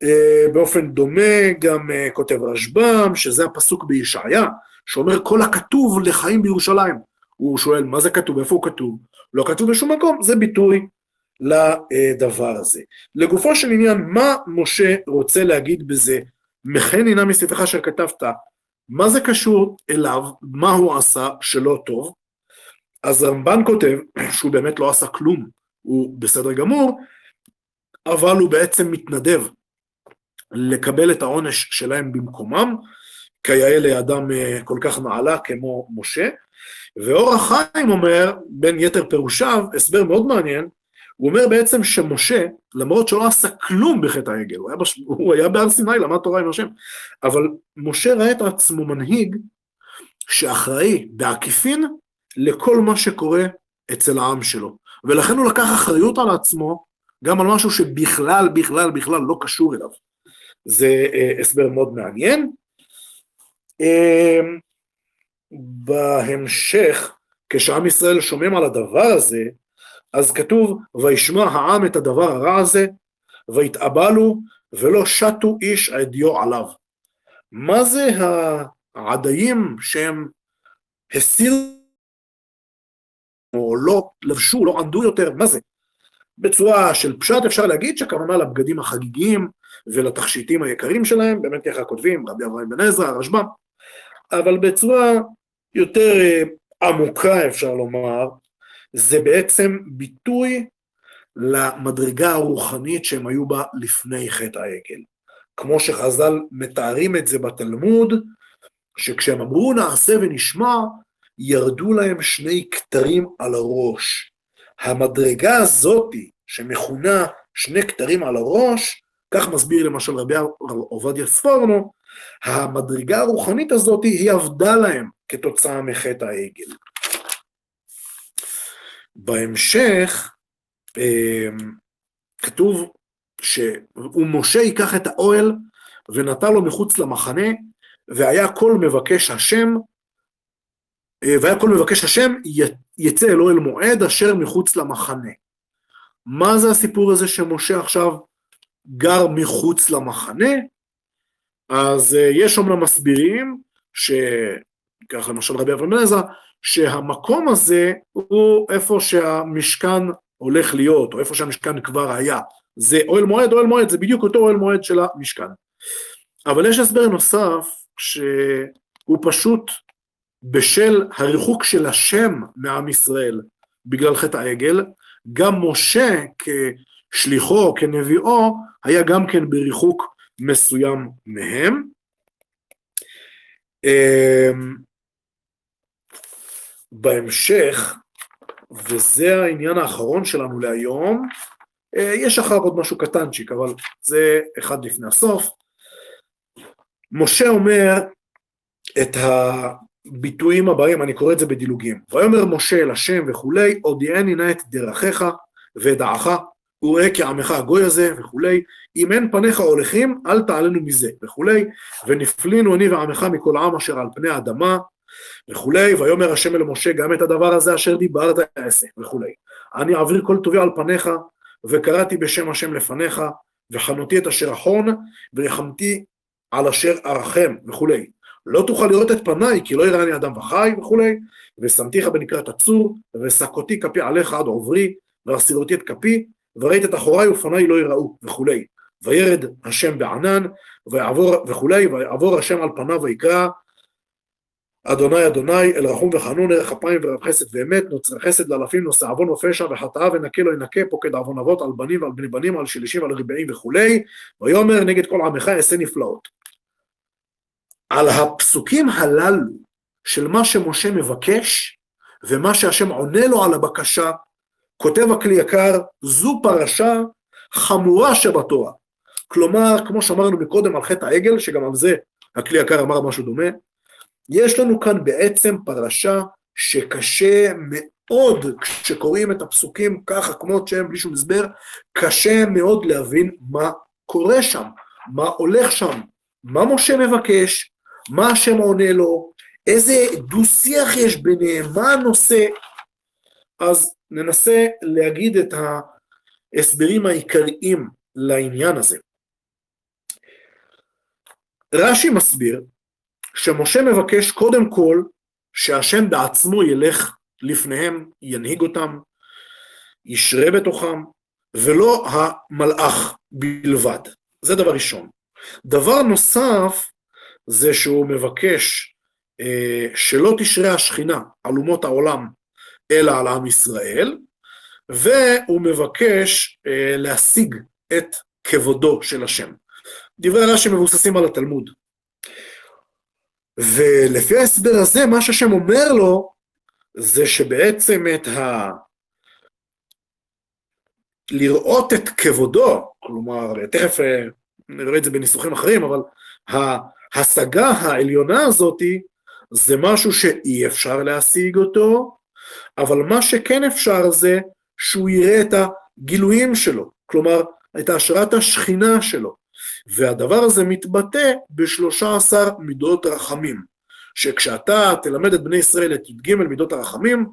אה, באופן דומה גם אה, כותב רשב"ם, שזה הפסוק בישעיה, שאומר כל הכתוב לחיים בירושלים. הוא שואל, מה זה כתוב? איפה הוא כתוב? לא כתוב בשום מקום, זה ביטוי לדבר הזה. לגופו של עניין, מה משה רוצה להגיד בזה? מכן הנה מספרך אשר כתבת, מה זה קשור אליו, מה הוא עשה שלא טוב? אז רמב"ן כותב שהוא באמת לא עשה כלום, הוא בסדר גמור, אבל הוא בעצם מתנדב לקבל את העונש שלהם במקומם, כיאה לאדם אה, כל כך נעלה כמו משה. ואור החיים אומר, בין יתר פירושיו, הסבר מאוד מעניין, הוא אומר בעצם שמשה, למרות שלא עשה כלום בחטא העגל, הוא היה, בש... הוא היה בהר סיני, למד תורה עם השם, אבל משה ראה את עצמו מנהיג שאחראי בעקיפין לכל מה שקורה אצל העם שלו. ולכן הוא לקח אחריות על עצמו גם על משהו שבכלל, בכלל, בכלל לא קשור אליו. זה אה, הסבר מאוד מעניין. אה, בהמשך, כשעם ישראל שומעים על הדבר הזה, אז כתוב, וישמע העם את הדבר הרע הזה, ויתאבלו, ולא שתו איש עדיו עליו. מה זה העדיים שהם הסירו, או לא לבשו, לא ענדו יותר, מה זה? בצורה של פשט אפשר להגיד שהכוונה לבגדים החגיגיים ולתכשיטים היקרים שלהם, באמת ככה כותבים רבי אברהם בן עזרא, הרשב"ם, אבל בצורה יותר אה, עמוקה אפשר לומר, זה בעצם ביטוי למדרגה הרוחנית שהם היו בה לפני חטא העגל. כמו שחז"ל מתארים את זה בתלמוד, שכשהם אמרו נעשה ונשמע, ירדו להם שני כתרים על הראש. המדרגה הזאתי, שמכונה שני כתרים על הראש, כך מסביר למשל רבי עובדיה ספורנו, המדרגה הרוחנית הזאת היא עבדה להם כתוצאה מחטא העגל. בהמשך אמ, כתוב שמשה ייקח את האוהל ונטע לו מחוץ למחנה, והיה כל מבקש השם, אה, והיה כל מבקש השם יצא אל אוהל מועד אשר מחוץ למחנה. מה זה הסיפור הזה שמשה עכשיו גר מחוץ למחנה? אז אה, יש אומנם מסבירים, שכך למשל רבי אברהם עזרא, שהמקום הזה הוא איפה שהמשכן הולך להיות, או איפה שהמשכן כבר היה. זה אוהל מועד, אוהל מועד, זה בדיוק אותו אוהל מועד של המשכן. אבל יש הסבר נוסף, שהוא פשוט בשל הריחוק של השם מעם ישראל בגלל חטא העגל, גם משה כשליחו, כנביאו, היה גם כן בריחוק מסוים מהם. אמ, בהמשך, וזה העניין האחרון שלנו להיום, אה, יש אחר עוד משהו קטנצ'יק, אבל זה אחד לפני הסוף. משה אומר את הביטויים הבאים, אני קורא את זה בדילוגים. ויאמר משה אל השם וכולי, הודיעני נא את דרכיך ואת דעך, וראה כעמך הגוי הזה וכולי, אם אין פניך הולכים, אל תעלנו מזה וכולי, ונפלינו אני ועמך מכל עם אשר על פני האדמה, וכולי, ויאמר השם אל משה גם את הדבר הזה אשר דיברת אעשה, וכולי. אני אעביר כל טובי על פניך, וקראתי בשם השם לפניך, וחנותי את אשר אחון, וריחמתי על אשר ארחם, וכולי. לא תוכל לראות את פניי, כי לא יראני אדם וחי, וכולי, ושמתיך בנקרת הצור, וסקותי כפי עליך עד עוברי, והסירותי את כפי, וראית את אחוריי ופניי לא יראו, וכולי. וירד השם בענן, ויעבור, וכולי, ויעבור השם על פניו ויקרא, אדוני אדוני אל רחום וחנון ערך אפיים ורב חסד ואמת נוצר חסד לאלפים נושא עוון ופשע וחטאה ונקה לא ינקה פוקד עוון אבות על בנים ועל בני בנים על שלישים ועל ריבעים וכולי ויאמר נגד כל עמך אעשה נפלאות. על הפסוקים הללו של מה שמשה מבקש ומה שהשם עונה לו על הבקשה כותב הכלי יקר זו פרשה חמורה שבתורה כלומר כמו שאמרנו מקודם על חטא העגל שגם על זה הכלי יקר אמר משהו דומה, יש לנו כאן בעצם פרשה שקשה מאוד, כשקוראים את הפסוקים ככה, כמות שהם, בלי שום הסבר, קשה מאוד להבין מה קורה שם, מה הולך שם, מה משה מבקש, מה השם עונה לו, איזה דו-שיח יש ביניהם, מה הנושא. אז ננסה להגיד את ההסברים העיקריים לעניין הזה. רש"י מסביר שמשה מבקש קודם כל שהשם בעצמו ילך לפניהם, ינהיג אותם, ישרה בתוכם, ולא המלאך בלבד. זה דבר ראשון. דבר נוסף זה שהוא מבקש אה, שלא תשרה השכינה על אומות העולם, אלא על עם ישראל, והוא מבקש אה, להשיג את כבודו של השם. דברי רש"י מבוססים על התלמוד. ולפי ההסבר הזה, מה שהשם אומר לו, זה שבעצם את ה... לראות את כבודו, כלומר, תכף אה, נראה את זה בניסוחים אחרים, אבל ההשגה העליונה הזאתי, זה משהו שאי אפשר להשיג אותו, אבל מה שכן אפשר זה שהוא יראה את הגילויים שלו, כלומר, את השראת השכינה שלו. והדבר הזה מתבטא בשלושה עשר מידות רחמים, שכשאתה תלמד את בני ישראל את י"ג מידות הרחמים,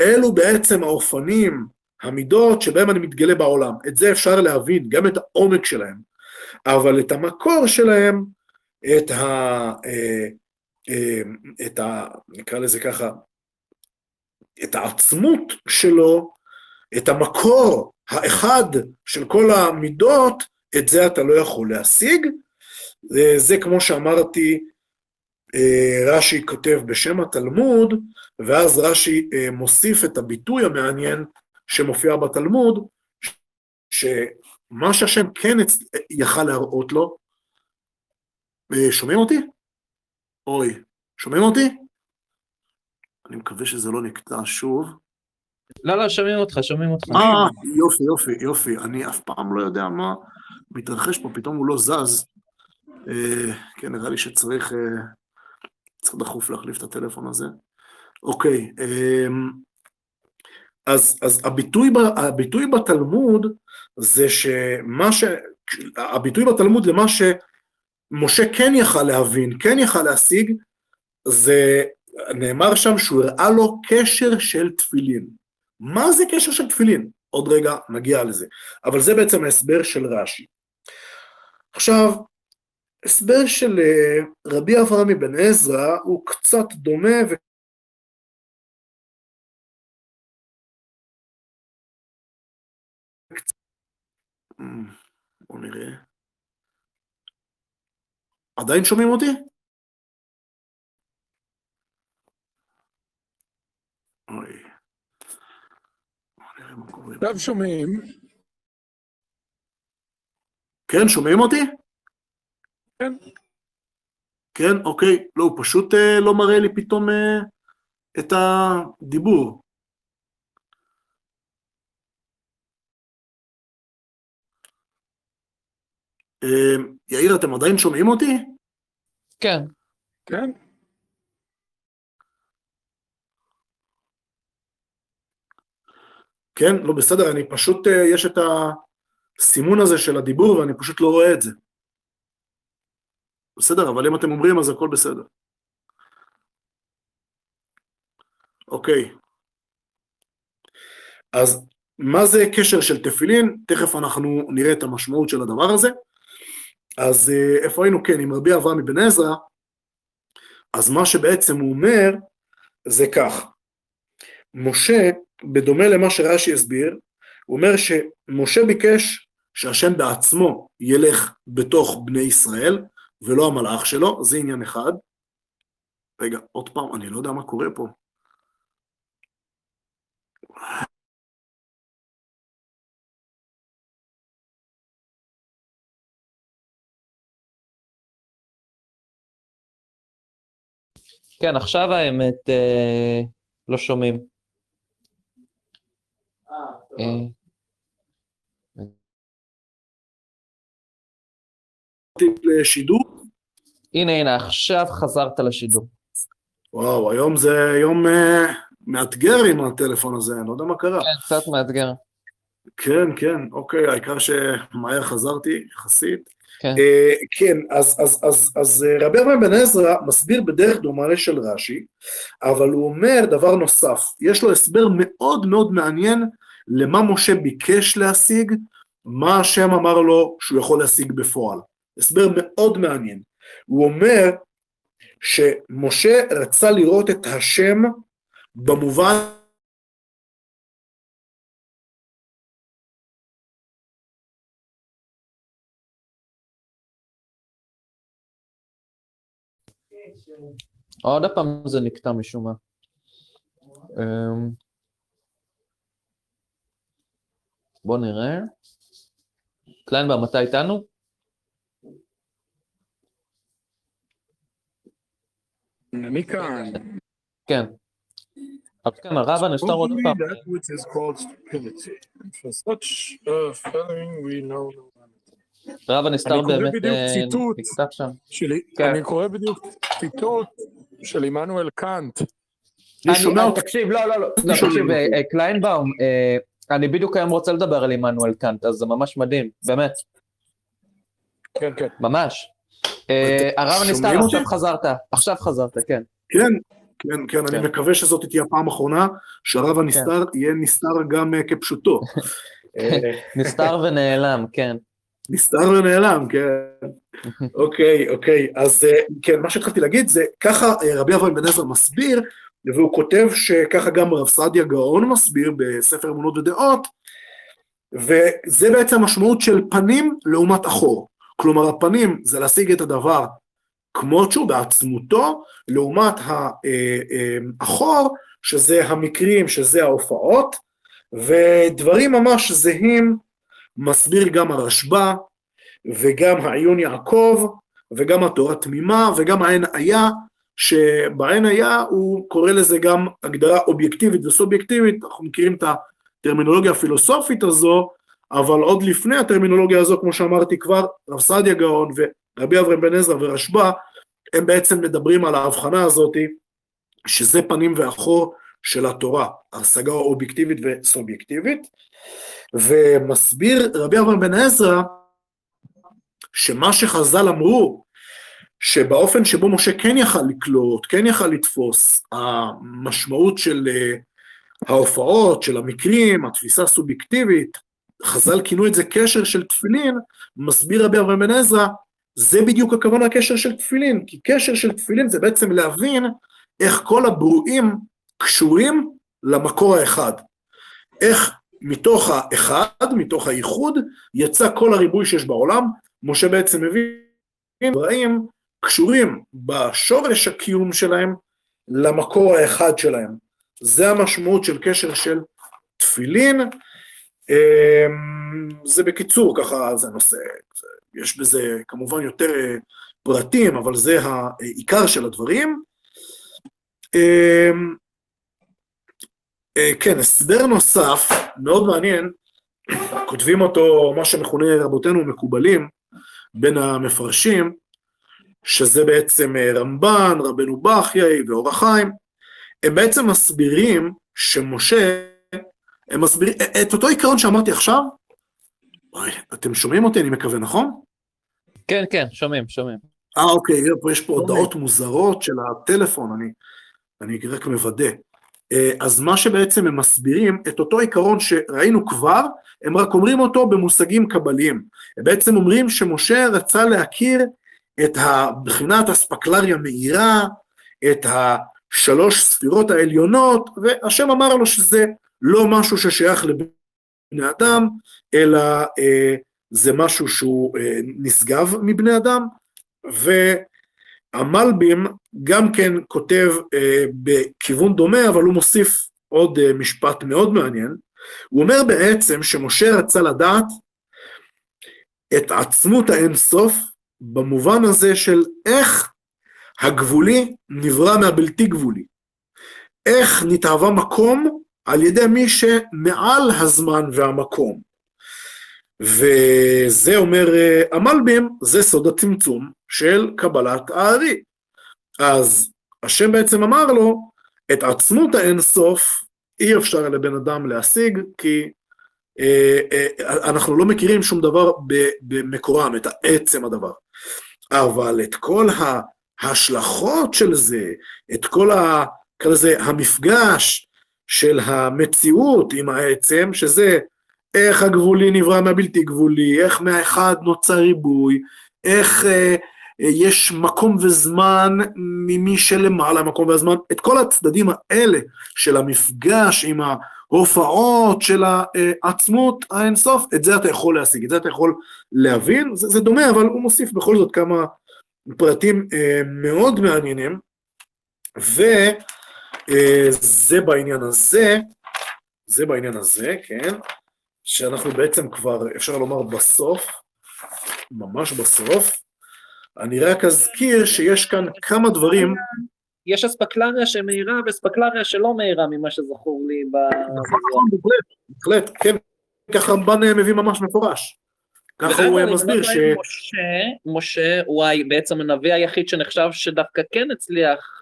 אלו בעצם האופנים, המידות שבהם אני מתגלה בעולם. את זה אפשר להבין, גם את העומק שלהם, אבל את המקור שלהם, את ה... אה, אה, את ה... נקרא לזה ככה, את העצמות שלו, את המקור האחד של כל המידות, את זה אתה לא יכול להשיג. זה כמו שאמרתי, אה, רש"י כותב בשם התלמוד, ואז רש"י אה, מוסיף את הביטוי המעניין שמופיע בתלמוד, שמה שהשם כן יכל להראות לו, אה, שומעים אותי? אוי, שומעים אותי? אני מקווה שזה לא נקטע שוב. לא, לא, שומעים אותך, שומעים אותך. אה, יופי, יופי, יופי. אני אף פעם לא יודע מה מתרחש פה, פתאום הוא לא זז. אה, כן, נראה לי שצריך אה, צריך דחוף להחליף את הטלפון הזה. אוקיי, אה, אז, אז הביטוי, הביטוי בתלמוד זה שמה ש... הביטוי בתלמוד למה שמשה כן יכל להבין, כן יכל להשיג, זה נאמר שם שהוא הראה לו קשר של תפילין. מה זה קשר של תפילין? עוד רגע נגיע לזה. אבל זה בעצם ההסבר של רש"י. עכשיו, הסבר של אה, רבי אברהם אבן עזרא הוא קצת דומה ו... בואו נראה. עדיין שומעים אותי? אוי. עכשיו שומעים. כן, שומעים אותי? כן. כן, אוקיי. לא, הוא פשוט אה, לא מראה לי פתאום אה, את הדיבור. אה, יאיר, אתם עדיין שומעים אותי? כן. כן. כן, לא בסדר, אני פשוט, אה, יש את הסימון הזה של הדיבור ואני פשוט לא רואה את זה. בסדר, אבל אם אתם אומרים אז הכל בסדר. אוקיי. אז מה זה קשר של תפילין? תכף אנחנו נראה את המשמעות של הדבר הזה. אז אה, איפה היינו? כן, עם רבי אברהם אבן עזרא, אז מה שבעצם הוא אומר זה כך, משה, בדומה למה שרש"י הסביר, הוא אומר שמשה ביקש שהשם בעצמו ילך בתוך בני ישראל, ולא המלאך שלו, זה עניין אחד. רגע, עוד פעם, אני לא יודע מה קורה פה. כן, עכשיו האמת אה, לא שומעים. אה, לשידור. הנה, הנה, עכשיו חזרת לשידור. וואו, היום זה יום uh, מאתגר עם הטלפון הזה, אני לא יודע מה קרה. כן, קצת מאתגר. כן, כן, אוקיי, העיקר שמהר חזרתי, יחסית. כן. Uh, כן, אז, אז, אז, אז uh, רבי אברהם בן עזרא מסביר בדרך דומה לשל רש"י, אבל הוא אומר דבר נוסף, יש לו הסבר מאוד מאוד מעניין למה משה ביקש להשיג, מה השם אמר לו שהוא יכול להשיג בפועל. הסבר מאוד מעניין. הוא אומר שמשה רצה לראות את השם במובן עוד פעם זה נקטע משום מה. אמ, בוא נראה. קליינבאום, אתה איתנו? אני כאן. כן. אז כן, הרב הנסתר עוד פעם. הרב הנסתר אני קורא באמת אה. נקטע שם. שלי, כן. אני קורא בדיוק ציטוט של עמנואל קאנט. תקשיב, לא, לא, לא, לא, תקשיב. אה, אה, קליינבאום, אני בדיוק היום רוצה לדבר על עמנואל קאנט, אז זה ממש מדהים, באמת, כן, כן. ממש. אה, הרב שומעים עכשיו? חזרת, עכשיו חזרת, כן. כן, כן, כן, כן. אני מקווה שזאת תהיה הפעם האחרונה שהרב הנסתר יהיה נסתר גם אה, כפשוטו. אה, נסתר ונעלם, כן. נסתר ונעלם, כן. אוקיי, אוקיי, אז אה, כן, מה שהתחלתי להגיד זה, ככה רבי אברהם בן עזרא מסביר, והוא כותב שככה גם רב סעדיה גאון מסביר בספר אמונות ודעות, וזה בעצם המשמעות של פנים לעומת אחור. כלומר, הפנים זה להשיג את הדבר כמות שהוא בעצמותו, לעומת האחור, שזה המקרים, שזה ההופעות, ודברים ממש זהים מסביר גם הרשב"א, וגם העיון יעקב, וגם התורה תמימה, וגם העין היה, שבעין היה הוא קורא לזה גם הגדרה אובייקטיבית וסובייקטיבית, אנחנו מכירים את הטרמינולוגיה הפילוסופית הזו, אבל עוד לפני הטרמינולוגיה הזו, כמו שאמרתי כבר, רב סעדיה גאון ורבי אברהם בן עזרא ורשב"א, הם בעצם מדברים על ההבחנה הזאתי, שזה פנים ואחור של התורה, השגה אובייקטיבית וסובייקטיבית, ומסביר רבי אברהם בן עזרא, שמה שחז"ל אמרו, שבאופן שבו משה כן יכל לקלוט, כן יכל לתפוס, המשמעות של uh, ההופעות, של המקרים, התפיסה הסובייקטיבית, חז"ל כינו את זה קשר של תפילין, מסביר רבי אברהם בן עזרא, זה בדיוק הכוונה קשר של תפילין, כי קשר של תפילין זה בעצם להבין איך כל הברואים קשורים למקור האחד. איך מתוך האחד, מתוך הייחוד, יצא כל הריבוי שיש בעולם, משה בעצם מבין, בראים קשורים בשורש הקיום שלהם למקור האחד שלהם. זה המשמעות של קשר של תפילין. זה בקיצור, ככה זה נושא, יש בזה כמובן יותר פרטים, אבל זה העיקר של הדברים. כן, הסבר נוסף, מאוד מעניין, כותבים אותו, מה שמכונה רבותינו מקובלים, בין המפרשים, שזה בעצם רמב"ן, רבנו בחיי ואור החיים, הם בעצם מסבירים שמשה, הם מסבירים, את אותו עיקרון שאמרתי עכשיו, וואי, אתם שומעים אותי, אני מקווה, נכון? כן, כן, שומעים, שומעים. אה, אוקיי, יש פה הודעות מוזרות של הטלפון, אני, אני רק מוודא. אז מה שבעצם הם מסבירים, את אותו עיקרון שראינו כבר, הם רק אומרים אותו במושגים קבליים. הם בעצם אומרים שמשה רצה להכיר את בחינת אספקלריה מאירה, את השלוש ספירות העליונות, והשם אמר לו שזה לא משהו ששייך לבני אדם, אלא אה, זה משהו שהוא אה, נשגב מבני אדם, והמלבים גם כן כותב אה, בכיוון דומה, אבל הוא מוסיף עוד אה, משפט מאוד מעניין. הוא אומר בעצם שמשה רצה לדעת את עצמות האינסוף, במובן הזה של איך הגבולי נברא מהבלתי גבולי. איך נתהווה מקום על ידי מי שמעל הזמן והמקום. וזה אומר אה, המלבים, זה סוד הצמצום של קבלת הארי. אז השם בעצם אמר לו, את עצמות האינסוף אי אפשר לבן אדם להשיג, כי אה, אה, אנחנו לא מכירים שום דבר במקורם, את עצם הדבר. אבל את כל ההשלכות של זה, את כל ה... כזה המפגש של המציאות עם העצם, שזה איך הגבולי נברא מהבלתי גבולי, איך מהאחד נוצר ריבוי, איך אה, יש מקום וזמן ממי שלמעלה מקום והזמן, את כל הצדדים האלה של המפגש עם ההופעות של העצמות האינסוף, את זה אתה יכול להשיג, את זה אתה יכול להבין, זה, זה דומה, אבל הוא מוסיף בכל זאת כמה פרטים אה, מאוד מעניינים, וזה אה, בעניין הזה, זה בעניין הזה, כן, שאנחנו בעצם כבר, אפשר לומר בסוף, ממש בסוף, אני רק אזכיר שיש כאן כמה דברים. יש אספקלריה שמאירה ואספקלריה שלא מאירה ממה שזכור לי. נכון, בהחלט, כן, ככה רמב"ן מביא ממש מפורש. ככה הוא מסביר ש... משה הוא בעצם הנביא היחיד שנחשב שדווקא כן הצליח אה,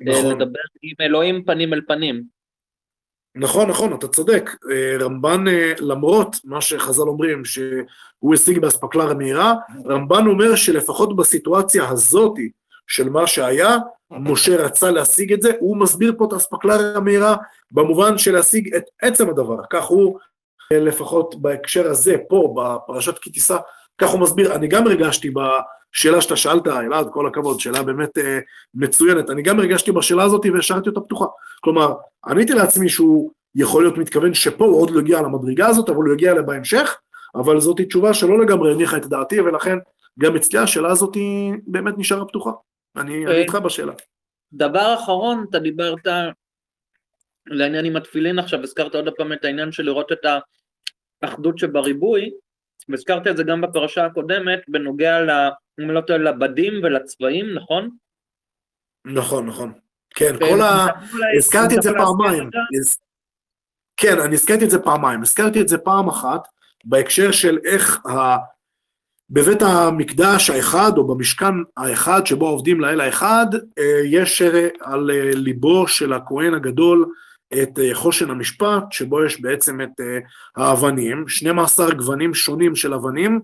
נכון. לדבר עם אלוהים פנים אל פנים. נכון, נכון, אתה צודק. אה, רמב"ן, אה, למרות מה שחז"ל אומרים, שהוא השיג באספקלריה מהירה, רמב"ן אומר שלפחות בסיטואציה הזאתי של מה שהיה, משה רצה להשיג את זה, הוא מסביר פה את האספקלריה המהירה במובן של להשיג את עצם הדבר, כך הוא אה, לפחות בהקשר הזה, פה בפרשת כי תישא, כך הוא מסביר, אני גם הרגשתי בשאלה שאתה שאלת, אלעד, כל הכבוד, שאלה באמת אה, מצוינת, אני גם הרגשתי בשאלה הזאת והשארתי אותה פתוחה. כלומר, עניתי לעצמי שהוא יכול להיות מתכוון שפה הוא עוד לא הגיע למדרגה הזאת, אבל הוא יגיע אליה בהמשך, אבל זאת תשובה שלא לגמרי הניחה את דעתי, ולכן גם אצלי השאלה הזאת באמת נשארה פתוחה. אני, אני איתך בשאלה. דבר אחרון, אתה דיברת לעניין עם התפילין עכשיו, הזכרת עוד פעם את העניין של לראות את האחדות שבריבוי, והזכרת את זה גם בפרשה הקודמת, בנוגע, ל, אם לא טועה, לבדים ולצבעים, נכון? נכון, נכון. כן, כל ה... הזכרתי את זה פעמיים. כן, אני הזכרתי את זה פעמיים. הזכרתי את זה פעם אחת בהקשר של איך ה... בבית המקדש האחד, או במשכן האחד שבו עובדים לאל האחד, אה, יש אה, על אה, ליבו של הכהן הגדול את חושן המשפט, שבו יש בעצם את האבנים, 12 גוונים שונים של אבנים,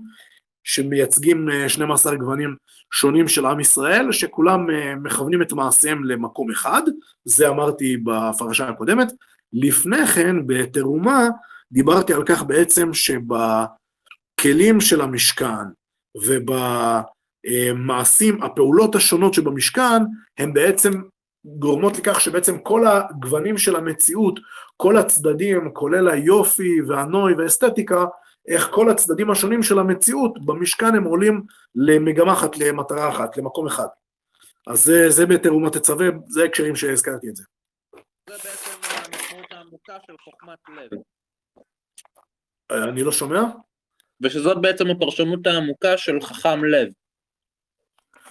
שמייצגים 12 גוונים שונים של עם ישראל, שכולם מכוונים את מעשיהם למקום אחד, זה אמרתי בפרשה הקודמת. לפני כן, בתרומה, דיברתי על כך בעצם שב... בכלים של המשכן ובמעשים, הפעולות השונות שבמשכן, הן בעצם גורמות לכך שבעצם כל הגוונים של המציאות, כל הצדדים, כולל היופי והנוי והאסתטיקה, איך כל הצדדים השונים של המציאות במשכן הם עולים למגמה אחת, למטרה אחת, למקום אחד. אז זה, זה בתרומת תצווה, זה הקשרים שהזכרתי את זה. זה בעצם המשמעות העמוקה של חוכמת לב. אני לא שומע? ושזאת בעצם הפרשנות העמוקה של חכם לב.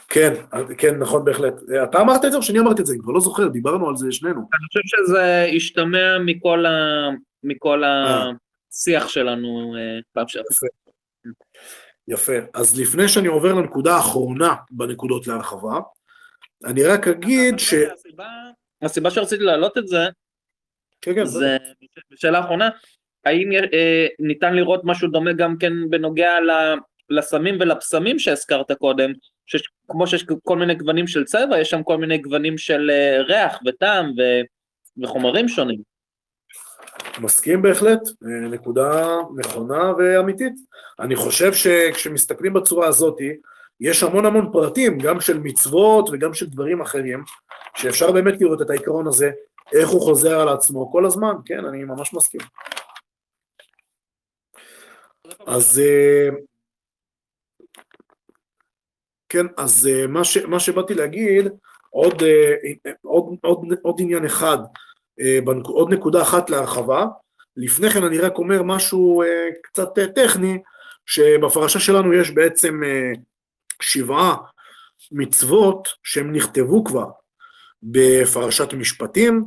כן, כן, נכון בהחלט. אתה אמרת את זה או שאני אמרתי את זה? אני כבר לא זוכר, דיברנו על זה שנינו. אני חושב שזה השתמע מכל, ה... מכל אה. השיח שלנו אה, פעם שעברה. יפה. אז לפני שאני עובר לנקודה האחרונה בנקודות להרחבה, אני רק אגיד ש... הסיבה, הסיבה שרציתי להעלות את זה, כן, כן, זה בשאלה האחרונה, האם אה, ניתן לראות משהו דומה גם כן בנוגע לסמים ולפסמים שהזכרת קודם, שכמו שיש כל מיני גוונים של צבע, יש שם כל מיני גוונים של אה, ריח וטעם ו, וחומרים שונים. מסכים בהחלט, אה, נקודה נכונה ואמיתית. אני חושב שכשמסתכלים בצורה הזאת, יש המון המון פרטים, גם של מצוות וגם של דברים אחרים, שאפשר באמת לראות את העיקרון הזה, איך הוא חוזר על עצמו כל הזמן, כן, אני ממש מסכים. אז אה, כן, אז אה, מה, ש, מה שבאתי להגיד, עוד, אה, עוד, עוד, עוד עניין אחד, עוד נקודה אחת להרחבה, לפני כן אני רק אומר משהו קצת טכני, שבפרשה שלנו יש בעצם שבעה מצוות שהם נכתבו כבר בפרשת משפטים,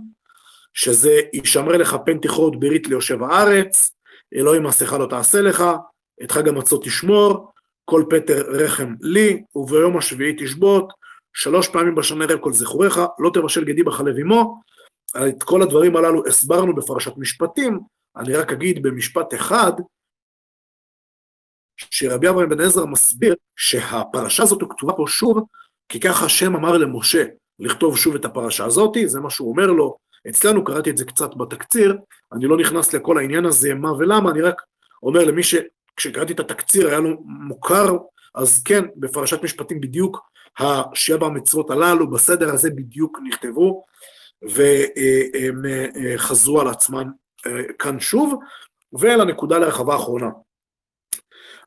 שזה ישמר לך פן תכרות ברית ליושב הארץ, אלוהים מסכה לא תעשה לך, את חג המצות תשמור, כל פטר רחם לי, וביום השביעי תשבות, שלוש פעמים בשנה ערב כל זכוריך, לא תבשל גדי בחלב אמו. את כל הדברים הללו הסברנו בפרשת משפטים, אני רק אגיד במשפט אחד, שרבי אברהם בן עזרא מסביר שהפרשה הזאת כתובה פה שוב, כי ככה השם אמר למשה לכתוב שוב את הפרשה הזאת, זה מה שהוא אומר לו. אצלנו קראתי את זה קצת בתקציר, אני לא נכנס לכל העניין הזה, מה ולמה, אני רק אומר למי שכשקראתי את התקציר היה לו מוכר, אז כן, בפרשת משפטים בדיוק השבע המצוות הללו, בסדר הזה בדיוק נכתבו, והם חזרו על עצמם אה, כאן שוב, ולנקודה להרחבה האחרונה.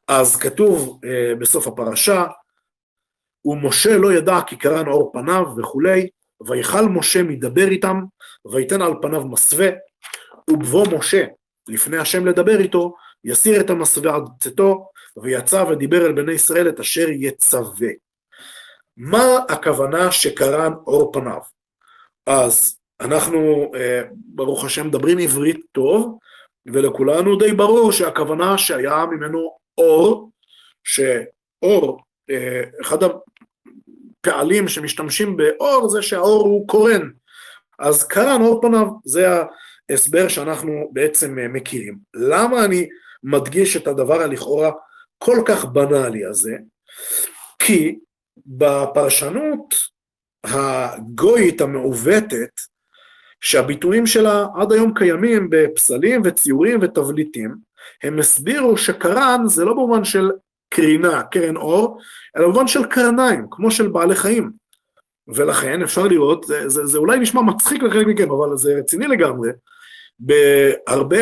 אז כתוב אה, בסוף הפרשה, ומשה לא ידע כי קרן אור פניו וכולי, ויכל משה מדבר איתם, ויתן על פניו מסווה, ובבוא משה לפני השם לדבר איתו, יסיר את המסווה עד צאתו, ויצא ודיבר אל בני ישראל את אשר יצווה. מה הכוונה שקרן אור פניו? אז אנחנו, אה, ברוך השם, מדברים עברית טוב, ולכולנו די ברור שהכוונה שהיה ממנו אור, שאור, אה, אחד הפעלים שמשתמשים באור זה שהאור הוא קורן. אז קרן אור פניו, זה ההסבר שאנחנו בעצם אה, מכירים. למה אני מדגיש את הדבר הלכאורה כל כך בנאלי הזה? כי בפרשנות הגויית המעוותת, שהביטויים שלה עד היום קיימים בפסלים וציורים ותבליטים, הם הסבירו שקרן זה לא במובן של קרינה, קרן אור, אלא במובן של קרניים, כמו של בעלי חיים. ולכן אפשר לראות, זה, זה, זה אולי נשמע מצחיק לחלק מכם, אבל זה רציני לגמרי, בהרבה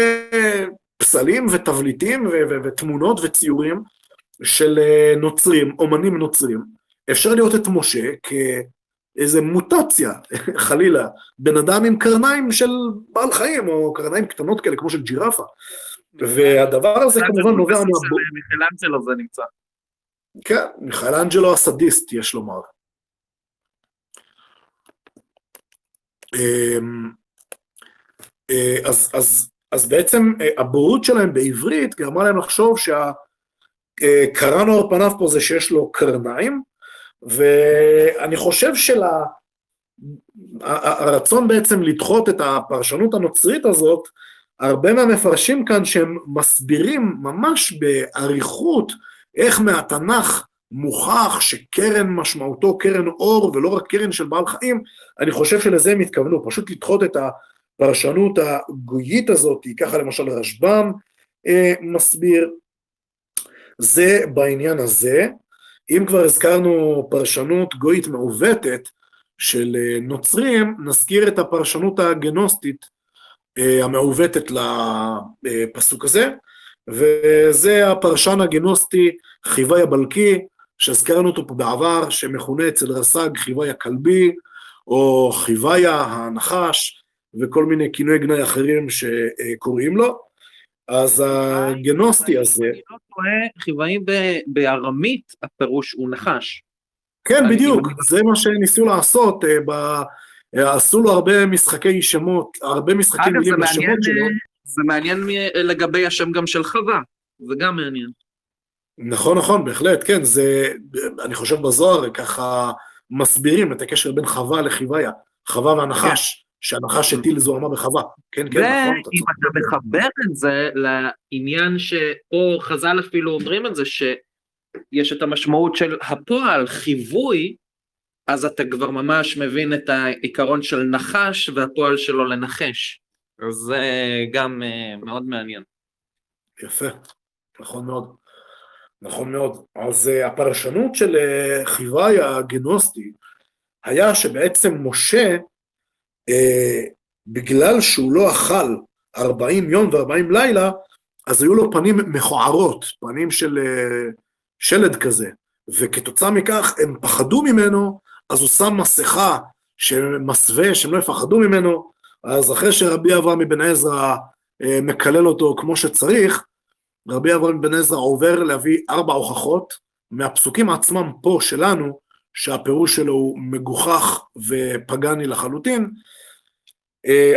פסלים ותבליטים ותמונות וציורים של אה, נוצרים, אומנים נוצרים, אפשר לראות את משה כאיזה מוטציה, חלילה, בן אדם עם קרניים של בעל חיים, או קרניים קטנות כאלה, כמו של ג'ירפה. והדבר הזה כמובן נובע מה... מיכלנג'לו זה נמצא. כן, מיכלנג'לו הסדיסט, יש לומר. אמ, אה, אז, אז, אז בעצם אה, הבורות שלהם בעברית גרמה להם לחשוב שהקרן אה, אור פניו פה זה שיש לו קרניים, ואני חושב שהרצון בעצם לדחות את הפרשנות הנוצרית הזאת, הרבה מהמפרשים כאן שהם מסבירים ממש באריכות איך מהתנ"ך מוכח שקרן משמעותו קרן אור ולא רק קרן של בעל חיים, אני חושב שלזה הם התכוונו, פשוט לדחות את הפרשנות הגויית הזאת, ככה למשל רשב"ם אה, מסביר, זה בעניין הזה. אם כבר הזכרנו פרשנות גויית מעוותת של אה, נוצרים, נזכיר את הפרשנות הגנוסטית אה, המעוותת לפסוק הזה, וזה הפרשן הגנוסטי חיווי הבלקי, שהזכרנו אותו פה בעבר, שמכונה אצל רס"ג חיווי הכלבי, או חיוויה הנחש, וכל מיני כינויי גנאי אחרים שקוראים לו. אז הגנוסטי הזה... אני לא טועה, חיוואי בארמית הפירוש הוא נחש. כן, בדיוק, זה מה שניסו לעשות, אה, עשו לו הרבה משחקי שמות, הרבה משחקים מילים לשמות שלו. זה מעניין לגבי השם גם של חווה, זה גם מעניין. נכון, נכון, בהחלט, כן, זה, אני חושב בזוהר ככה מסבירים את הקשר בין חווה לחיוויה, חווה והנחש. שהנחש הטיל זוהמה בחווה. כן, כן, נכון. ואם אתה מחבר את זה לעניין שפה חז"ל אפילו אומרים את זה, שיש את המשמעות של הפועל, חיווי, אז אתה כבר ממש מבין את העיקרון של נחש והפועל שלו לנחש. אז זה גם אה, מאוד מעניין. יפה, נכון מאוד. נכון מאוד. אז אה, הפרשנות של אה, חיוואי הגנוסטי היה שבעצם משה בגלל שהוא לא אכל 40 יום ו-40 לילה, אז היו לו פנים מכוערות, פנים של אה, שלד כזה, וכתוצאה מכך הם פחדו ממנו, אז הוא שם מסכה שמסווה, שהם לא יפחדו ממנו, אז אחרי שרבי אברהם אבן עזרא אה, מקלל אותו כמו שצריך, רבי אברהם אבן עזרא עובר להביא ארבע הוכחות מהפסוקים עצמם פה שלנו, שהפירוש שלו הוא מגוחך ופגני לחלוטין, אה,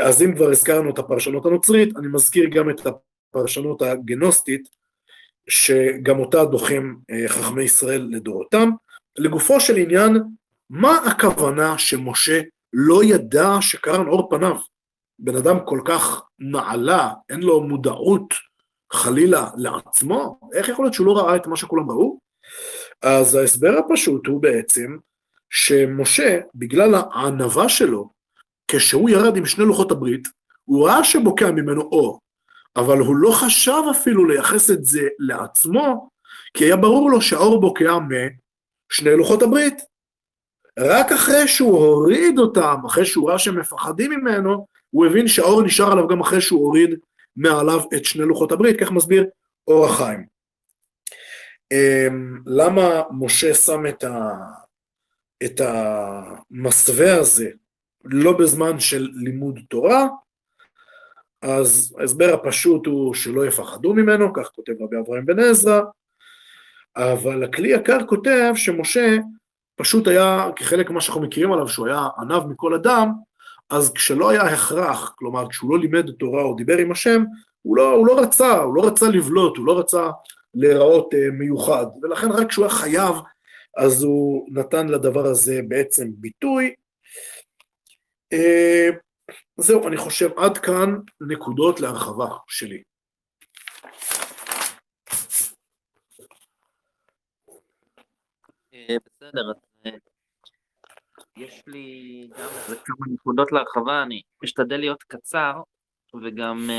אז אם כבר הזכרנו את הפרשנות הנוצרית, אני מזכיר גם את הפרשנות הגנוסטית, שגם אותה דוחים אה, חכמי ישראל לדורותם. לגופו של עניין, מה הכוונה שמשה לא ידע שקרן אור פניו? בן אדם כל כך נעלה, אין לו מודעות חלילה לעצמו, איך יכול להיות שהוא לא ראה את מה שכולם ראו? אז ההסבר הפשוט הוא בעצם שמשה, בגלל הענווה שלו, כשהוא ירד עם שני לוחות הברית, הוא ראה שבוקע ממנו אור, אבל הוא לא חשב אפילו לייחס את זה לעצמו, כי היה ברור לו שהאור בוקע משני לוחות הברית. רק אחרי שהוא הוריד אותם, אחרי שהוא ראה שהם מפחדים ממנו, הוא הבין שהאור נשאר עליו גם אחרי שהוא הוריד מעליו את שני לוחות הברית, כך מסביר אור החיים. אמ, למה משה שם את, ה, את המסווה הזה לא בזמן של לימוד תורה? אז ההסבר הפשוט הוא שלא יפחדו ממנו, כך כותב רבי אברהם בן עזרא, אבל הכלי יקר כותב שמשה פשוט היה, כחלק ממה שאנחנו מכירים עליו, שהוא היה עניו מכל אדם, אז כשלא היה הכרח, כלומר כשהוא לא לימד תורה או דיבר עם השם, הוא לא, הוא לא רצה, הוא לא רצה לבלוט, הוא לא רצה להיראות uh, מיוחד, ולכן רק כשהוא היה חייב, אז הוא נתן לדבר הזה בעצם ביטוי. Uh, זהו, אני חושב עד כאן נקודות להרחבה שלי. אה, בסדר, אז יש לי גם איזה כמה נקודות להרחבה, אני אשתדל להיות קצר, וגם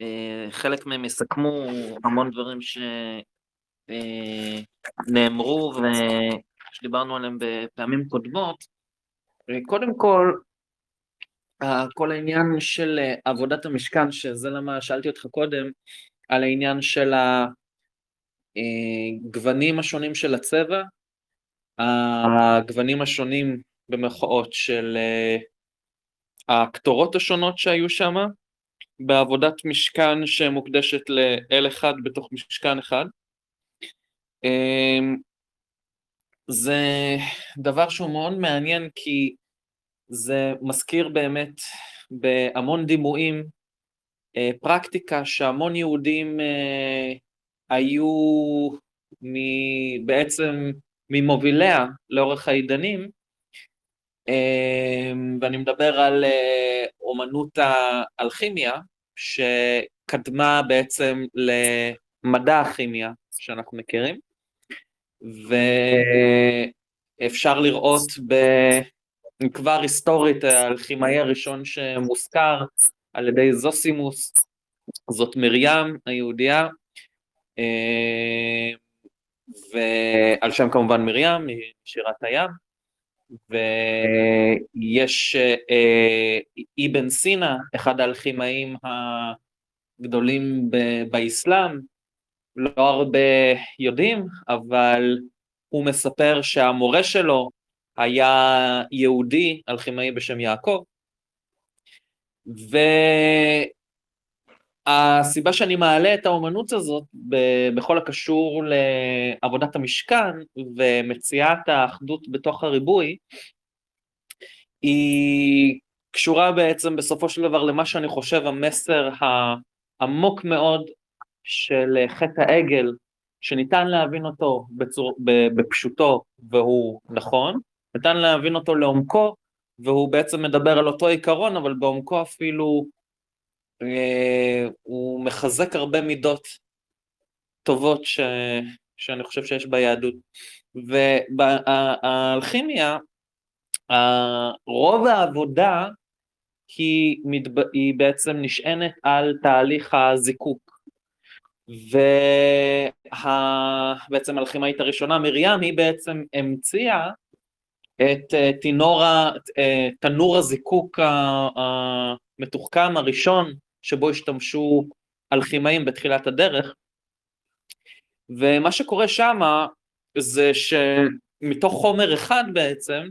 אה, חלק מהם יסכמו המון דברים שנאמרו אה, ושדיברנו עליהם בפעמים קודמות. אה, קודם כל, כל העניין של עבודת המשכן, שזה למה שאלתי אותך קודם, על העניין של הגוונים השונים של הצבע, הגוונים השונים במחאות של הקטורות השונות שהיו שם, בעבודת משכן שמוקדשת לאל אחד בתוך משכן אחד. זה דבר שהוא מאוד מעניין כי זה מזכיר באמת בהמון דימויים אה, פרקטיקה שהמון יהודים אה, היו בעצם ממוביליה לאורך העידנים, אמ, ואני מדבר על אה, אומנות האלכימיה, שקדמה בעצם למדע הכימיה שאנחנו מכירים, ואפשר לראות ב... כבר היסטורית האלכימאי הראשון שמוזכר על ידי זוסימוס, זאת מרים היהודייה, אמ, ועל שם כמובן מרים, משירת הים, ויש אה, אבן סינה, אחד האלכימאים הגדולים באסלאם, לא הרבה יודעים, אבל הוא מספר שהמורה שלו היה יהודי, אלכימאי בשם יעקב, הסיבה שאני מעלה את האומנות הזאת בכל הקשור לעבודת המשכן ומציאת האחדות בתוך הריבוי, היא קשורה בעצם בסופו של דבר למה שאני חושב המסר העמוק מאוד של חטא העגל, שניתן להבין אותו בצור, בפשוטו והוא נכון, ניתן להבין אותו לעומקו והוא בעצם מדבר על אותו עיקרון, אבל בעומקו אפילו אה, הוא מחזק הרבה מידות טובות ש... שאני חושב שיש ביהדות. ובאלכימיה, רוב העבודה היא. היא בעצם נשענת על תהליך הזיקוק. ובעצם האלכימאית הראשונה, מרים, היא בעצם המציאה את אה, תינור, אה, תנור הזיקוק המתוחכם הראשון שבו השתמשו אלכימאים בתחילת הדרך, ומה שקורה שם זה שמתוך חומר אחד בעצם,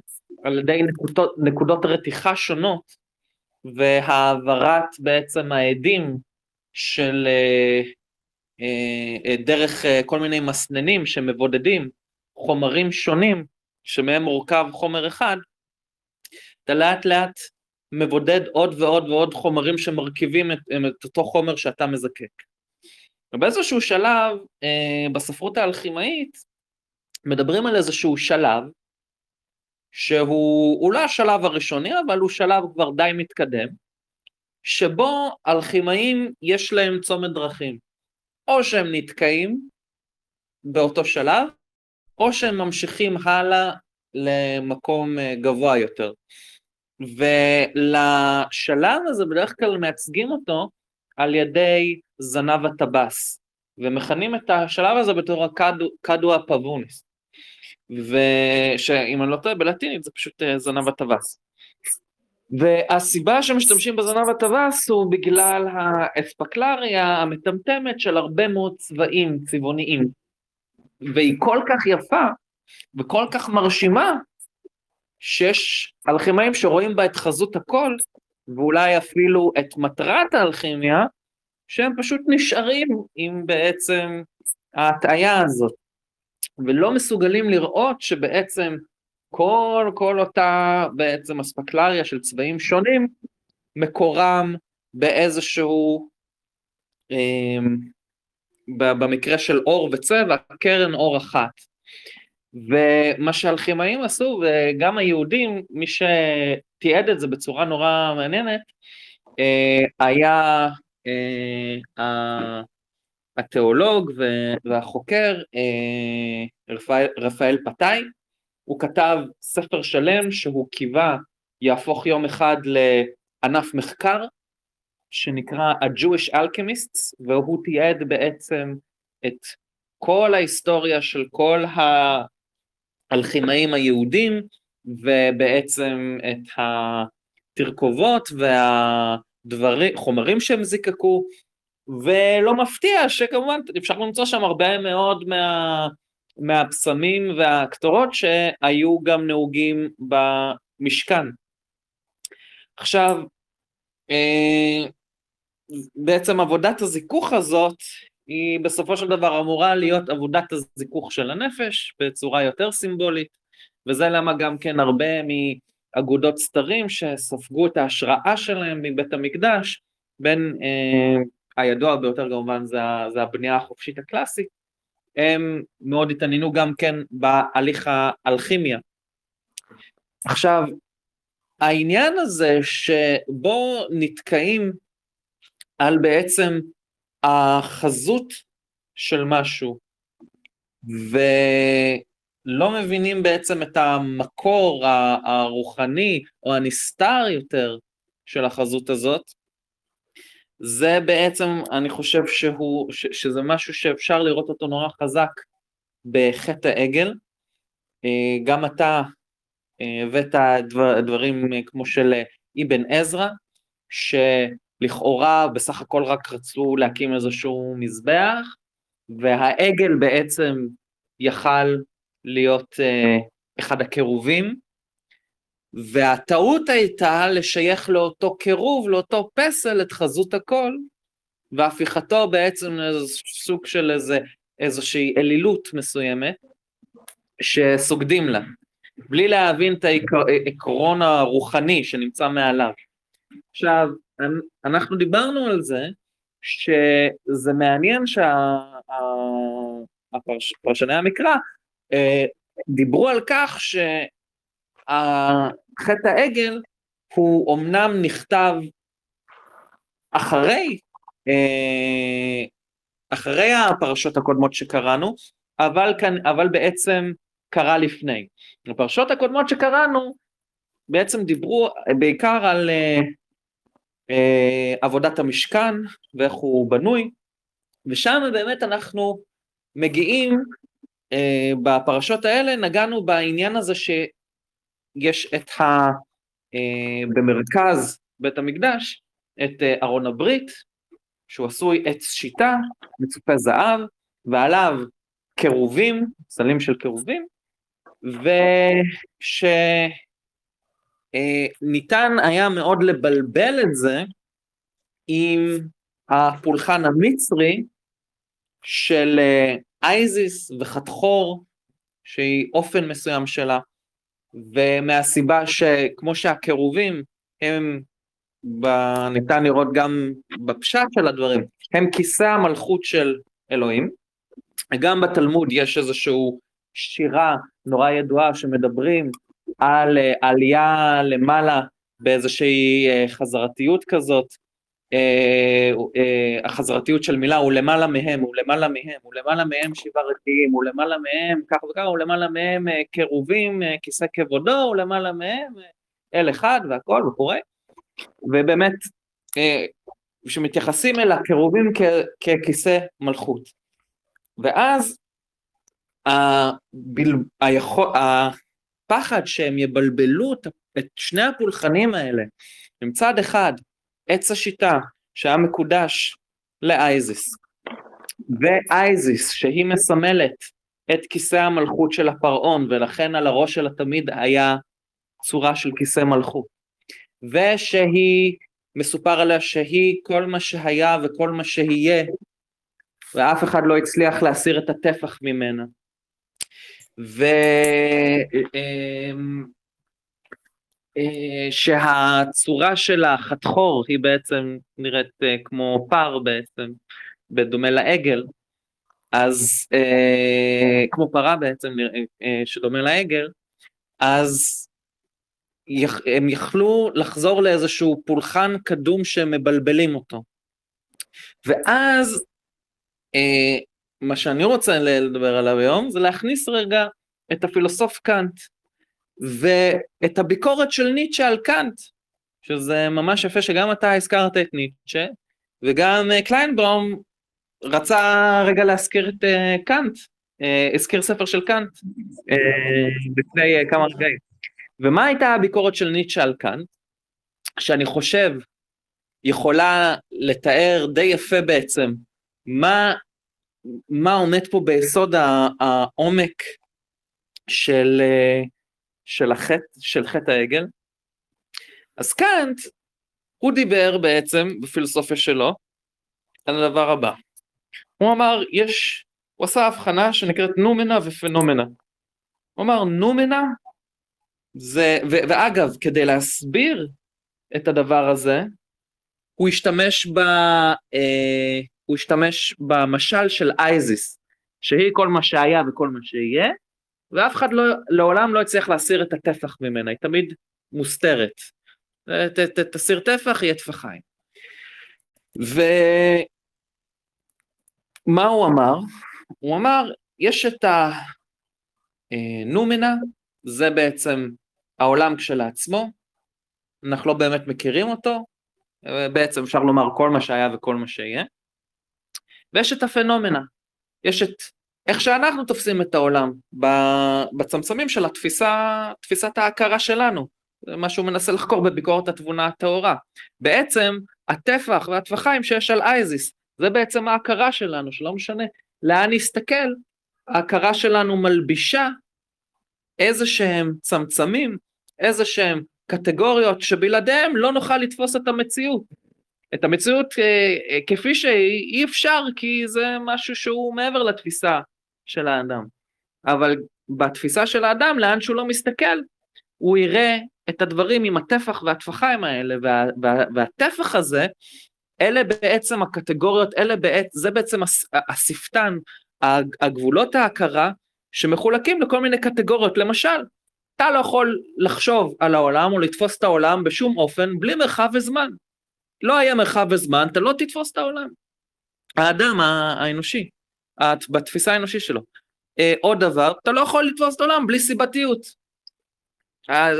על ידי נקודות, נקודות רתיחה שונות, והעברת בעצם העדים של אה, אה, דרך אה, כל מיני מסננים שמבודדים חומרים שונים שמהם מורכב חומר אחד, אתה לאט לאט מבודד עוד ועוד ועוד חומרים שמרכיבים את, את אותו חומר שאתה מזקק. ובאיזשהו שלב אה, בספרות האלכימאית מדברים על איזשהו שלב שהוא לא השלב הראשוני אבל הוא שלב כבר די מתקדם שבו אלכימאים יש להם צומת דרכים או שהם נתקעים באותו שלב או שהם ממשיכים הלאה למקום אה, גבוה יותר. ולשלב הזה בדרך כלל מייצגים אותו על ידי זנב הטבס, ומכנים את השלב הזה בתור הקדו הפבוניס, ושאם אני לא טועה בלטינית זה פשוט אה, זנב הטבס. והסיבה שמשתמשים בזנב הטווס הוא בגלל האספקלריה המטמטמת של הרבה מאוד צבעים צבעוניים. והיא כל כך יפה וכל כך מרשימה, שיש אלכימאים שרואים בה את חזות הכל, ואולי אפילו את מטרת האלכימיה, שהם פשוט נשארים עם בעצם ההטעיה הזאת, ולא מסוגלים לראות שבעצם כל, כל אותה בעצם אספקלריה של צבעים שונים, מקורם באיזשהו, אה, במקרה של אור וצבע, קרן אור אחת. ומה שהאלכימאים עשו, וגם היהודים, מי שתיעד את זה בצורה נורא מעניינת, אה, היה אה, התיאולוג והחוקר אה, רפאל פתאי, הוא כתב ספר שלם שהוא קיווה יהפוך יום אחד לענף מחקר שנקרא ה-Jewish Alchemists והוא תיעד בעצם את כל ההיסטוריה של כל האלכימאים היהודים ובעצם את התרכובות והדברים, חומרים שהם זיקקו ולא מפתיע שכמובן אפשר למצוא שם הרבה מאוד מה... מהבשמים והקטורות שהיו גם נהוגים במשכן. עכשיו, אה, בעצם עבודת הזיכוך הזאת היא בסופו של דבר אמורה להיות עבודת הזיכוך של הנפש בצורה יותר סימבולית, וזה למה גם כן הרבה מאגודות סתרים שספגו את ההשראה שלהם מבית המקדש, בין אה, הידוע ביותר כמובן זה, זה הבנייה החופשית הקלאסית, הם מאוד התעניינו גם כן בהליך האלכימיה. עכשיו, העניין הזה שבו נתקעים על בעצם החזות של משהו, ולא מבינים בעצם את המקור הרוחני או הנסתר יותר של החזות הזאת, זה בעצם, אני חושב שהוא, ש, שזה משהו שאפשר לראות אותו נורא חזק בחטא העגל. אה, גם אתה אה, הבאת דבר, דברים כמו של אבן עזרא, שלכאורה בסך הכל רק רצו להקים איזשהו מזבח, והעגל בעצם יכל להיות אה, אחד הקירובים, והטעות הייתה לשייך לאותו קירוב, לאותו פסל, את חזות הכל, והפיכתו בעצם לסוג של איזה, איזושהי אלילות מסוימת, שסוגדים לה, בלי להבין את העקרון הרוחני שנמצא מעליו. עכשיו, אנחנו דיברנו על זה, שזה מעניין שהפרשני המקרא אה, דיברו על כך ש... חטא העגל הוא אמנם נכתב אחרי, אה, אחרי הפרשות הקודמות שקראנו, אבל, כאן, אבל בעצם קרה לפני. הפרשות הקודמות שקראנו בעצם דיברו בעיקר על אה, אה, עבודת המשכן ואיך הוא בנוי, ושם באמת אנחנו מגיעים, בפרשות האלה נגענו בעניין הזה ש... יש את ה... אה, במרכז בית המקדש, את אה, ארון הברית, שהוא עשוי עץ שיטה, מצופה זהב, ועליו קירובים, סלים של קירובים, ושניתן אה, היה מאוד לבלבל את זה עם הפולחן המצרי של אייזיס וחתחור, שהיא אופן מסוים שלה, ומהסיבה שכמו שהקירובים הם ב- ניתן לראות גם בפשט של הדברים, הם כיסא המלכות של אלוהים. גם בתלמוד יש איזושהי שירה נורא ידועה שמדברים על אה, עלייה למעלה באיזושהי אה, חזרתיות כזאת, החזרתיות של מילה הוא למעלה מהם, הוא למעלה מהם, הוא למעלה מהם שבעה רקיעים, הוא למעלה מהם כך וכך, הוא למעלה מהם אה, קירובים, אה, כיסא כבודו, הוא למעלה מהם אה, אל אחד והכל וכו', ובאמת אה, שמתייחסים אל הקירובים ככיסא מלכות. ואז הבל... היכול... הפחד שהם יבלבלו את שני הפולחנים האלה, מצד אחד עץ השיטה שהיה מקודש לאייזיס, ואייזיס שהיא מסמלת את כיסא המלכות של הפרעון ולכן על הראש שלה תמיד היה צורה של כיסא מלכות, ושהיא מסופר עליה שהיא כל מה שהיה וכל מה שיהיה ואף אחד לא הצליח להסיר את הטפח ממנה. ו... אה, שהצורה של החתחור היא בעצם נראית אה, כמו פר בעצם, בדומה לעגל, אז אה, כמו פרה בעצם שדומה לעגל, אז הם יכלו לחזור לאיזשהו פולחן קדום שמבלבלים אותו. ואז מה שאני רוצה לדבר עליו היום זה להכניס רגע את הפילוסוף קאנט ואת הביקורת של ניטשה על קאנט, שזה ממש יפה שגם אתה הזכרת את ניטשה, וגם אה, קליינבאום רצה רגע להזכיר את אה, קאנט, אה, הזכיר ספר של קאנט לפני כמה רגעים. ומה הייתה הביקורת של ניטשה על קאנט? שאני חושב יכולה לתאר די יפה בעצם מה, מה עומד פה ביסוד העומק של, של, החטא, של חטא העגל. אז קאנט, הוא דיבר בעצם בפילוסופיה שלו על הדבר הבא. הוא אמר, יש, הוא עשה הבחנה שנקראת נומנה ופנומנה. הוא אמר, נומנה זה, ו, ואגב, כדי להסביר את הדבר הזה, הוא השתמש, ב, אה, הוא השתמש במשל של אייזיס, שהיא כל מה שהיה וכל מה שיהיה, ואף אחד לא, לעולם לא הצליח להסיר את הטפח ממנה, היא תמיד מוסתרת. ת, ת, תסיר טפח, יהיה טפחיים. ומה הוא אמר? הוא אמר, יש את הנומנה, זה בעצם העולם כשלעצמו, אנחנו לא באמת מכירים אותו, בעצם אפשר לומר כל מה שהיה וכל מה שיהיה, ויש את הפנומנה, יש את איך שאנחנו תופסים את העולם, בצמצמים של התפיסה, תפיסת ההכרה שלנו, זה מה שהוא מנסה לחקור בביקורת התבונה הטהורה. בעצם הטפח והטפחיים שיש על אייזיס, זה בעצם ההכרה שלנו, שלא משנה לאן נסתכל, ההכרה שלנו מלבישה איזה שהם צמצמים, איזה שהם קטגוריות שבלעדיהם לא נוכל לתפוס את המציאות. את המציאות אה, כפי שהיא אי אפשר כי זה משהו שהוא מעבר לתפיסה של האדם. אבל בתפיסה של האדם, לאן שהוא לא מסתכל, הוא יראה את הדברים עם הטפח והטפחיים האלה, וה, וה, והטפח הזה, אלה בעצם הקטגוריות, אלה בעת, זה בעצם השפתן, הגבולות ההכרה, שמחולקים לכל מיני קטגוריות. למשל, אתה לא יכול לחשוב על העולם או לתפוס את העולם בשום אופן בלי מרחב וזמן. לא היה מרחב וזמן, אתה לא תתפוס את העולם. האדם האנושי, בתפיסה האנושית שלו. עוד דבר, אתה לא יכול לתפוס את העולם בלי סיבתיות.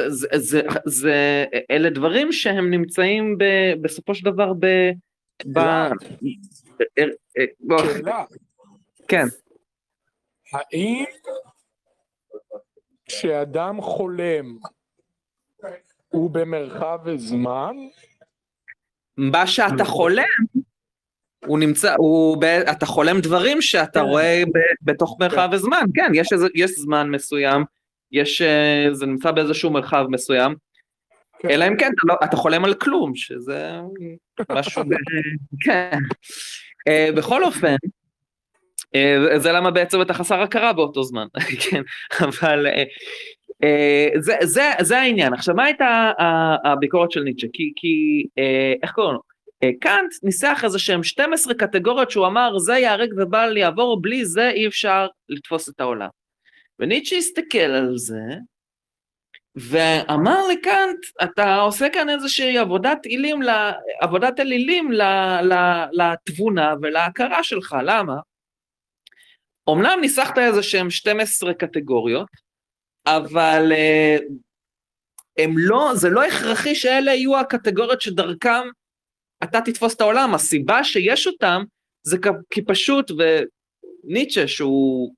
זה, זה, זה, אלה דברים שהם נמצאים ב, בסופו של דבר ב... ב... שאלה. כן. האם כשאדם חולם הוא במרחב וזמן? מה שאתה חולם, הוא נמצא, הוא, אתה חולם דברים שאתה רואה בתוך מרחב וזמן, כן, יש, איזה, יש זמן מסוים, יש, זה נמצא באיזשהו מרחב מסוים, כן. אלא אם כן, אתה, לא, אתה חולם על כלום, שזה משהו. כן. בכל אופן, זה למה בעצם אתה חסר הכרה באותו זמן, כן, אבל אה, זה, זה, זה העניין. עכשיו, מה הייתה הביקורת של ניטשה? כי, כי אה, איך קוראים לו? אה, קאנט ניסח איזה שהם 12 קטגוריות שהוא אמר, זה ייהרג ובל יעבור, בלי זה אי אפשר לתפוס את העולם. וניטשה הסתכל על זה, ואמר לקאנט, אתה עושה כאן איזושהי עבודת אלים, עבודת אלילים לתבונה ולהכרה שלך, למה? אמנם ניסחת איזה שהם 12 קטגוריות, אבל אה, הם לא, זה לא הכרחי שאלה יהיו הקטגוריות שדרכם אתה תתפוס את העולם. הסיבה שיש אותם זה כי פשוט, וניטשה שהוא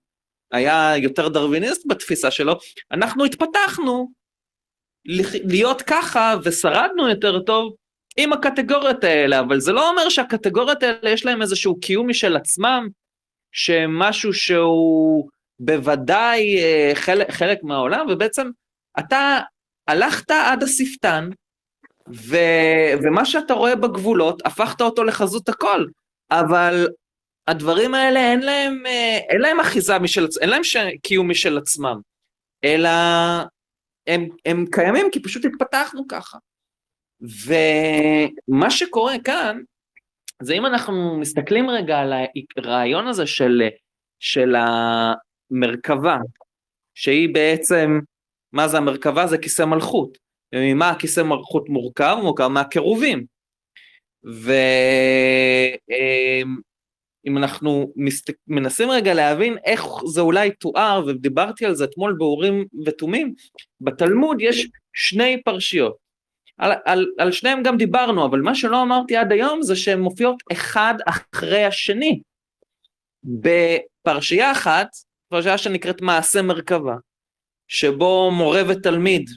היה יותר דרוויניסט בתפיסה שלו, אנחנו התפתחנו להיות ככה ושרדנו יותר טוב עם הקטגוריות האלה, אבל זה לא אומר שהקטגוריות האלה יש להם איזשהו קיום משל עצמם, שמשהו שהוא בוודאי אה, חלק, חלק מהעולם, ובעצם אתה הלכת עד השפתן, ו, ומה שאתה רואה בגבולות, הפכת אותו לחזות הכל, אבל הדברים האלה אין להם, אה, אין להם אחיזה משל עצמם, אין להם קיום משל עצמם, אלא הם, הם קיימים כי פשוט התפתחנו ככה. ומה שקורה כאן, זה אם אנחנו מסתכלים רגע על הרעיון הזה של, של המרכבה, שהיא בעצם, מה זה המרכבה? זה כיסא מלכות. וממה הכיסא מלכות מורכב? מורכב מהקירובים. ואם אנחנו מסת... מנסים רגע להבין איך זה אולי תואר, ודיברתי על זה אתמול באורים ותומים, בתלמוד יש שני פרשיות. על, על, על שניהם גם דיברנו, אבל מה שלא אמרתי עד היום זה שהן מופיעות אחד אחרי השני. בפרשייה אחת, פרשייה שנקראת מעשה מרכבה, שבו מורה ותלמיד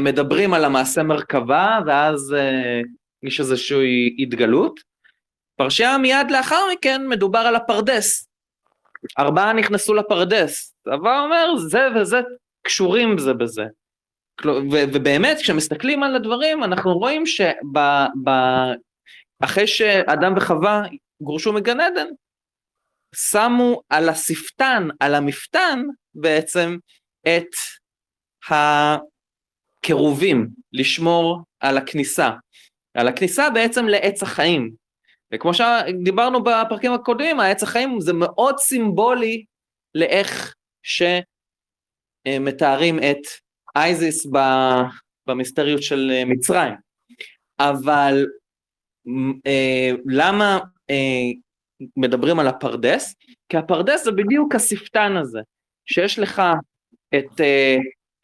מדברים על המעשה מרכבה, ואז אה, יש איזושהי התגלות. פרשייה מיד לאחר מכן מדובר על הפרדס. ארבעה נכנסו לפרדס. צבא אומר, זה וזה קשורים זה בזה. ובאמת, כשמסתכלים על הדברים, אנחנו רואים שאחרי שאדם וחווה גורשו מגן עדן, שמו על השפתן, על המפתן, בעצם, את הקירובים, לשמור על הכניסה. על הכניסה בעצם לעץ החיים. וכמו שדיברנו בפרקים הקודמים, העץ החיים זה מאוד סימבולי לאיך שמתארים את אייזיס במיסטריות של מצרים. אבל אה, למה אה, מדברים על הפרדס? כי הפרדס זה בדיוק השפתן הזה, שיש לך את, אה,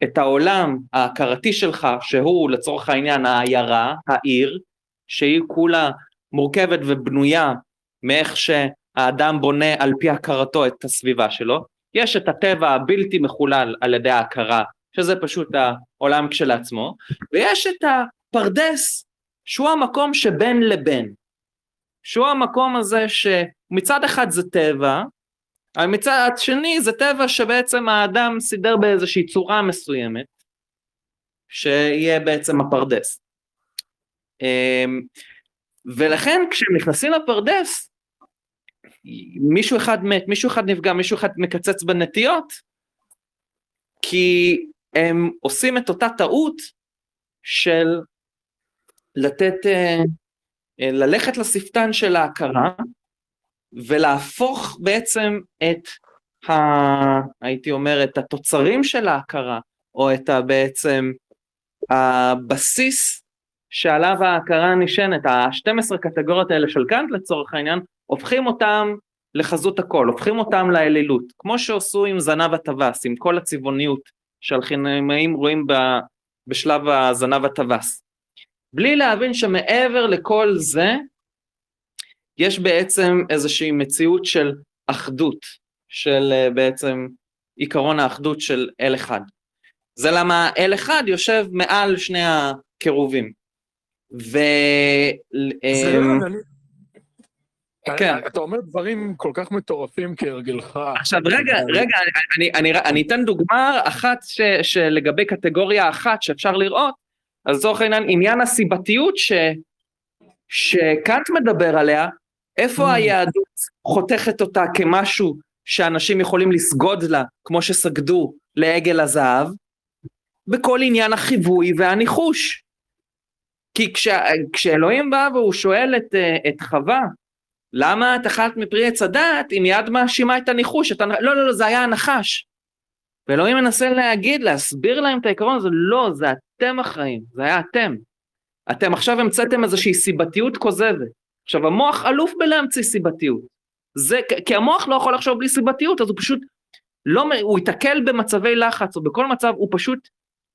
את העולם ההכרתי שלך, שהוא לצורך העניין העיירה, העיר, שהיא כולה מורכבת ובנויה מאיך שהאדם בונה על פי הכרתו את הסביבה שלו, יש את הטבע הבלתי מחולל על ידי ההכרה שזה פשוט העולם כשלעצמו, ויש את הפרדס, שהוא המקום שבין לבין, שהוא המקום הזה שמצד אחד זה טבע, מצד שני זה טבע שבעצם האדם סידר באיזושהי צורה מסוימת, שיהיה בעצם הפרדס. אמ, ולכן כשהם נכנסים לפרדס, מישהו אחד מת, מישהו אחד נפגע, מישהו אחד מקצץ בנטיות, כי הם עושים את אותה טעות של לתת, אה, ללכת לשפתן של ההכרה ולהפוך בעצם את, ה, הייתי אומר, את התוצרים של ההכרה, או את ה, בעצם הבסיס שעליו ההכרה נשענת, ה-12 קטגוריות האלה של קאנט לצורך העניין, הופכים אותם לחזות הכל, הופכים אותם לאלילות, כמו שעשו עם זנב הטווס, עם כל הצבעוניות שהלחינאים רואים בשלב הזנב הטווס. בלי להבין שמעבר לכל זה, יש בעצם איזושהי מציאות של אחדות, של אה, בעצם עיקרון האחדות של אל אחד. זה למה אל אחד יושב מעל שני הקירובים. ו... זה לא, אני, כן. אתה אומר דברים כל כך מטורפים כהרגלך. עכשיו רגע, רגע, אני, אני, אני אתן דוגמה אחת ש, שלגבי קטגוריה אחת שאפשר לראות, אז לצורך העניין עניין הסיבתיות ש, שקאנט מדבר עליה, איפה mm. היהדות חותכת אותה כמשהו שאנשים יכולים לסגוד לה, כמו שסגדו לעגל הזהב בכל עניין החיווי והניחוש. כי כש, כשאלוהים בא והוא שואל את, את חווה, למה את אכלת מפרי עץ הדעת, היא מיד מאשימה את הניחוש, את הנ... לא, לא, לא, זה היה הנחש. ואלוהים מנסה להגיד, להסביר להם את העיקרון הזה, לא, זה אתם אחראים, זה היה אתם. אתם עכשיו המצאתם איזושהי סיבתיות כוזבת. עכשיו המוח אלוף בלהמציא סיבתיות. זה, כי המוח לא יכול לחשוב בלי סיבתיות, אז הוא פשוט לא, הוא ייתקל במצבי לחץ, או בכל מצב הוא פשוט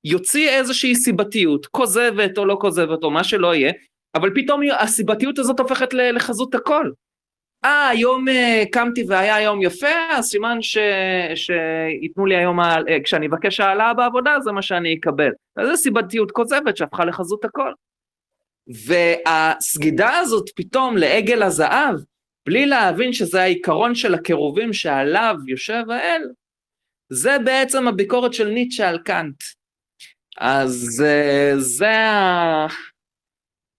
יוציא איזושהי סיבתיות, כוזבת או לא כוזבת או מה שלא יהיה, אבל פתאום הסיבתיות הזאת הופכת לחזות הכל. אה, היום uh, קמתי והיה יום יפה, אז סימן ש... שייתנו לי היום, uh, כשאני אבקש העלאה בעבודה, זה מה שאני אקבל. אז זו סיבתיות כוזבת שהפכה לחזות הכל. והסגידה הזאת פתאום לעגל הזהב, בלי להבין שזה העיקרון של הקירובים שעליו יושב האל, זה בעצם הביקורת של ניטשה על קאנט. אז uh, זה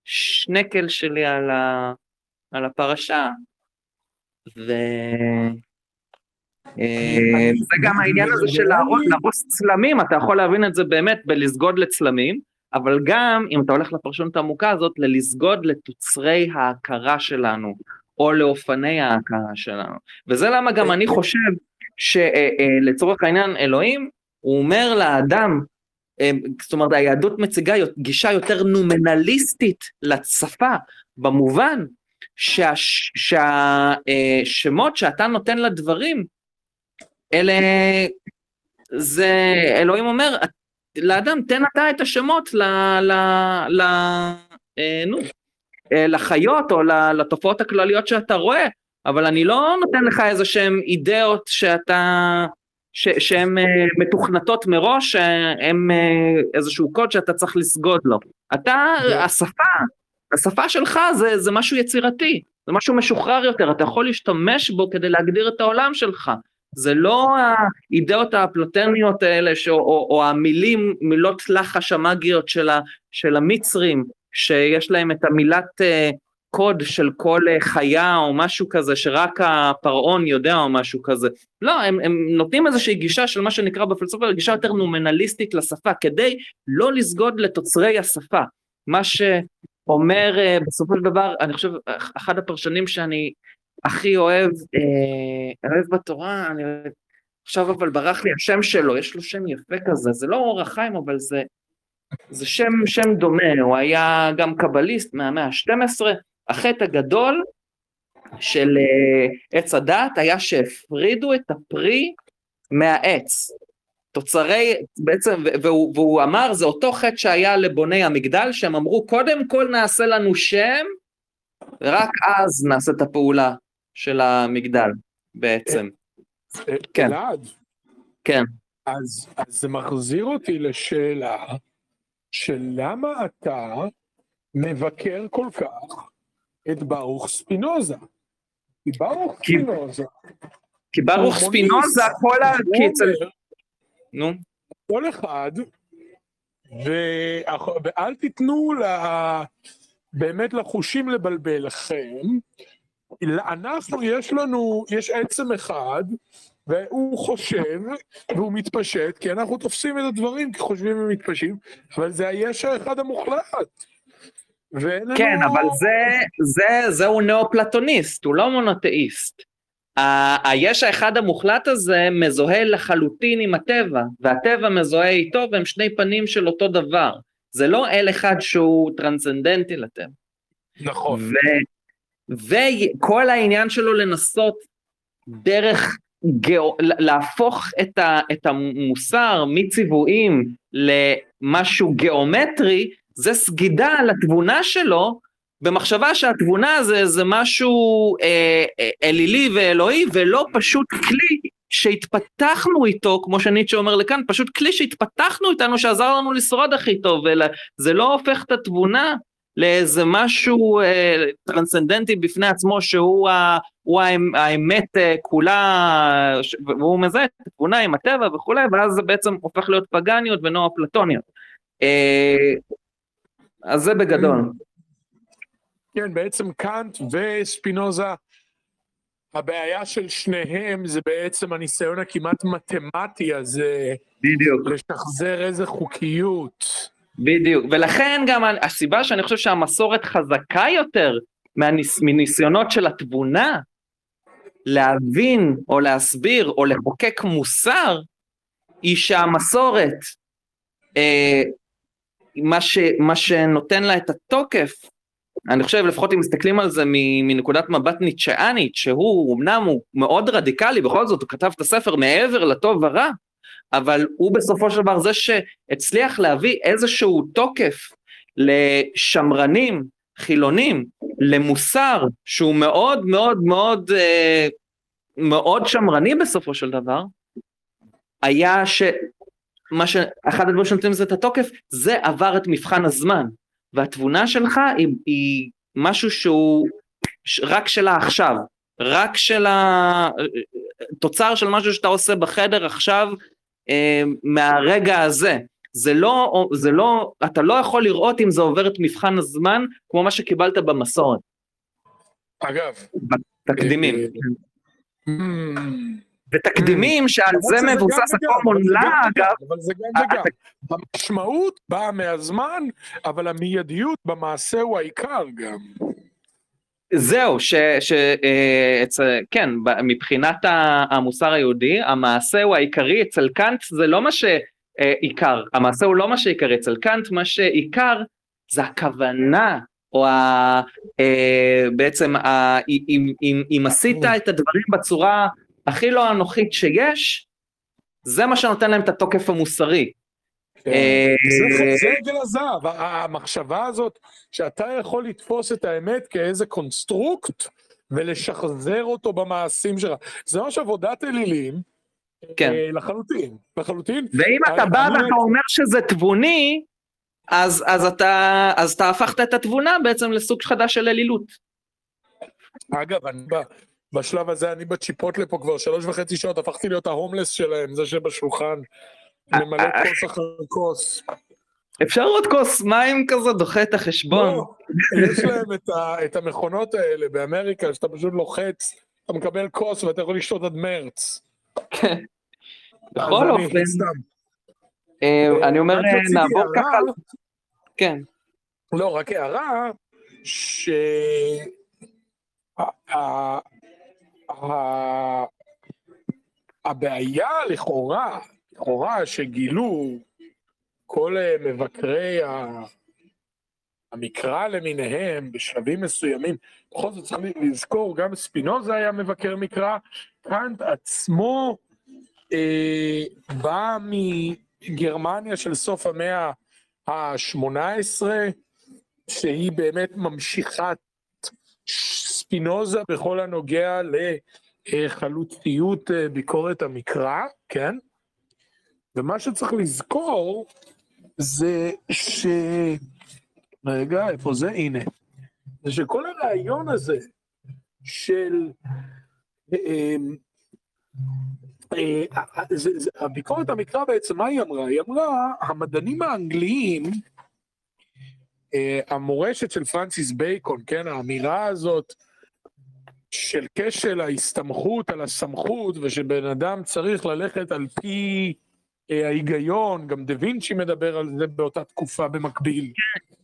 השנקל שלי על, ה... על הפרשה, וזה אה, גם העניין הזה של להרוס צלמים, אתה יכול להבין את זה באמת בלסגוד לצלמים, אבל גם, אם אתה הולך לפרשנות העמוקה הזאת, ללסגוד לתוצרי ההכרה שלנו, או לאופני ההכרה שלנו. וזה למה גם אני חושב שלצורך העניין אלוהים, הוא אומר לאדם, אה, זאת אומרת היהדות מציגה גישה יותר נומנליסטית לשפה, במובן שהשמות שאתה נותן לדברים, אלה, זה, אלוהים אומר, לאדם תן אתה את השמות ל, ל, ל, אה, נו, אה, לחיות או לתופעות הכלליות שאתה רואה, אבל אני לא נותן לך איזה שהם אידאות שאתה, שהן אה, מתוכנתות מראש, שהן איזשהו קוד שאתה צריך לסגוד לו. אתה, השפה, השפה שלך זה, זה משהו יצירתי, זה משהו משוחרר יותר, אתה יכול להשתמש בו כדי להגדיר את העולם שלך. זה לא האידאות הפלוטניות האלה, ש, או, או, או המילים, מילות לחש המאגיות של, ה, של המצרים, שיש להם את המילת uh, קוד של כל uh, חיה או משהו כזה, שרק הפרעון יודע או משהו כזה. לא, הם, הם נותנים איזושהי גישה של מה שנקרא בפלסופה, גישה יותר נומנליסטית לשפה, כדי לא לסגוד לתוצרי השפה. מה ש... אומר אה, בסופו של דבר, אני חושב, אחד הפרשנים שאני הכי אוהב, אה, אוהב בתורה, אני עכשיו אבל ברח לי השם שלו, יש לו שם יפה כזה, זה לא אור החיים, אבל זה, זה שם, שם דומה, הוא היה גם קבליסט מהמאה ה-12, החטא הגדול של אה, עץ הדת היה שהפרידו את הפרי מהעץ. תוצרי, בעצם, והוא, והוא אמר, זה אותו חטא שהיה לבוני המגדל, שהם אמרו, קודם כל נעשה לנו שם, ורק אז נעשה את הפעולה של המגדל, בעצם. כן. אלעד. כן. אז, אז זה מחזיר אותי לשאלה של למה אתה מבקר כל כך את ברוך ספינוזה? כי ברוך ספינוזה... כי ברוך ספינוזה, כל ה... נו. כל אחד, ו... ואל תיתנו לה... באמת לחושים לבלבל לכם. אנחנו, יש לנו, יש עצם אחד, והוא חושב, והוא מתפשט, כי אנחנו תופסים את הדברים כחושבים ומתפשטים, אבל זה היש האחד המוחלט. כן, לנו... אבל זה, זה, זהו נאו-פלטוניסט, הוא לא מונותאיסט. היש האחד המוחלט הזה מזוהה לחלוטין עם הטבע, והטבע מזוהה איתו והם שני פנים של אותו דבר. זה לא אל אחד שהוא טרנסצנדנטי לטבע. נכון. ו, וכל העניין שלו לנסות דרך גאו, להפוך את, ה, את המוסר מציוויים למשהו גיאומטרי, זה סגידה לתבונה שלו במחשבה שהתבונה זה, זה משהו אה, אה, אלילי ואלוהי ולא פשוט כלי שהתפתחנו איתו, כמו שניטשה אומר לכאן, פשוט כלי שהתפתחנו איתנו שעזר לנו לשרוד הכי טוב, וזה לא הופך את התבונה לאיזה משהו אה, טרנסצנדנטי בפני עצמו שהוא ה, הוא האמת אה, כולה, והוא מזהה את התבונה עם הטבע וכולי, ואז זה בעצם הופך להיות פגניות ונועה פלטוניות. אה, אז זה בגדול. כן, בעצם קאנט וספינוזה הבעיה של שניהם זה בעצם הניסיון הכמעט מתמטי הזה בדיוק. לשחזר איזה חוקיות. בדיוק, ולכן גם הסיבה שאני חושב שהמסורת חזקה יותר מהניס, מניסיונות של התבונה להבין או להסביר או לחוקק מוסר, היא שהמסורת, אה, מה, ש, מה שנותן לה את התוקף, אני חושב לפחות אם מסתכלים על זה מנקודת מבט ניטשאנית, שהוא אמנם הוא מאוד רדיקלי, בכל זאת הוא כתב את הספר מעבר לטוב ורע, אבל הוא בסופו של דבר זה שהצליח להביא איזשהו תוקף לשמרנים, חילונים, למוסר שהוא מאוד מאוד מאוד אה, מאוד שמרני בסופו של דבר, היה שמה שאחד הדברים שנותנים לזה את התוקף, זה עבר את מבחן הזמן, והתבונה שלך היא, היא משהו שהוא רק של העכשיו, רק של התוצר של משהו שאתה עושה בחדר עכשיו אה, מהרגע הזה. זה לא, זה לא, אתה לא יכול לראות אם זה עובר את מבחן הזמן כמו מה שקיבלת במסורת. אגב. תקדימים. אה, אה, ותקדימים שעל זה מבוסס הקומון לה, אגב. אבל זה גם וגם. המשמעות באה מהזמן, אבל המיידיות במעשה הוא העיקר גם. זהו, ש... ש אה, אצ... כן, מבחינת המוסר היהודי, המעשה הוא העיקרי, אצל קאנט זה לא מה שעיקר, המעשה הוא לא מה שעיקרי, אצל קאנט מה שעיקר זה הכוונה, או ה... אה, בעצם, ה... אם, אם, אם עשית את הדברים בצורה הכי לא אנוכית שיש, זה מה שנותן להם את התוקף המוסרי. כן. אה, זה עגל הזהב, המחשבה הזאת שאתה יכול לתפוס את האמת כאיזה construct ולשחזר אותו במעשים שלך. זה ממש עבודת אלילים. כן. אה, לחלוטין, לחלוטין. ואם אתה בא ואתה אומר שזה תבוני, אז, אז, אתה, אז אתה הפכת את התבונה בעצם לסוג חדש של אלילות. אגב, אני בא, בשלב הזה אני בצ'יפוטלה פה כבר שלוש וחצי שעות, הפכתי להיות ההומלס שלהם, זה שבשולחן. ממלא כוס אחר כוס. אפשר עוד כוס מים כזה דוחה את החשבון. לא, יש להם את, ה, את המכונות האלה באמריקה, שאתה פשוט לוחץ, אתה מקבל כוס ואתה יכול לשתות עד מרץ. כן. בכל אופן, אה, אני אומר, נעבור ככה. כן. לא, רק הערה, ש... הבעיה לכאורה לכאורה שגילו כל אה, מבקרי המקרא למיניהם בשלבים מסוימים, בכל זאת צריך לזכור, גם ספינוזה היה מבקר מקרא, קאנט עצמו אה, בא מגרמניה של סוף המאה ה-18, שהיא באמת ממשיכת ספינוזה בכל הנוגע לחלוציות אה, ביקורת המקרא, כן? ומה שצריך לזכור זה ש... רגע, איפה זה? הנה. זה שכל הרעיון הזה של... אמ, אה, הביקורת המקרא בעצם, מה היא אמרה? היא אמרה, המדענים האנגליים, אה, המורשת של פרנסיס בייקון, כן, האמירה הזאת של כשל ההסתמכות על הסמכות, ושבן אדם צריך ללכת על פי ההיגיון, גם דה וינצ'י מדבר על זה באותה תקופה במקביל.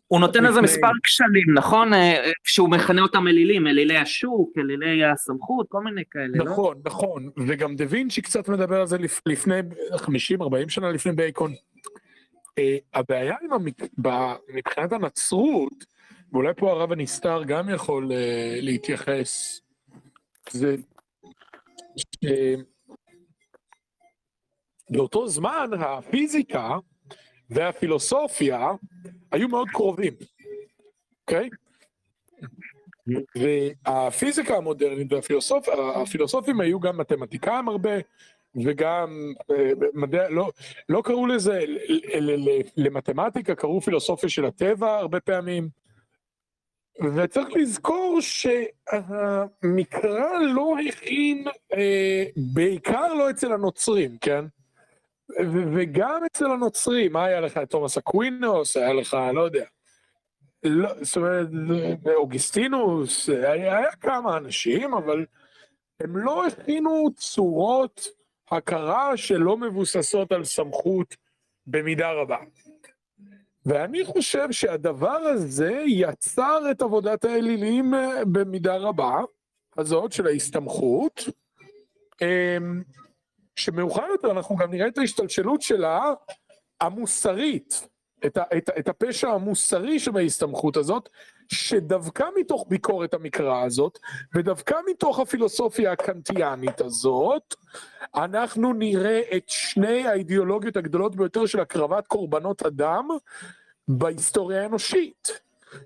הוא נותן לזה מספר כשלים, נכון? אה, שהוא מכנה אותם אלילים, אלילי השוק, אלילי הסמכות, כל מיני כאלה, לא? נכון, נכון, וגם דה וינצ'י קצת מדבר על זה לפני 50-40 שנה לפני בייקון. אה, הבעיה עם המק... מבחינת הנצרות, ואולי פה הרב הנסתר גם יכול להתייחס, זה באותו זמן הפיזיקה והפילוסופיה היו מאוד קרובים, אוקיי? והפיזיקה המודרנית והפילוסופים היו גם מתמטיקאים הרבה, וגם אה, מדע, לא, לא קראו לזה, למתמטיקה קראו פילוסופיה של הטבע הרבה פעמים. וצריך לזכור שהמקרא לא הכין, אה, בעיקר לא אצל הנוצרים, כן? וגם אצל הנוצרים, מה היה לך? תומאס אקווינוס, היה לך, לא יודע. לא, זאת אומרת, אוגסטינוס, היה, היה כמה אנשים, אבל הם לא הכינו צורות הכרה שלא מבוססות על סמכות במידה רבה. ואני חושב שהדבר הזה יצר את עבודת האלילים אה, במידה רבה, הזאת של ההסתמכות, אמ, שמאוחר יותר אנחנו גם נראה את ההשתלשלות שלה המוסרית, את, ה, את, את הפשע המוסרי שבהסתמכות הזאת, שדווקא מתוך ביקורת המקרא הזאת, ודווקא מתוך הפילוסופיה הקנטיאנית הזאת, אנחנו נראה את שני האידיאולוגיות הגדולות ביותר של הקרבת קורבנות אדם בהיסטוריה האנושית,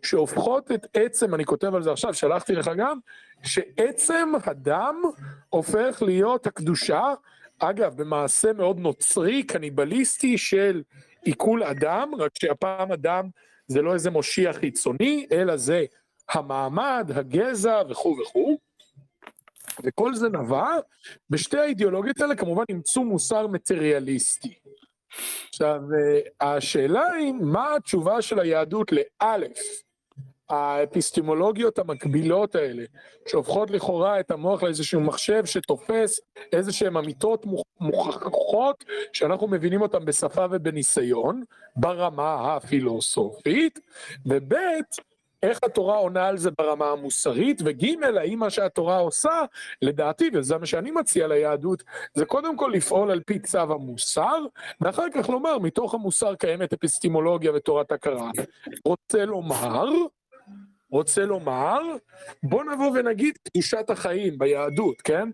שהופכות את עצם, אני כותב על זה עכשיו, שלחתי לך גם, שעצם הדם הופך להיות הקדושה, אגב, במעשה מאוד נוצרי, קניבליסטי של עיכול אדם, רק שהפעם אדם זה לא איזה מושיע חיצוני, אלא זה המעמד, הגזע וכו' וכו'. וכל זה נבע, בשתי האידיאולוגיות האלה כמובן אימצו מוסר מטריאליסטי. עכשיו, אה, השאלה היא, מה התשובה של היהדות לאלף, האפיסטימולוגיות המקבילות האלה, שהופכות לכאורה את המוח לאיזשהו מחשב שתופס איזה שהן אמיתות מוכחות, שאנחנו מבינים אותן בשפה ובניסיון, ברמה הפילוסופית, וב' איך התורה עונה על זה ברמה המוסרית, וג' האם מה שהתורה עושה, לדעתי, וזה מה שאני מציע ליהדות, זה קודם כל לפעול על פי צו המוסר, ואחר כך לומר, מתוך המוסר קיימת אפיסטימולוגיה ותורת הכרה. רוצה לומר, רוצה לומר, בוא נבוא ונגיד קדושת החיים ביהדות, כן?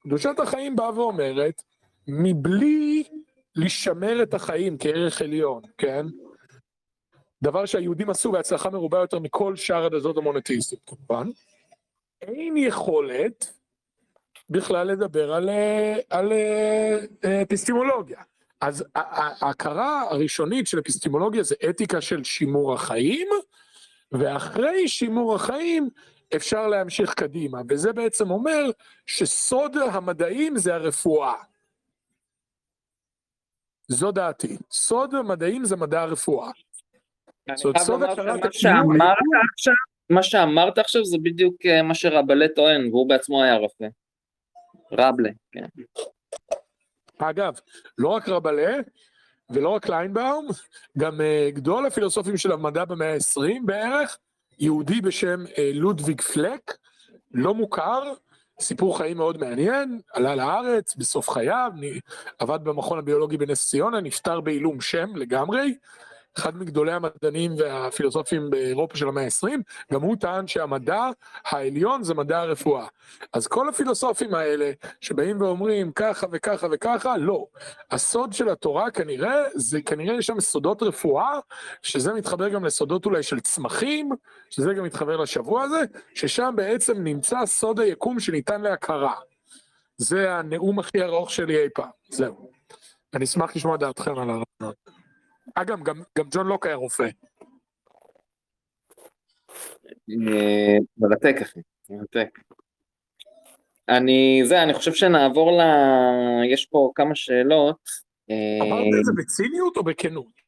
קדושת החיים באה ואומרת, מבלי לשמר את החיים כערך עליון, כן? דבר שהיהודים עשו בהצלחה מרובה יותר מכל שאר הדתות המונותאיסטיות כמובן, אין יכולת בכלל לדבר על, על אפיסטימולוגיה. אז ההכרה הראשונית של אפיסטימולוגיה זה אתיקה של שימור החיים, ואחרי שימור החיים אפשר להמשיך קדימה, וזה בעצם אומר שסוד המדעים זה הרפואה. זו דעתי. סוד המדעים זה מדע הרפואה. מה שאמרת עכשיו זה בדיוק אה, מה שרבלה טוען, והוא בעצמו היה רופא. רבלה, כן. אגב, לא רק רבלה, ולא רק ליינבאום, גם uh, גדול הפילוסופים של המדע במאה ה-20 בערך, יהודי בשם uh, לודוויג פלק, לא מוכר, סיפור חיים מאוד מעניין, עלה לארץ בסוף חייו, עבד במכון הביולוגי בנס ציונה, נפטר בעילום שם לגמרי, אחד מגדולי המדענים והפילוסופים באירופה של המאה ה-20, גם הוא טען שהמדע העליון זה מדע הרפואה. אז כל הפילוסופים האלה שבאים ואומרים ככה וככה וככה, לא. הסוד של התורה כנראה, זה כנראה יש שם סודות רפואה, שזה מתחבר גם לסודות אולי של צמחים, שזה גם מתחבר לשבוע הזה, ששם בעצם נמצא סוד היקום שניתן להכרה. זה הנאום הכי ארוך שלי אי פעם, זהו. אני אשמח לשמוע דעתכם על הרעיון. אגב, גם, גם ג'ון לוק היה רופא. אה, מרתק אחי, מרתק. אני, זה, אני חושב שנעבור ל... יש פה כמה שאלות. אה, אמרת את זה בציניות או בכנות?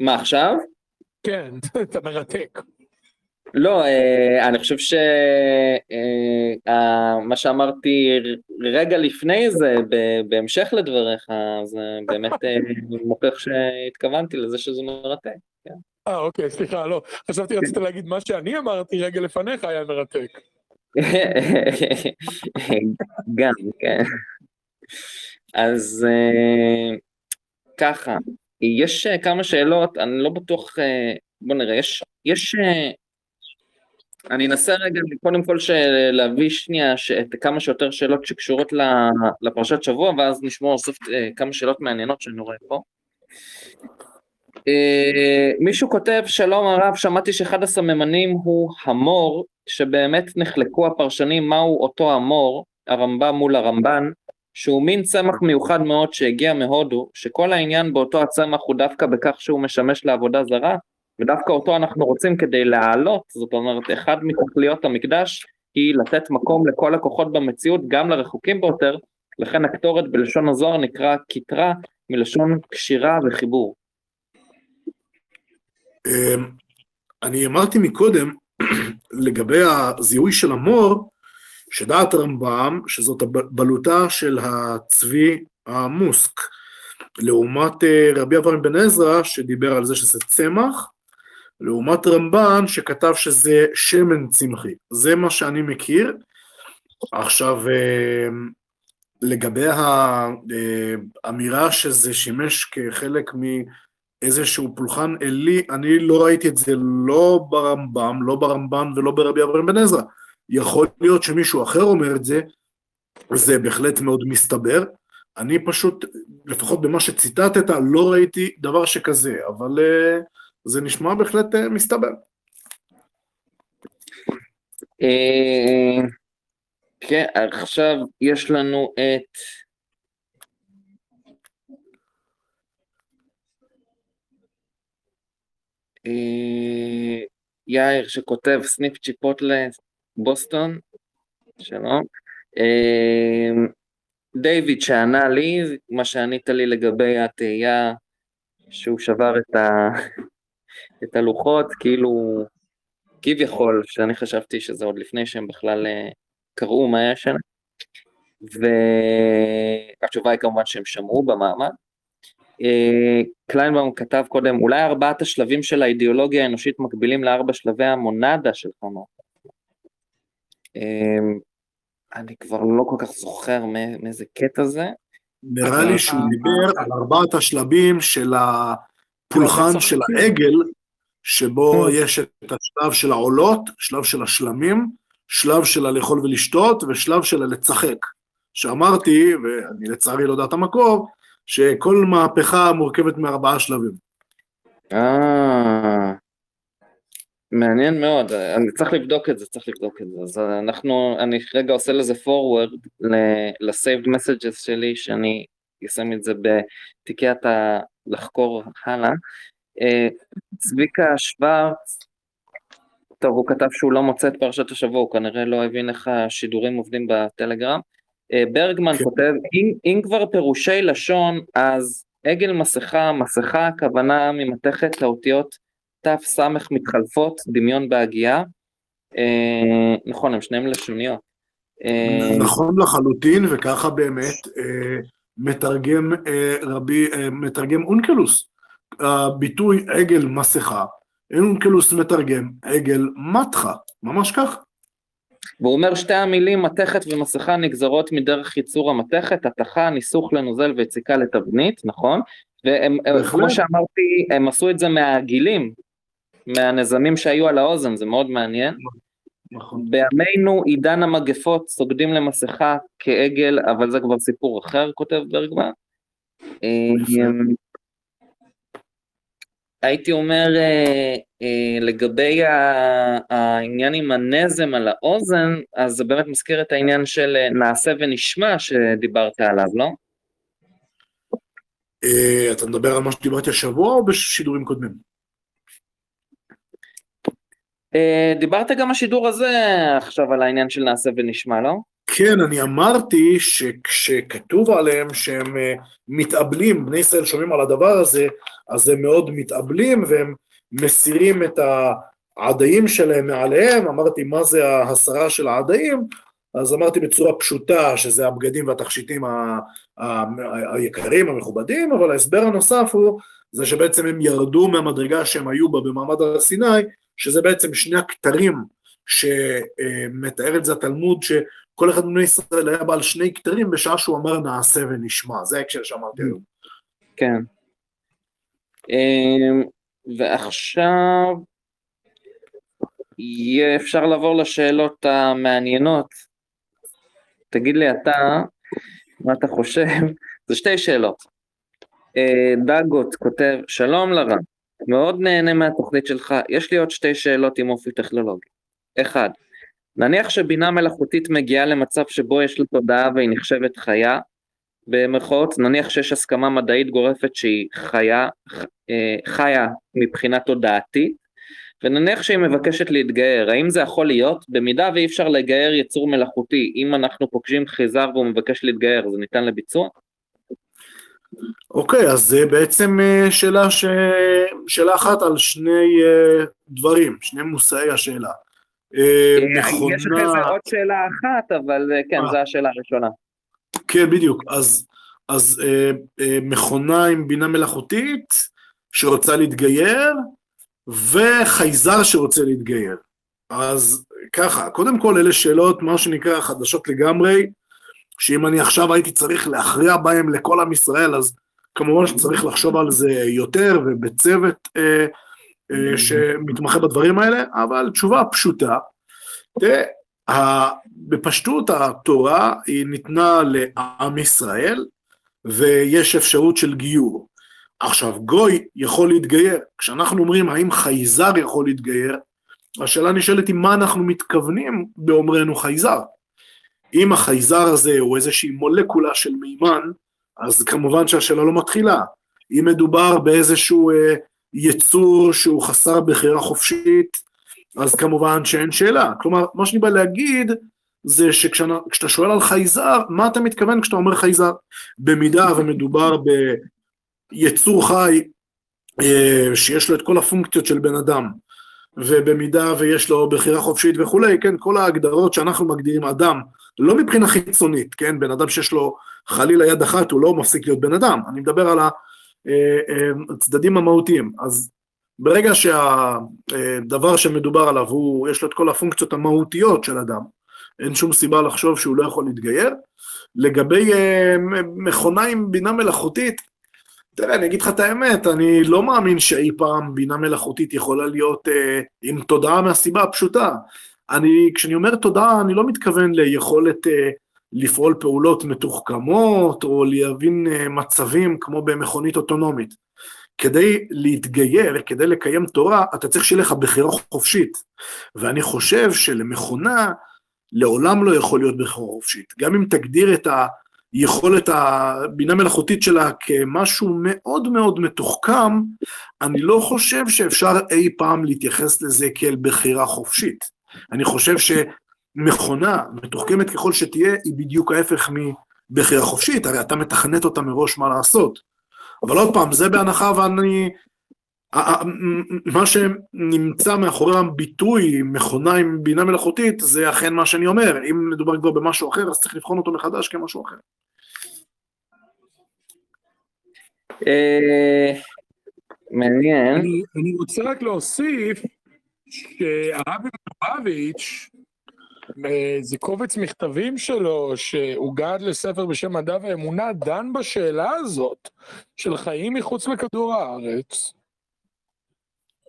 מה עכשיו? כן, אתה מרתק. לא, אה, אני חושב שמה אה, שאמרתי רגע לפני זה, בהמשך לדבריך, זה באמת אה, מוכיח שהתכוונתי לזה שזה מרתק. כן. אה, אוקיי, סליחה, לא. חשבתי רצית להגיד מה שאני אמרתי רגע לפניך היה מרתק. גם, כן. אז ככה, יש כמה שאלות, אני לא בטוח, בוא נראה, יש, יש אני אנסה רגע קודם כל להביא שנייה ש... כמה שיותר שאלות שקשורות לפרשת שבוע ואז נשמור בסוף אה, כמה שאלות מעניינות שאני רואה פה. אה, מישהו כותב שלום הרב שמעתי שאחד הסממנים הוא המור שבאמת נחלקו הפרשנים מהו אותו המור הרמב"ם מול הרמב"ן שהוא מין צמח מיוחד מאוד שהגיע מהודו שכל העניין באותו הצמח הוא דווקא בכך שהוא משמש לעבודה זרה ודווקא אותו אנחנו רוצים כדי להעלות, זאת אומרת, אחד מתכליות המקדש היא לתת מקום לכל הכוחות במציאות, גם לרחוקים ביותר, לכן הקטורת בלשון הזוהר נקרא כתרה מלשון קשירה וחיבור. אמ, אני אמרתי מקודם, לגבי הזיהוי של המור, שדעת רמב"ם, שזאת בלוטה של הצבי המוסק, לעומת אה, רבי אברהם בן עזרא, שדיבר על זה שזה צמח, לעומת רמב"ן שכתב שזה שמן צמחי. זה מה שאני מכיר. עכשיו, אה, לגבי האמירה שזה שימש כחלק מאיזשהו פולחן עלי, אני לא ראיתי את זה לא ברמב"ם, לא ברמב"ן ולא ברבי אברהם בן עזרא. יכול להיות שמישהו אחר אומר את זה, זה בהחלט מאוד מסתבר. אני פשוט, לפחות במה שציטטת, לא ראיתי דבר שכזה, אבל uh, זה נשמע בהחלט uh, מסתבר. Uh, כן, עכשיו יש לנו את... יאיר שכותב סניף צ'יפוטלה בוסטון, שלום. דיוויד שענה לי, מה שענית לי לגבי התהייה שהוא שבר את, ה... את הלוחות, כאילו כביכול, שאני חשבתי שזה עוד לפני שהם בכלל אה, קראו מה היה שם, והתשובה היא כמובן שהם שמעו במעמד. אה, קליינבאום כתב קודם, אולי ארבעת השלבים של האידיאולוגיה האנושית מקבילים לארבע שלבי המונדה של חמור. אה, אני כבר לא כל כך זוכר מאיזה קטע זה. נראה לי שהוא דיבר על ארבעת השלבים של הפולחן של העגל, שבו כן. יש את השלב של העולות, שלב של השלמים, שלב של הלאכול ולשתות, ושלב של הלצחק. שאמרתי, ואני לצערי לא יודע את המקור, שכל מהפכה מורכבת מארבעה שלבים. אה, מעניין מאוד, אני צריך לבדוק את זה, צריך לבדוק את זה. אז אנחנו, אני רגע עושה לזה forward ל-saved messages שלי, שאני אשים את זה בתיקי אתה לחקור הלאה. אה, צביקה שוורץ, טוב, הוא כתב שהוא לא מוצא את פרשת השבוע, הוא כנראה לא הבין איך השידורים עובדים בטלגרם. אה, ברגמן כן. כותב, אם, אם כבר פירושי לשון, אז עגל מסכה, מסכה הכוונה ממתכת האותיות תס מתחלפות, דמיון בהגייה. אה, נכון, הם שניהם לשוניות. נכון לחלוטין, וככה באמת מתרגם אה, רבי, אה, מתרגם אונקלוס. הביטוי עגל מסכה, אונקלוס מתרגם עגל מתחה, ממש כך. והוא אומר שתי המילים מתכת ומסכה נגזרות מדרך ייצור המתכת, התכה, ניסוך לנוזל ויציקה לתבנית, נכון? והם, כמו שאמרתי, הם עשו את זה מהגילים, מהנזמים שהיו על האוזן, זה מאוד מעניין. נכון. בימינו עידן המגפות סוגדים למסכה כעגל, אבל זה כבר סיפור אחר, כותב ברגמן. אמ, הייתי אומר אה, אה, לגבי העניין עם הנזם על האוזן, אז זה באמת מזכיר את העניין של אה, נעשה ונשמע שדיברת עליו, לא? אתה מדבר על מה שדיברתי השבוע או בשידורים קודמים? אה, דיברת גם השידור הזה עכשיו על העניין של נעשה ונשמע, לא? כן, אני אמרתי שכשכתוב עליהם שהם אה, מתאבלים, בני ישראל שומעים על הדבר הזה, אז הם מאוד מתאבלים והם מסירים את העדיים שלהם מעליהם, אמרתי מה זה ההסרה של העדיים, אז אמרתי בצורה פשוטה שזה הבגדים והתכשיטים היקרים, המכובדים, אבל ההסבר הנוסף הוא זה שבעצם הם ירדו מהמדרגה שהם היו בה במעמד הר סיני, שזה בעצם שני הכתרים שמתאר את זה התלמוד, שכל אחד מבני ישראל היה בעל שני כתרים בשעה שהוא אמר נעשה ונשמע, זה ההקשר שאמרתי היום. כן. אמ, ועכשיו יהיה אפשר לעבור לשאלות המעניינות. תגיד לי אתה, מה אתה חושב? זה שתי שאלות. אה, דגות כותב, שלום לרב, מאוד נהנה מהתוכנית שלך, יש לי עוד שתי שאלות עם אופי טכנולוגי. אחד, נניח שבינה מלאכותית מגיעה למצב שבו יש לה תודעה והיא נחשבת חיה, במרכאות, נניח שיש הסכמה מדעית גורפת שהיא חיה, אה, חיה מבחינה תודעתית, ונניח שהיא מבקשת להתגייר, האם זה יכול להיות? במידה ואי אפשר לגייר יצור מלאכותי, אם אנחנו פוגשים חיזר והוא מבקש להתגייר, זה ניתן לביצוע? אוקיי, אז זה בעצם אה, שאלה, ש... שאלה אחת על שני אה, דברים, שני מושאי השאלה. אה, יש אחרי זה מכונה, עוד שאלה אחת, אבל כן. זו השאלה הראשונה. כן בדיוק, אז, אז אה, אה, מכונה עם בינה מלאכותית שרוצה להתגייר, וחייזר שרוצה להתגייר. אז ככה, קודם כל אלה שאלות, מה שנקרא, חדשות לגמרי, שאם אני עכשיו הייתי צריך להכריע בהם לכל עם ישראל, אז כמובן שצריך לחשוב על זה יותר ובצוות אה, אה, שמתמחה בדברים האלה, אבל תשובה פשוטה. תראה, בפשטות התורה היא ניתנה לעם ישראל, ויש אפשרות של גיור. עכשיו, גוי יכול להתגייר. כשאנחנו אומרים האם חייזר יכול להתגייר, השאלה נשאלת היא מה אנחנו מתכוונים באומרנו חייזר. אם החייזר הזה הוא איזושהי מולקולה של מימן, אז כמובן שהשאלה לא מתחילה. אם מדובר באיזשהו אה, יצור שהוא חסר בחירה חופשית, אז כמובן שאין שאלה. כלומר, מה שאני בא להגיד זה שכשאתה שואל על חייזר, מה אתה מתכוון כשאתה אומר חייזר? במידה ומדובר ביצור חי אה, שיש לו את כל הפונקציות של בן אדם, ובמידה ויש לו בחירה חופשית וכולי, כן, כל ההגדרות שאנחנו מגדירים אדם, לא מבחינה חיצונית, כן, בן אדם שיש לו חלילה יד אחת הוא לא מפסיק להיות בן אדם, אני מדבר על אה, הצדדים המהותיים, אז ברגע שהדבר שמדובר עליו הוא, יש לו את כל הפונקציות המהותיות של אדם, אין שום סיבה לחשוב שהוא לא יכול להתגייר. לגבי אה, מכונה עם בינה מלאכותית, תראה, אני אגיד לך את האמת, אני לא מאמין שאי פעם בינה מלאכותית יכולה להיות אה, עם תודעה מהסיבה הפשוטה. אני, כשאני אומר תודעה, אני לא מתכוון ליכולת אה, לפעול פעולות מתוחכמות, או להבין אה, מצבים כמו במכונית אוטונומית. כדי להתגייר, כדי לקיים תורה, אתה צריך שיהיה לך בחירה חופשית. ואני חושב שלמכונה לעולם לא יכול להיות בחירה חופשית. גם אם תגדיר את היכולת הבינה מלאכותית שלה כמשהו מאוד מאוד מתוחכם, אני לא חושב שאפשר אי פעם להתייחס לזה כאל בחירה חופשית. אני חושב שמכונה, מתוחכמת ככל שתהיה, היא בדיוק ההפך מבחירה חופשית, הרי אתה מתכנת אותה מראש מה לעשות. אבל עוד פעם, זה בהנחה ואני... מה שנמצא מאחורי הביטוי מכונה עם בינה מלאכותית, זה אכן מה שאני אומר. אם מדובר כבר במשהו אחר, אז צריך לבחון אותו מחדש כמשהו אחר. אה, מעניין. אני, אני רוצה רק להוסיף שהרבי מלובביץ', אה, זה קובץ מכתבים שלו שהוגד לספר בשם מדע ואמונה, דן בשאלה הזאת של חיים מחוץ לכדור הארץ,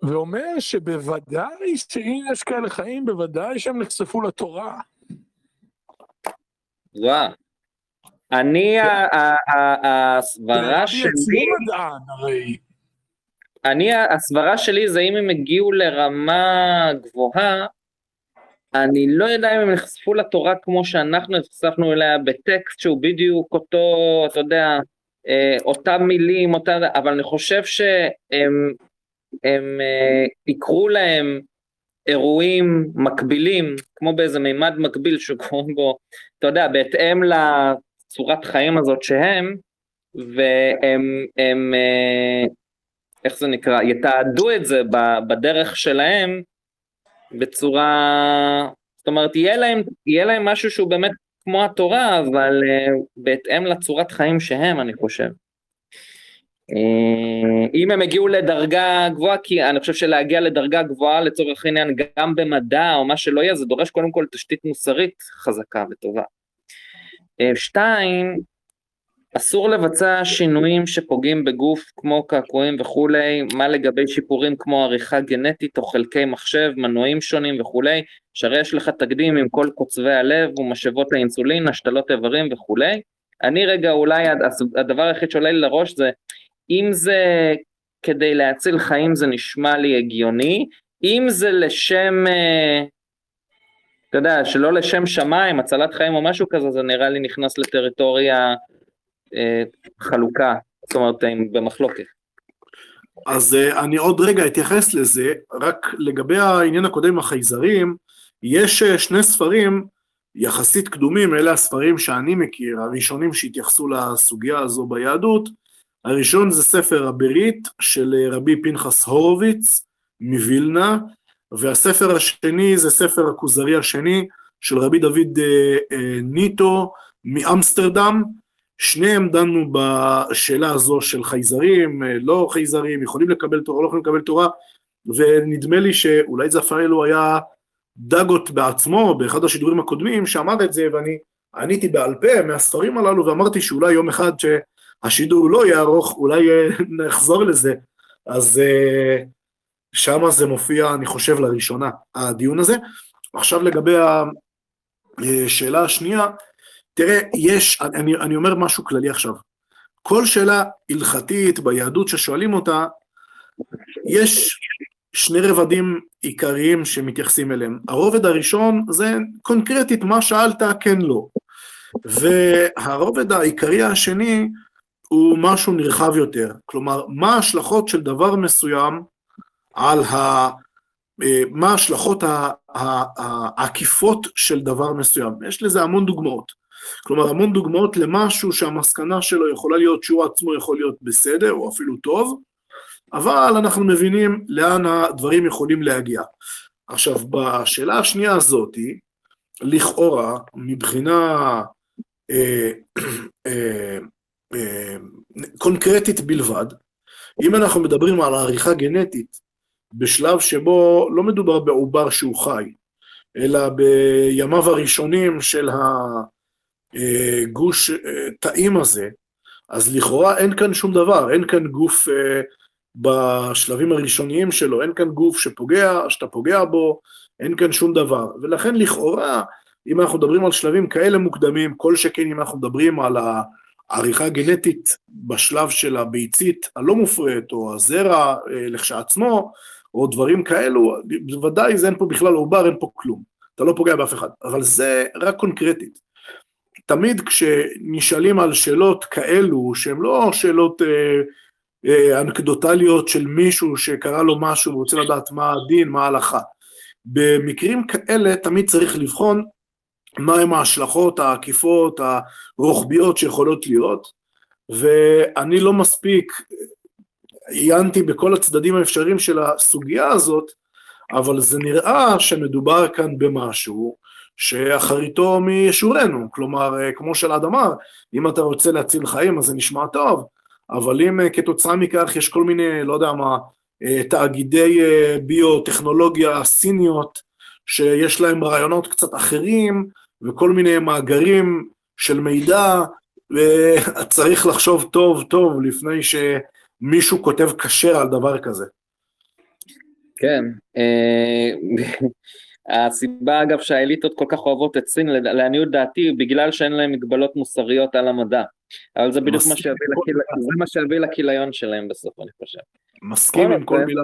ואומר שבוודאי שאם יש כאלה חיים, בוודאי שהם נחשפו לתורה. וואו. אני, ה- הסברה שלי, עצמו מדען הרי. אני, הסברה שלי זה אם הם הגיעו לרמה גבוהה, אני לא יודע אם הם נחשפו לתורה כמו שאנחנו נחשפנו אליה בטקסט שהוא בדיוק אותו, אתה יודע, אה, אותם מילים, אותה, אבל אני חושב שהם הם, אה, יקרו להם אירועים מקבילים, כמו באיזה מימד מקביל שקוראים בו, אתה יודע, בהתאם לצורת חיים הזאת שהם, והם, הם, אה, איך זה נקרא, יתעדו את זה בדרך שלהם בצורה, זאת אומרת, יהיה להם, יהיה להם משהו שהוא באמת כמו התורה, אבל uh, בהתאם לצורת חיים שהם, אני חושב. Uh, אם הם הגיעו לדרגה גבוהה, כי אני חושב שלהגיע לדרגה גבוהה לצורך העניין, גם במדע או מה שלא יהיה, זה דורש קודם כל תשתית מוסרית חזקה וטובה. Uh, שתיים, אסור לבצע שינויים שפוגעים בגוף כמו קעקועים וכולי, מה לגבי שיפורים כמו עריכה גנטית או חלקי מחשב, מנועים שונים וכולי, שהרי יש לך תקדים עם כל קוצבי הלב ומשאבות האינסולין, השתלות איברים וכולי. אני רגע אולי הדבר היחיד שעולה לי לראש זה, אם זה כדי להציל חיים זה נשמע לי הגיוני, אם זה לשם, אה, אתה יודע, שלא לשם שמיים, הצלת חיים או משהו כזה, זה נראה לי נכנס לטריטוריה חלוקה, זאת אומרת, הם במחלוקת. אז אה, אני עוד רגע אתייחס לזה, רק לגבי העניין הקודם עם החייזרים, יש אה, שני ספרים יחסית קדומים, אלה הספרים שאני מכיר, הראשונים שהתייחסו לסוגיה הזו ביהדות. הראשון זה ספר הברית של רבי פנחס הורוביץ מווילנה, והספר השני זה ספר הכוזרי השני של רבי דוד אה, אה, ניטו מאמסטרדם, שניהם דנו בשאלה הזו של חייזרים, אה, לא חייזרים, יכולים לקבל תורה, לא יכולים לקבל תורה, ונדמה לי שאולי זה אפילו היה דגות בעצמו באחד השידורים הקודמים שאמר את זה, ואני עניתי בעל פה מהספרים הללו ואמרתי שאולי יום אחד שהשידור לא יהיה ארוך, אולי אה, נחזור לזה. אז אה, שם זה מופיע, אני חושב, לראשונה, הדיון הזה. עכשיו לגבי השאלה השנייה, תראה, יש, אני, אני אומר משהו כללי עכשיו. כל שאלה הלכתית ביהדות ששואלים אותה, יש שני רבדים עיקריים שמתייחסים אליהם. הרובד הראשון זה קונקרטית מה שאלת, כן לא. והרובד העיקרי השני הוא משהו נרחב יותר. כלומר, מה ההשלכות של דבר מסוים על ה... אה, מה ההשלכות העקיפות של דבר מסוים. יש לזה המון דוגמאות. כלומר, המון דוגמאות למשהו שהמסקנה שלו יכולה להיות שהוא עצמו יכול להיות בסדר או אפילו טוב, אבל אנחנו מבינים לאן הדברים יכולים להגיע. עכשיו, בשאלה השנייה הזאתי, לכאורה, מבחינה אה, אה, אה, קונקרטית בלבד, אם אנחנו מדברים על העריכה גנטית בשלב שבו לא מדובר בעובר שהוא חי, אלא בימיו הראשונים של אה, תאים הזה, אז לכאורה אין כאן שום דבר, אין כאן גוף אה, בשלבים הראשוניים שלו, אין כאן גוף שפוגע, שאתה פוגע בו, אין כאן שום דבר. ולכן לכאורה, אם אנחנו מדברים על שלבים כאלה מוקדמים, כל שכן אם אנחנו מדברים על העריכה הגנטית בשלב של הביצית הלא מופרית, או הזרע אה, לכשעצמו, או דברים כאלו, בוודאי זה אין פה בכלל עובר, אין פה כלום. אתה לא פוגע באף אחד. אבל זה רק קונקרטית. תמיד כשנשאלים על שאלות כאלו, שהן לא שאלות אה, אה, אנקדוטליות של מישהו שקרה לו משהו ורוצה לדעת מה הדין, מה ההלכה. במקרים כאלה תמיד צריך לבחון מהם ההשלכות העקיפות, הרוחביות שיכולות להיות, ואני לא מספיק עיינתי בכל הצדדים האפשריים של הסוגיה הזאת, אבל זה נראה שמדובר כאן במשהו שאחריתו מישורנו, כלומר, אה, כמו שלעד אמר, אם אתה רוצה להציל חיים אז זה נשמע טוב, אבל אם אה, כתוצאה מכך יש כל מיני, לא יודע מה, אה, תאגידי ביוטכנולוגיה סיניות שיש להם רעיונות קצת אחרים וכל מיני מאגרים של מידע, וצריך לחשוב טוב טוב לפני ש... מישהו כותב כשר על דבר כזה. כן, הסיבה אגב שהאליטות כל כך אוהבות את סין לעניות דעתי בגלל שאין להם מגבלות מוסריות על המדע אבל זה בדיוק מה שיביא, לקיל... זה מה שיביא לכיליון שלהם בסוף אני חושב. מסכים עם כל מילה.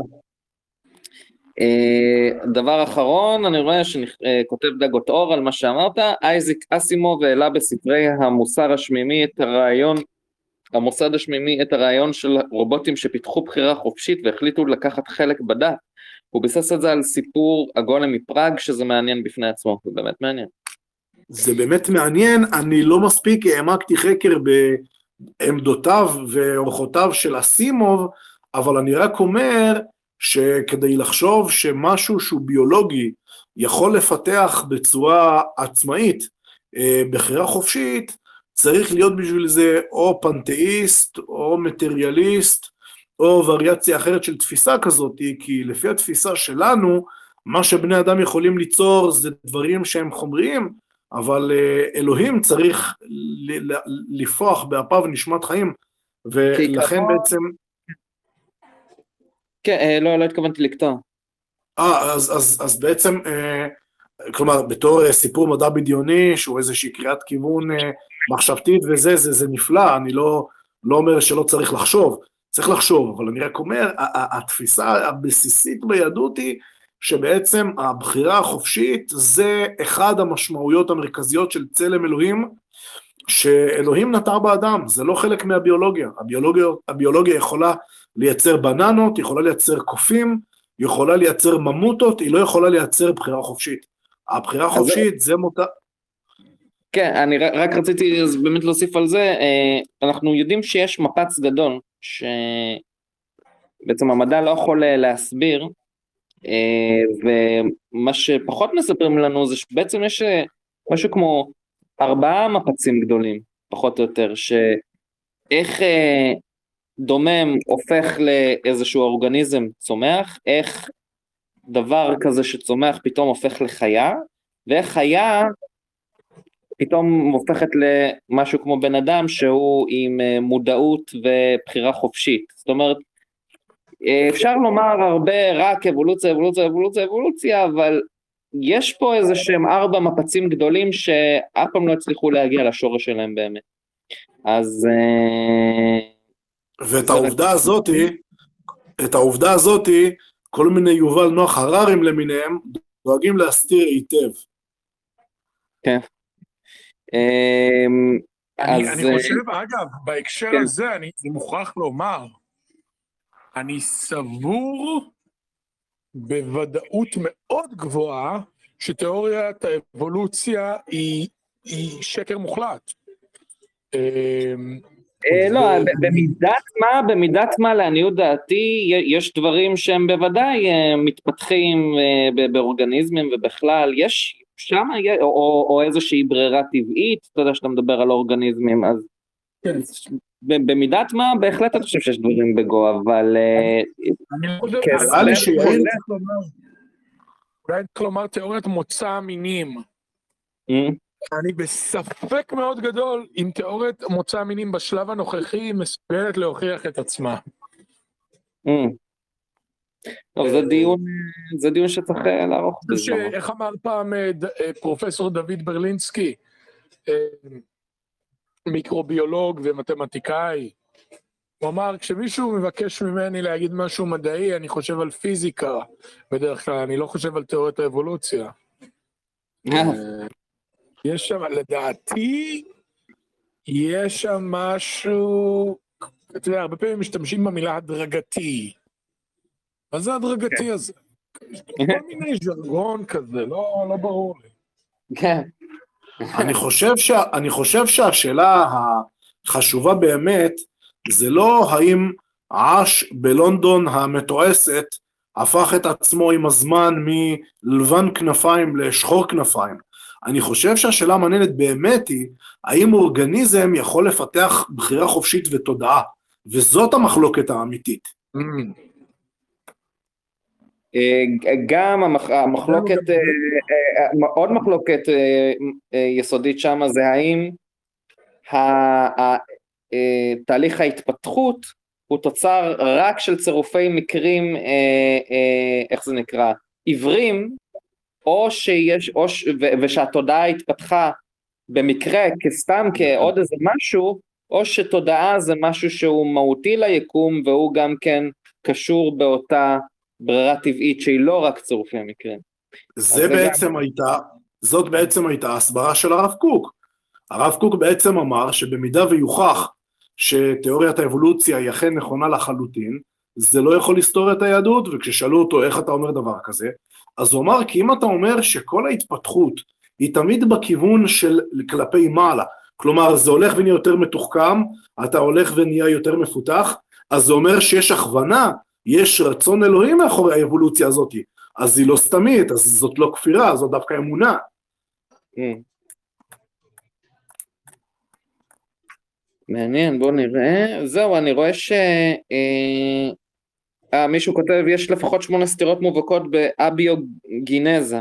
אה, דבר אחרון אני רואה שכותב אה, דגות אור על מה שאמרת אייזיק אסימוב העלה בספרי המוסר השמימי את הרעיון המוסד השמימי את הרעיון של רובוטים שפיתחו בחירה חופשית והחליטו לקחת חלק בדת. הוא ביסס את זה על סיפור הגולם מפראג שזה מעניין בפני עצמו, זה באמת מעניין. זה באמת מעניין, אני לא מספיק העמקתי חקר בעמדותיו ואורחותיו של אסימוב, אבל אני רק אומר שכדי לחשוב שמשהו שהוא ביולוגי יכול לפתח בצורה עצמאית אה, בחירה חופשית, צריך להיות בשביל זה או פנתאיסט, או מטריאליסט, או וריאציה אחרת של תפיסה כזאת, כי לפי התפיסה שלנו, מה שבני אדם יכולים ליצור זה דברים שהם חומריים, אבל אה, אלוהים צריך לפרוח באפיו ונשמת חיים, ולכן בעצם... כן, אה, לא, לא התכוונתי לקטוע. אה, אז, אז, אז בעצם, אה, כלומר, בתור סיפור מדע בדיוני, שהוא איזושהי קריאת כיוון מחשבתית וזה, זה, זה נפלא, אני לא, לא אומר שלא צריך לחשוב, צריך לחשוב, אבל אני רק אומר, התפיסה הבסיסית ביהדות היא שבעצם הבחירה החופשית זה אחד המשמעויות המרכזיות של צלם אלוהים, שאלוהים נטר באדם, זה לא חלק מהביולוגיה. הביולוגיה, הביולוגיה יכולה לייצר בננות, יכולה לייצר קופים, יכולה לייצר ממוטות, היא לא יכולה לייצר בחירה חופשית. הבחירה החופשית זה מותר... כן, אני רק רציתי באמת להוסיף על זה, אה, אנחנו יודעים שיש מפץ גדול, שבעצם המדע לא יכול אה, להסביר, ומה שפחות מספרים לנו זה שבעצם יש משהו כמו ארבעה מפצים גדולים, פחות או יותר, שאיך דומם הופך לאיזשהו אורגניזם צומח, איך דבר כזה שצומח פתאום הופך לחיה, ואיך חיה פתאום הופכת למשהו כמו בן אדם שהוא עם אה, מודעות ובחירה חופשית. זאת אומרת, אה, אפשר לומר הרבה רק אבולוציה, אבולוציה, אבולוציה, אבולוציה, אבל יש פה איזה שהם ארבע מפצים גדולים שאף פעם לא הצליחו להגיע לשורש שלהם באמת. אז... אה, ואת העובדה הזאתי, את העובדה הזאתי, כל מיני יובל נוח הררים למיניהם, דואגים להסתיר היטב. כן. אמ, אני, אז... אני חושב, אגב, בהקשר כן. הזה, אני, אני מוכרח לומר, אני סבור בוודאות מאוד גבוהה שתיאוריית האבולוציה היא, היא שקר מוחלט. אמ, אה, לא, במידת מה, במידת מה לעניות דעתי, יש דברים שהם בוודאי אה, מתפתחים אה, באורגניזמים ובכלל, יש שם, או, או איזושהי ברירה טבעית, אתה יודע שאתה מדבר על אורגניזמים, אז כן. במידת מה בהחלט אני חושב שיש דברים בגו, אבל... אני חושב, כן, אולי צריך לומר תיאוריית מוצא המינים. אני בספק מאוד גדול אם תיאוריית מוצא המינים בשלב הנוכחי מסוגלת להוכיח את עצמה. טוב, זה דיון, זה דיון שצריך אה, לערוך בזמן. איך אמר פעם אה, אה, פרופסור דוד ברלינסקי, מיקרוביולוג ומתמטיקאי, הוא אמר, כשמישהו מבקש ממני להגיד משהו מדעי, אני חושב על פיזיקה, בדרך כלל, אני לא חושב על תיאוריית האבולוציה. יש שם, לדעתי, יש שם משהו, אתה יודע, הרבה פעמים משתמשים במילה הדרגתי. מה זה הדרגתי כן. הזה? יש כל מיני ז'רגון כזה, לא, לא ברור לי. כן. אני חושב, ש... אני חושב שהשאלה החשובה באמת, זה לא האם עש בלונדון המתועסת הפך את עצמו עם הזמן מלבן כנפיים לשחור כנפיים. אני חושב שהשאלה המעניינת באמת היא, האם אורגניזם יכול לפתח בחירה חופשית ותודעה, וזאת המחלוקת האמיתית. Mm. גם המחלוקת, אה, אה, עוד מחלוקת אה, יסודית שם זה האם תהליך ההתפתחות הוא תוצר רק של צירופי מקרים, איך זה נקרא, עיוורים, או שיש, או ש, ושהתודעה התפתחה במקרה כסתם כעוד איזה משהו, או שתודעה זה משהו שהוא מהותי ליקום והוא גם כן קשור באותה ברירה טבעית שהיא לא רק צירופי המקרים. זה בעצם גם... הייתה, זאת בעצם הייתה הסברה של הרב קוק. הרב קוק בעצם אמר שבמידה ויוכח שתיאוריית האבולוציה היא אכן נכונה לחלוטין, זה לא יכול לסתור את היהדות, וכששאלו אותו איך אתה אומר דבר כזה, אז הוא אמר כי אם אתה אומר שכל ההתפתחות היא תמיד בכיוון של כלפי מעלה, כלומר זה הולך ונהיה יותר מתוחכם, אתה הולך ונהיה יותר מפותח, אז זה אומר שיש הכוונה יש רצון אלוהים מאחורי האבולוציה הזאת, אז היא לא סתמית, אז זאת לא כפירה, זאת דווקא אמונה. כן. מעניין, בוא נראה. זהו, אני רואה ש... אה, אה, מישהו כותב, יש לפחות שמונה סתירות מובהקות באביוגינזה,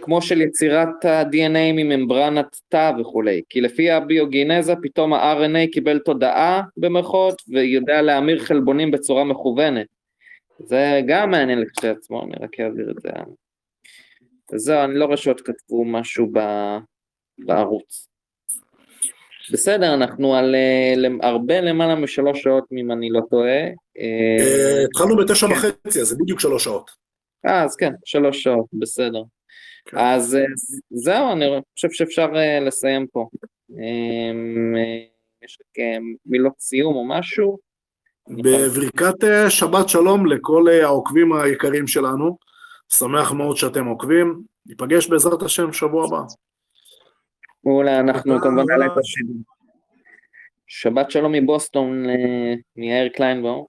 כמו של יצירת ה-DNA מממברנת תא וכולי, כי לפי הביוגינזה פתאום ה-RNA קיבל תודעה במרכאות ויודע להמיר חלבונים בצורה מכוונת. זה גם מעניין לכשעצמו, אני רק אעביר את זה. זהו, אני לא רואה שעוד כתבו משהו ב... בערוץ. בסדר, אנחנו על uh, הרבה למעלה משלוש שעות, אם אני לא טועה. Uh, התחלנו בתשע כן. וחצי, אז זה בדיוק שלוש שעות. אה, אז כן, שלוש שעות, בסדר. כן. אז uh, זהו, אני חושב שאפשר uh, לסיים פה. Um, uh, יש רק מילות סיום או משהו? בברכת אה, שבת שלום לכל אה, העוקבים היקרים שלנו, שמח מאוד שאתם עוקבים, ניפגש בעזרת השם שבוע הבא. מעולה, אנחנו כמובן נעלה את השידור. שבת שלום מבוסטון, מיאיר קליינבאום.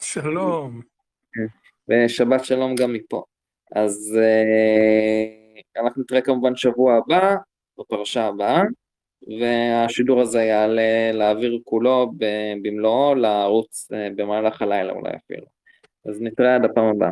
שלום. ושבת שלום גם מפה. אז אה, אנחנו נתראה כמובן שבוע הבא, בפרשה הבאה, והשידור הזה יעלה לאוויר כולו במלואו, לערוץ אה, במהלך הלילה אולי אפילו. אז נתראה עד הפעם הבאה.